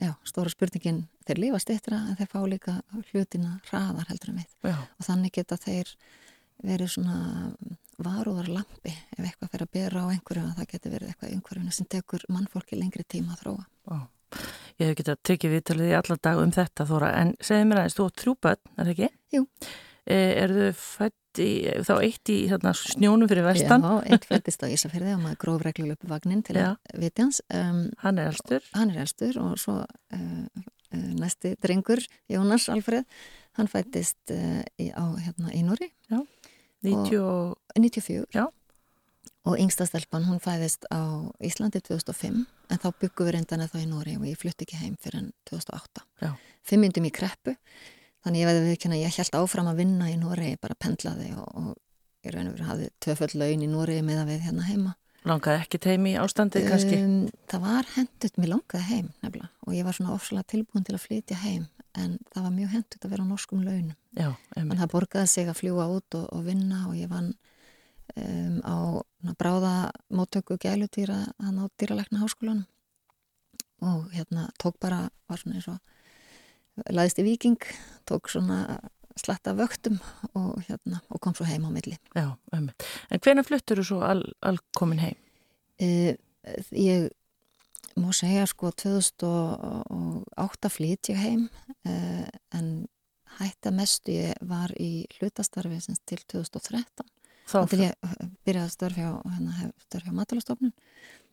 já, stóra spurningin þeir lifa stittra en þeir fá líka hlutina hraðar heldur en við og þannig geta þeir verið svona varúðar lampi ef eitthvað fer að bera á einhverju að það getur verið eitthvað í einhverjunu sem tekur mannfólki lengri tíma að þróa. já. Ég hef getað tekið viðtalið í alla dag um þetta Þóra, en segðu mér aðeins, þú átt þrjú börn, er það ekki? Jú. Er þau fætt í, þá eitt í þarna, snjónum fyrir vestan? Já, eitt fættist á Ísafjörði og maður gróf reglulega upp vagnin til að viti hans. Um, Hann er elstur? hann er elstur og svo uh, næsti drengur, Jónas Alfred, hann fættist uh, í, á, hérna, í Núri, 90 og... 94. Já. Og yngsta stelpan, hún fæðist á Íslandi 2005, en þá byggum við reyndan eða þá í Nóri og ég flutti ekki heim fyrir en 2008. Já. Fimm myndum í kreppu, þannig ég veði viðkynna, ég held áfram að vinna í ég bara pendlaði og, og ég raun og verið hafði tvöföll laun í Nóri með að við hérna heima. Langaði ekki teimi í ástandið kannski? Um, það var hendut, mér langaði heim nefnilega og ég var svona ofsalega tilbúin til að flytja heim en það var mjög hendut að vera á norskum launum. Já, En það borgaði sig að fljúa út og, og vinna og ég vann um, á na, bráða móttöku gælutýra hann á dýralækna háskólanum og hérna tók bara, var svona eins og laðist í viking, tók svona slatta vöktum og hérna og kom svo heim á milli. Já, einmitt. En hvenær fluttur þú svo al, alkomin heim? Uh, ég má segja sko 2008 flytt ég heim uh, en hætta mestu ég var í hlutastarfi til 2013 Þá, til ég byrjaði að störf hjá, hérna, hjá matalastofnun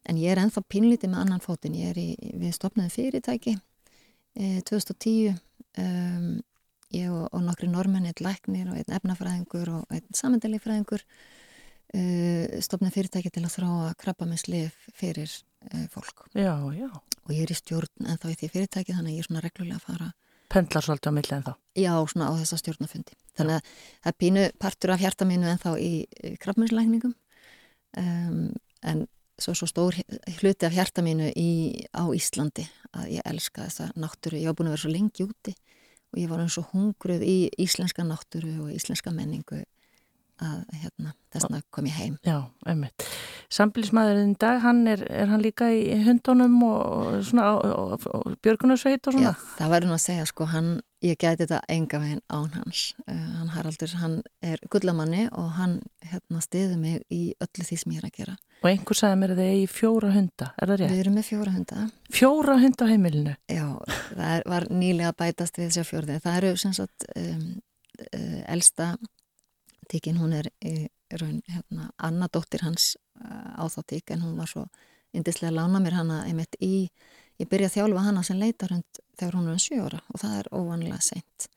en ég er ennþá pínlítið með annan fótinn ég er í, við stopnaði fyrirtæki eh, 2010 um, ég og, og nokkri normenn, einn læknir og einn efnafræðingur og einn samendalífræðingur uh, stopnum fyrirtæki til að þráa krabba með slif fyrir uh, fólk. Já, já. Og ég er í stjórn en þá í því fyrirtæki þannig að ég er svona reglulega að fara Pendlar svolítið á millið en þá? Já, svona á þessa stjórnafundi. Þannig að það er pínu partur af hjarta mínu en þá í krabbmjömslækningum um, en svo, svo stór hluti af hjarta mínu í, á Íslandi að ég elska þessa náttúru. Ég á búin að vera svo lengi úti og ég var eins og hungruð í íslenska náttúru og íslenska menningu að hérna, þessna kom ég heim. Já, einmitt. Sambilismæðurinn í dag, hann er, er hann líka í hundunum og svona björgunarsveit og svona? Já, það verður nú að segja sko, hann, ég gæti þetta enga veginn án hans. Uh, hann Haraldur, hann er gullamanni og hann hérna stiði mig í öllu því sem ég er að gera. Og einhver sagði mér að þið er í fjóra hunda, er það rétt? Við erum með fjóra hunda. Fjóra hunda heimilinu? Já, það er, var nýlega bætast við þessi fjórði. Það eru sem sagt um, uh, elsta tíkin, hún er í raun hérna, Anna dóttir hans uh, á þá tík en hún var svo indislega að lána mér hana einmitt í, ég byrja að þjálfa hana sem leitarhund þegar hún er um 7 ára og það er óvanlega seint.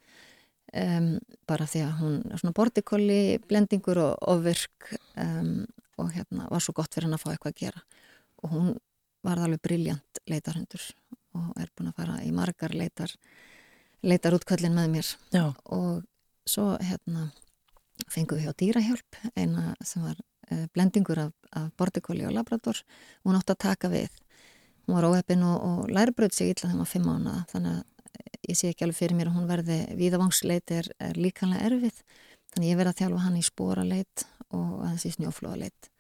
Um, bara því að hún er svona bortikolli, blendingur og ofvirk um, og hérna var svo gott fyrir hann að fá eitthvað að gera. Og hún var alveg briljant leitarhundur og er búin að fara í margar leitar leitar útkvöldin með mér. Já. og svo hérna fengum við hjá dýrahjálp eina sem var uh, blendingur af, af bortikóli og labrador hún átti að taka við. Hún var óheppin og, og læribröð sig illa þegar hún var fimm ána þannig að ég sé ekki alveg fyrir mér að hún verði víðavangsleit er, er líkanlega erfið þannig ég verði að þjálfa hann í spóraleit og aðeins í snjóflóaleit.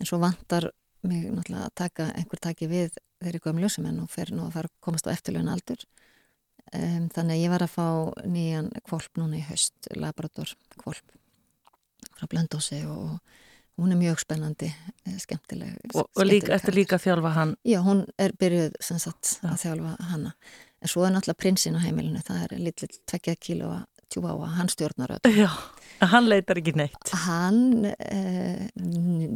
En svo vantar mig náttúrulega að taka einhver taki við þeirri gömlu sem enn og fer nú að fara að komast á eftirlögin aldur um, þannig að ég var að fá nýjan kvolp núna í höst labrador kvolp frá Blöndósi og hún er mjög spennandi, eh, skemmtileg Og, og líka, eftir líka að þjálfa hann? Já, hún er byrjuð sem sagt að þjálfa hanna en svo er náttúrulega prinsinn á heimilinu það er litlill tvekja kíló að tjúa á að hann stjórnar öll Já, hann leitar ekki neitt. Hann, eh,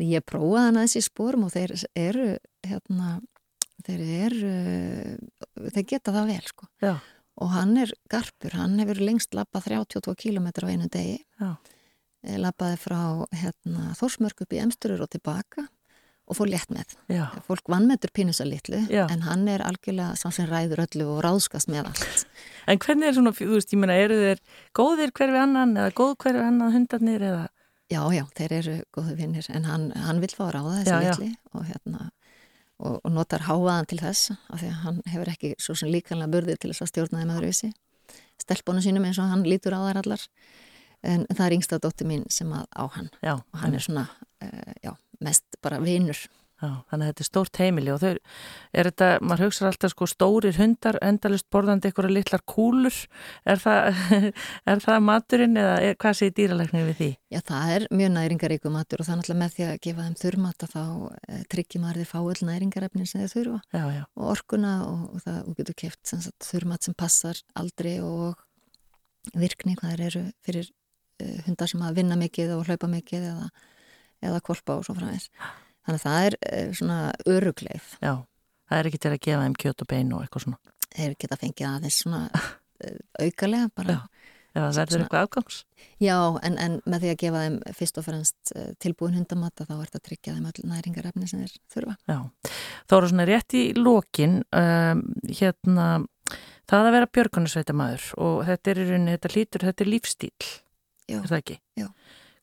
ég prófaði hann aðeins í spórum og þeir eru hérna, þeir eru þeir geta það vel sko. Já. og hann er garpur, hann hefur lengst lappað 32 km á einu degi. Já lappaði frá hérna, Þórsmörk upp í Emsturur og tilbaka og fór létt með. Já. Fólk vannmetur pínusa litlu Já. en hann er algjörlega sá sem ræður öllu og ráðskast með allt. En hvernig er svona, þú veist, ég meina, eru þeir góðir hverfi annan eða góð hverfi annan hundarnir eða? Já, já, þeir eru góðu vinnir en hann, hann vil fá að ráða þessi Já, litli og, hérna, og, og notar háaðan til þess af því að hann hefur ekki svo sem líkanlega burðið til þess að stjórna þeim öðruvísi. Stelpunum sínum eins og hann lítur á þær allar en það er yngsta dóttir mín sem að á hann. Já, og hann er svona, uh, já, mest bara vinur. Já, þannig að þetta er stórt heimili og þau, er þetta, maður hugsa alltaf sko stórir hundar, endalist borðandi einhverja litlar kúlur, er það, *laughs* er það maturinn eða er, hvað segir dýralæknir við því? Já, það er mjög næringaríku matur og er náttúrulega með því að gefa þeim þurrmata þá e, tryggjum maður þið fá öll næringarefnin sem þið þurfa. Já, já, og orkuna og, og það og getur keft þurrmat sem passar aldrei og virkni hvað þeir eru fyrir hundar sem að vinna mikið og hlaupa mikið eða, eða kolpa og svo fræðis. Þannig að það er uh, svona örugleif. já, það er ekki til að gefa þeim kjöt og bein og eitthvað svona. Þeir geta fengið aðeins svona uh, aukalega bara. Já. Eða það verður eitthvað afgangs. Já, en, en með því að gefa þeim fyrst og fremst tilbúin hundamata þá er þetta að tryggja þeim öll næringarefni sem þeir þurfa. Já, þá eru svona rétt í lokin, um, hérna, það að vera björgunarsveitamæður og þetta er í rauninni, þetta hlýtur, þetta er lífstíl, Já, er það ekki? Já.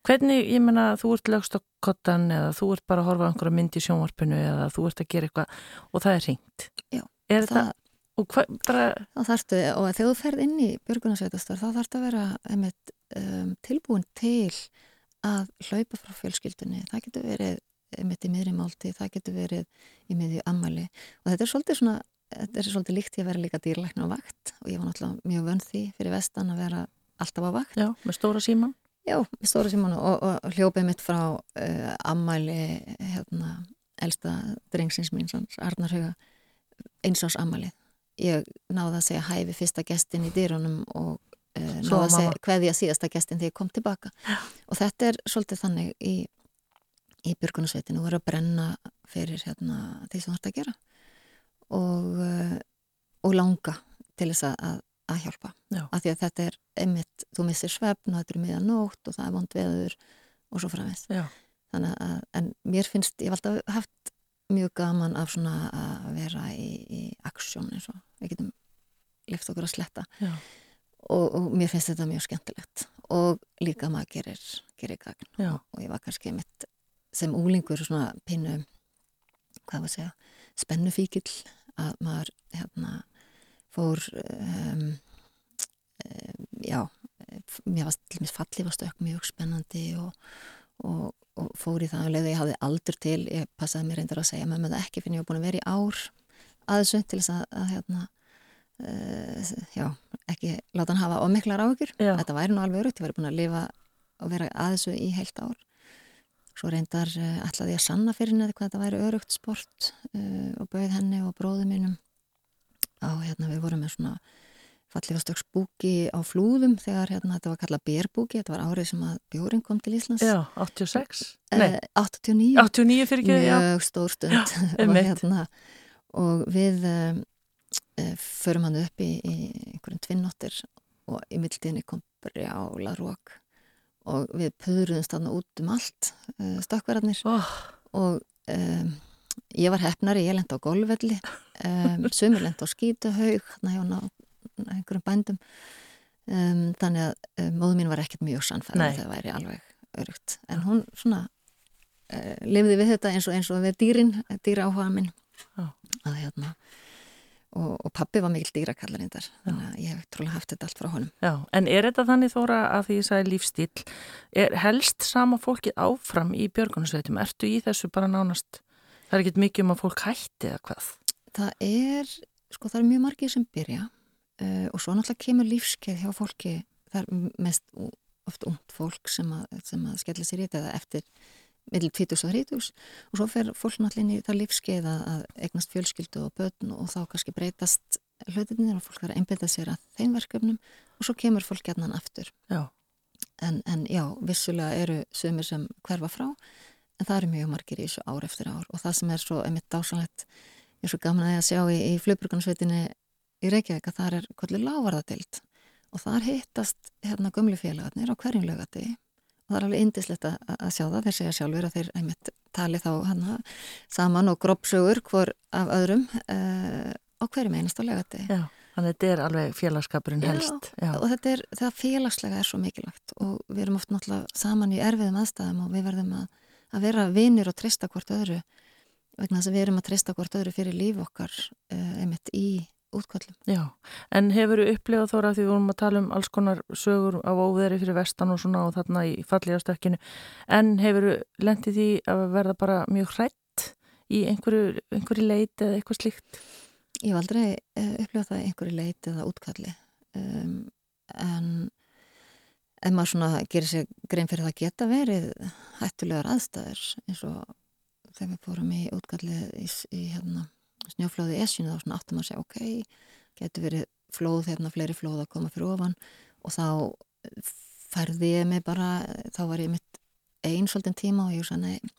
Hvernig, ég menna, þú ert lögst á kottan eða þú ert bara að horfa á einhverja mynd í sjónvarpinu eða þú ert að gera eitthvað og það er ringt. Já, Er það, þetta, og hvað, bara, þá þarftu, og þegar þú ferð inn í björgunarsveitastar þá þarftu að vera einmitt, um, tilbúin til að hlaupa frá fjölskyldunni. Það getur verið einmitt í miðri málti, það getur verið í miðju ammali og þetta er svolítið svona, þetta er svolítið líkt í að vera líka dýrlækna á vakt og ég var náttúrulega mjög vönn því fyrir vestan að vera alltaf á vakt. já, með stóra síman? Já, með stóra símanu og, og hljópið mitt frá uh, ammæli hérna, elsta drengsins mín, Arnar Huga eins ás ammælið. Ég náði að segja hæfi fyrsta gestin í dýrunum og uh, náði að segja að síðasta gestin þegar ég kom tilbaka. Og þetta er svolítið þannig í, í byrgunarsveitinu, þú verður að brenna fyrir hérna, því sem þú ert að gera og, uh, og langa til þess að, að, hjálpa Já. af því að þetta er einmitt, þú missir svefn og þetta er miðan nótt og það er vond veður og svo framins Já. þannig að, en mér finnst, ég hef alltaf haft mjög gaman af svona að vera í, í aksjón eins og við getum lift okkur að sletta og, og mér finnst þetta mjög skemmtilegt og líka maður gerir, gerir gagn Já. og ég var kannski mitt sem úlingur svona pínu hvað var að segja, spennufíkil að maður hérna fór um, um, já mér var til mér fallið var stökk mjög spennandi og, og, og fór í það að leiða ég hafði aldur til ég passaði mér reyndar að segja með það ekki fyrir ég var búin að vera í ár að þessu til þess að, að hérna uh, já, ekki láta hann hafa og miklar áhugur þetta væri nú alveg örugt, ég væri búin að lifa og vera að þessu í heilt ár. Svo reyndar uh, ætlaði ég að sanna fyrir henni hvað þetta væri örugt sport uh, og bauð henni og bróðu mínum á hérna við vorum með svona fallegastök spúki á flúðum þegar hérna þetta var kallað bérbúki þetta var árið sem að bjórin kom til Íslands. Já, 86? Nei, Eh, 89 89 fyrir ekki, já. mjög stór stund. Já, *laughs* og, einmitt. hérna, og við um, förum hann upp í, í einhverjum tvinnóttir og í mildinni kom brjála rók og við pöðruðum stanna út um allt uh, stökkverðarnir. Oh, og um, ég var hefnari, ég lendi á golfvelli um, sumur lendi á ná- einhverjum bændum um, þannig að um, móðu mín var ekkert mjög Nei. það væri alveg örugt en hún svona uh, lifði við þetta eins og, eins og við dýrin dýra áhuga minn Já. að hérna og, og pappi var mikil dýrakallarindar þannig að ég hef trúlega haft þetta allt frá honum já, en er þetta þannig þóra að því ég sagði lífstíl, er helst sama fólkið áfram í björgunarsveitum? Ertu í þessu bara nánast? Það er ekkert mikið um að fólk hætti eða hvað? Það er, sko það er mjög margir sem byrja uh, og svo náttúrulega kemur lífskeið hjá fólki, það er mest oft ungt fólk sem að, sem að skella sér í þetta eða eftir middel 20 og 30 og svo fer fólk náttúrulega inn í það lífskeið að, eignast fjölskyldu og börn og þá kannski breytast hlutinir og fólk þarf að einbyrða sér að þeim verkefnum og svo kemur fólk gætnan aftur. Já, en, en já, vissulega eru sömur sem hverfa frá en það eru mjög margir í þessu ár eftir ár og það sem er svo einmitt dásanlegt ég er svo gaman að ég að sjá í, í flugburgansveitinni í Reykjavík að það er kollir lávarðatild og þar hittast hérna gömlu félagarnir á hverjum lögati og það er alveg indislegt að, að sjá það þeir segja sjálfur að þeir einmitt tali þá hana, saman og grópsögur hvor af öðrum uh, á hverjum einasta lögati já, þannig að þetta er alveg félagskapurinn Já, helst. Já, og þetta er, það félagslega er svo mikilvægt og við erum oft náttúrulega saman í erfiðum aðstæðum og við verðum að, að vera vinir og treysta hvort öðru vegna þess að við erum að treysta hvort öðru fyrir líf okkar uh, einmitt í útkvöldum. já, en hefur þú upplifað þóra því við vorum að tala um alls konar sögur af óveðri fyrir vestan og svona og þarna í falligastökkinu, en hefur þú lendið því að verða bara mjög hrætt í einhverju, einhverju leit eða eitthvað slíkt? Ég hef aldrei uh, upplifað það í einhverju leit eða útkalli um, en ef maður svona gerir sér grein fyrir það geta verið hættulegar aðstæður eins og þegar við fórum í útkalli í, í hérna, snjóflóði esjunu þá svona áttum að segja ok, getur verið flóð hérna fleiri flóð að koma fyrir ofan og þá færði ég mig bara, þá var ég mitt einn svolítinn tíma og ég sagði nei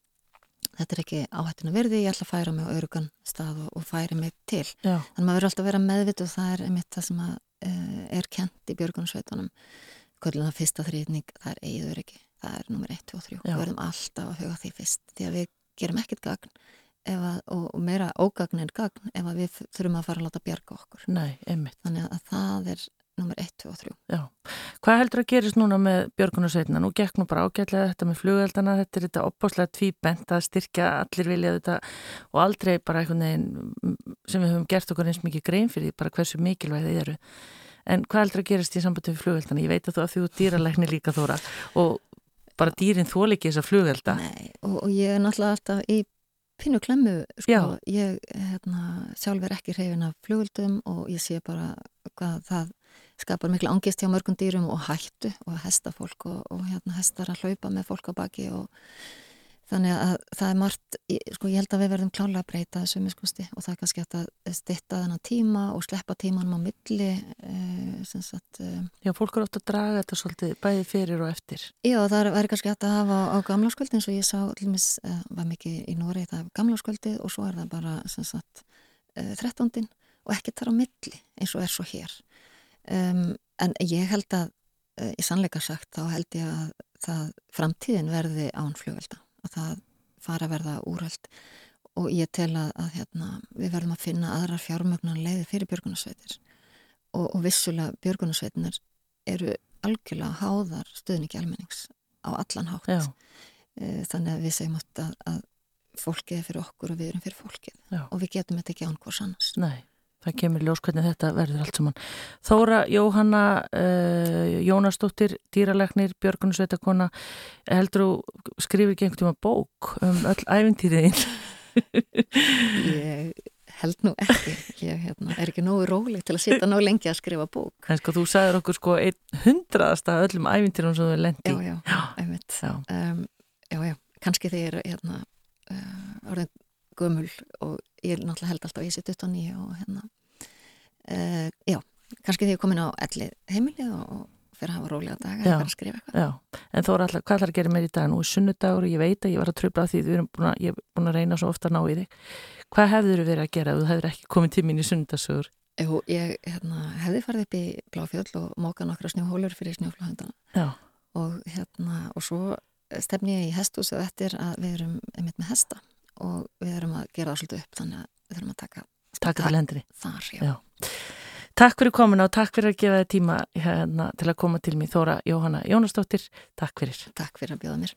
þetta er ekki áhættinu verði, ég ætla að færa mig á örugan stað og, og færi mig til Já, Þannig maður verður alltaf að vera meðvitt og það er einmitt það sem að, uh, er kent í björgunarsveitunum. Kvöldin það fyrsta þrýðning, það er eigður ekki. Það er nummer 1, 2 og 3. Já. Við verðum alltaf að huga því fyrst. Því að við gerum ekkert gagn að, og, og meira ógagn en gagn ef við þurfum að fara að láta bjarga okkur. nei. Þannig að það er nummer 1, 2 og 3. Já, hvað heldur að gerist núna með björgunarsveitina? Nú gekk nú bara ágætlega þetta með flugeldana, þetta er þetta opbáslega tvíbent að styrkja allir vilja þetta og aldrei bara einhvern veginn sem við höfum gert okkur eins mikið grein fyrir því, bara hversu mikilvæg þið eru. En hvað heldur að gerist í sambandi við flugeldana? Ég veit að þú að þú dýralækni líka þóra og bara dýrin þól ekki þessa flugelda. Nei, og, og ég er náttúrulega alltaf í pínu klemmu, sko, ég hérna, sjálf er ekki hreyfin af flugöldum og ég sé bara hvað það skapar mikla angist hjá mörgum dýrum og hættu og hesta fólk og, og hérna hestar að hlaupa með fólk á baki og þannig að það er margt, sko ég held að við verðum klálega að breyta þessu miskusti og það er kannski að stitta þennan tíma og sleppa tímanum á milli sem sagt uh, Já, fólk eru ofta að draga þetta svolítið bæði fyrir og eftir. Já, það er- kannski að hafa á gamláskvöldi eins og ég sá allumis, uh, var mikið í Nóri það er gamláskvöldið og svo er það bara sagt uh, 13. og ekki þar á milli eins og er svo hér um, en ég held að í sannleika sagt þá held ég að það framtíðin verði ánflugvelda og það fara að verða úröld og ég tel að, að hérna, við verðum að finna aðrar fjármögnan leiði fyrir björgunarsveitir. Og, og vissulega björgunarsveitinar eru algjörlega háðar stuðningi almennings á allan hátt. Já. Eh, þannig að við segjum að, að fólkið er fyrir okkur og við erum fyrir fólkið. Já. og við getum þetta ekki án hvers annars. Nei, það kemur ljós hvernig þetta verður allt saman. Þóra Jóhanna uh, Jónasdóttir, dýralegnir, Björgunsveitakona, heldur þú skrifir ekki einhvern tíma bók um öll æfintýriðin? ég held nú ekki ég hérna, er ekki nógu róleg til að sitja nógu lengi að skrifa bók En sko, þú sagður okkur sko hundraðasta öllum æfintýrum sem þú lendi. já, já, einmitt Já. um, já, já, kannski þegar hérna, uh, orðin gömul og ég náttúrulega held alltaf að ég sitt 29 og hérna uh, já, kannski þegar ég er komin á elli heimili og, og fyrir að hafa rólega daga að skrifa eitthvað Já, en Þóra, alltaf, hvað ætlar að gera meir í dag? Nú er sunnudagur og ég veit að ég var að tröfla því að, ég er búin að reyna svo ofta að ná í þig. Hvað hefður þú verið að gera þú hefur ekki komið tímin í sunnudasögur? Jú, ég hérna, hefði farið upp í Bláfjöld og mókað nokkra snjóhólur fyrir snjóflóðundana Já, og, hérna, og svo stefni ég í hesthúsið eftir að við erum einmitt með hesta og við erum að gera það svolítið upp þannig að við þurfum að taka taka til hendri. þar, já. Já. Takk fyrir komuna og takk fyrir að gefa þið tíma hérna, til að koma til mig Þóra Jóhanna Jónasdóttir. Takk fyrir. Takk fyrir að bjóða mér.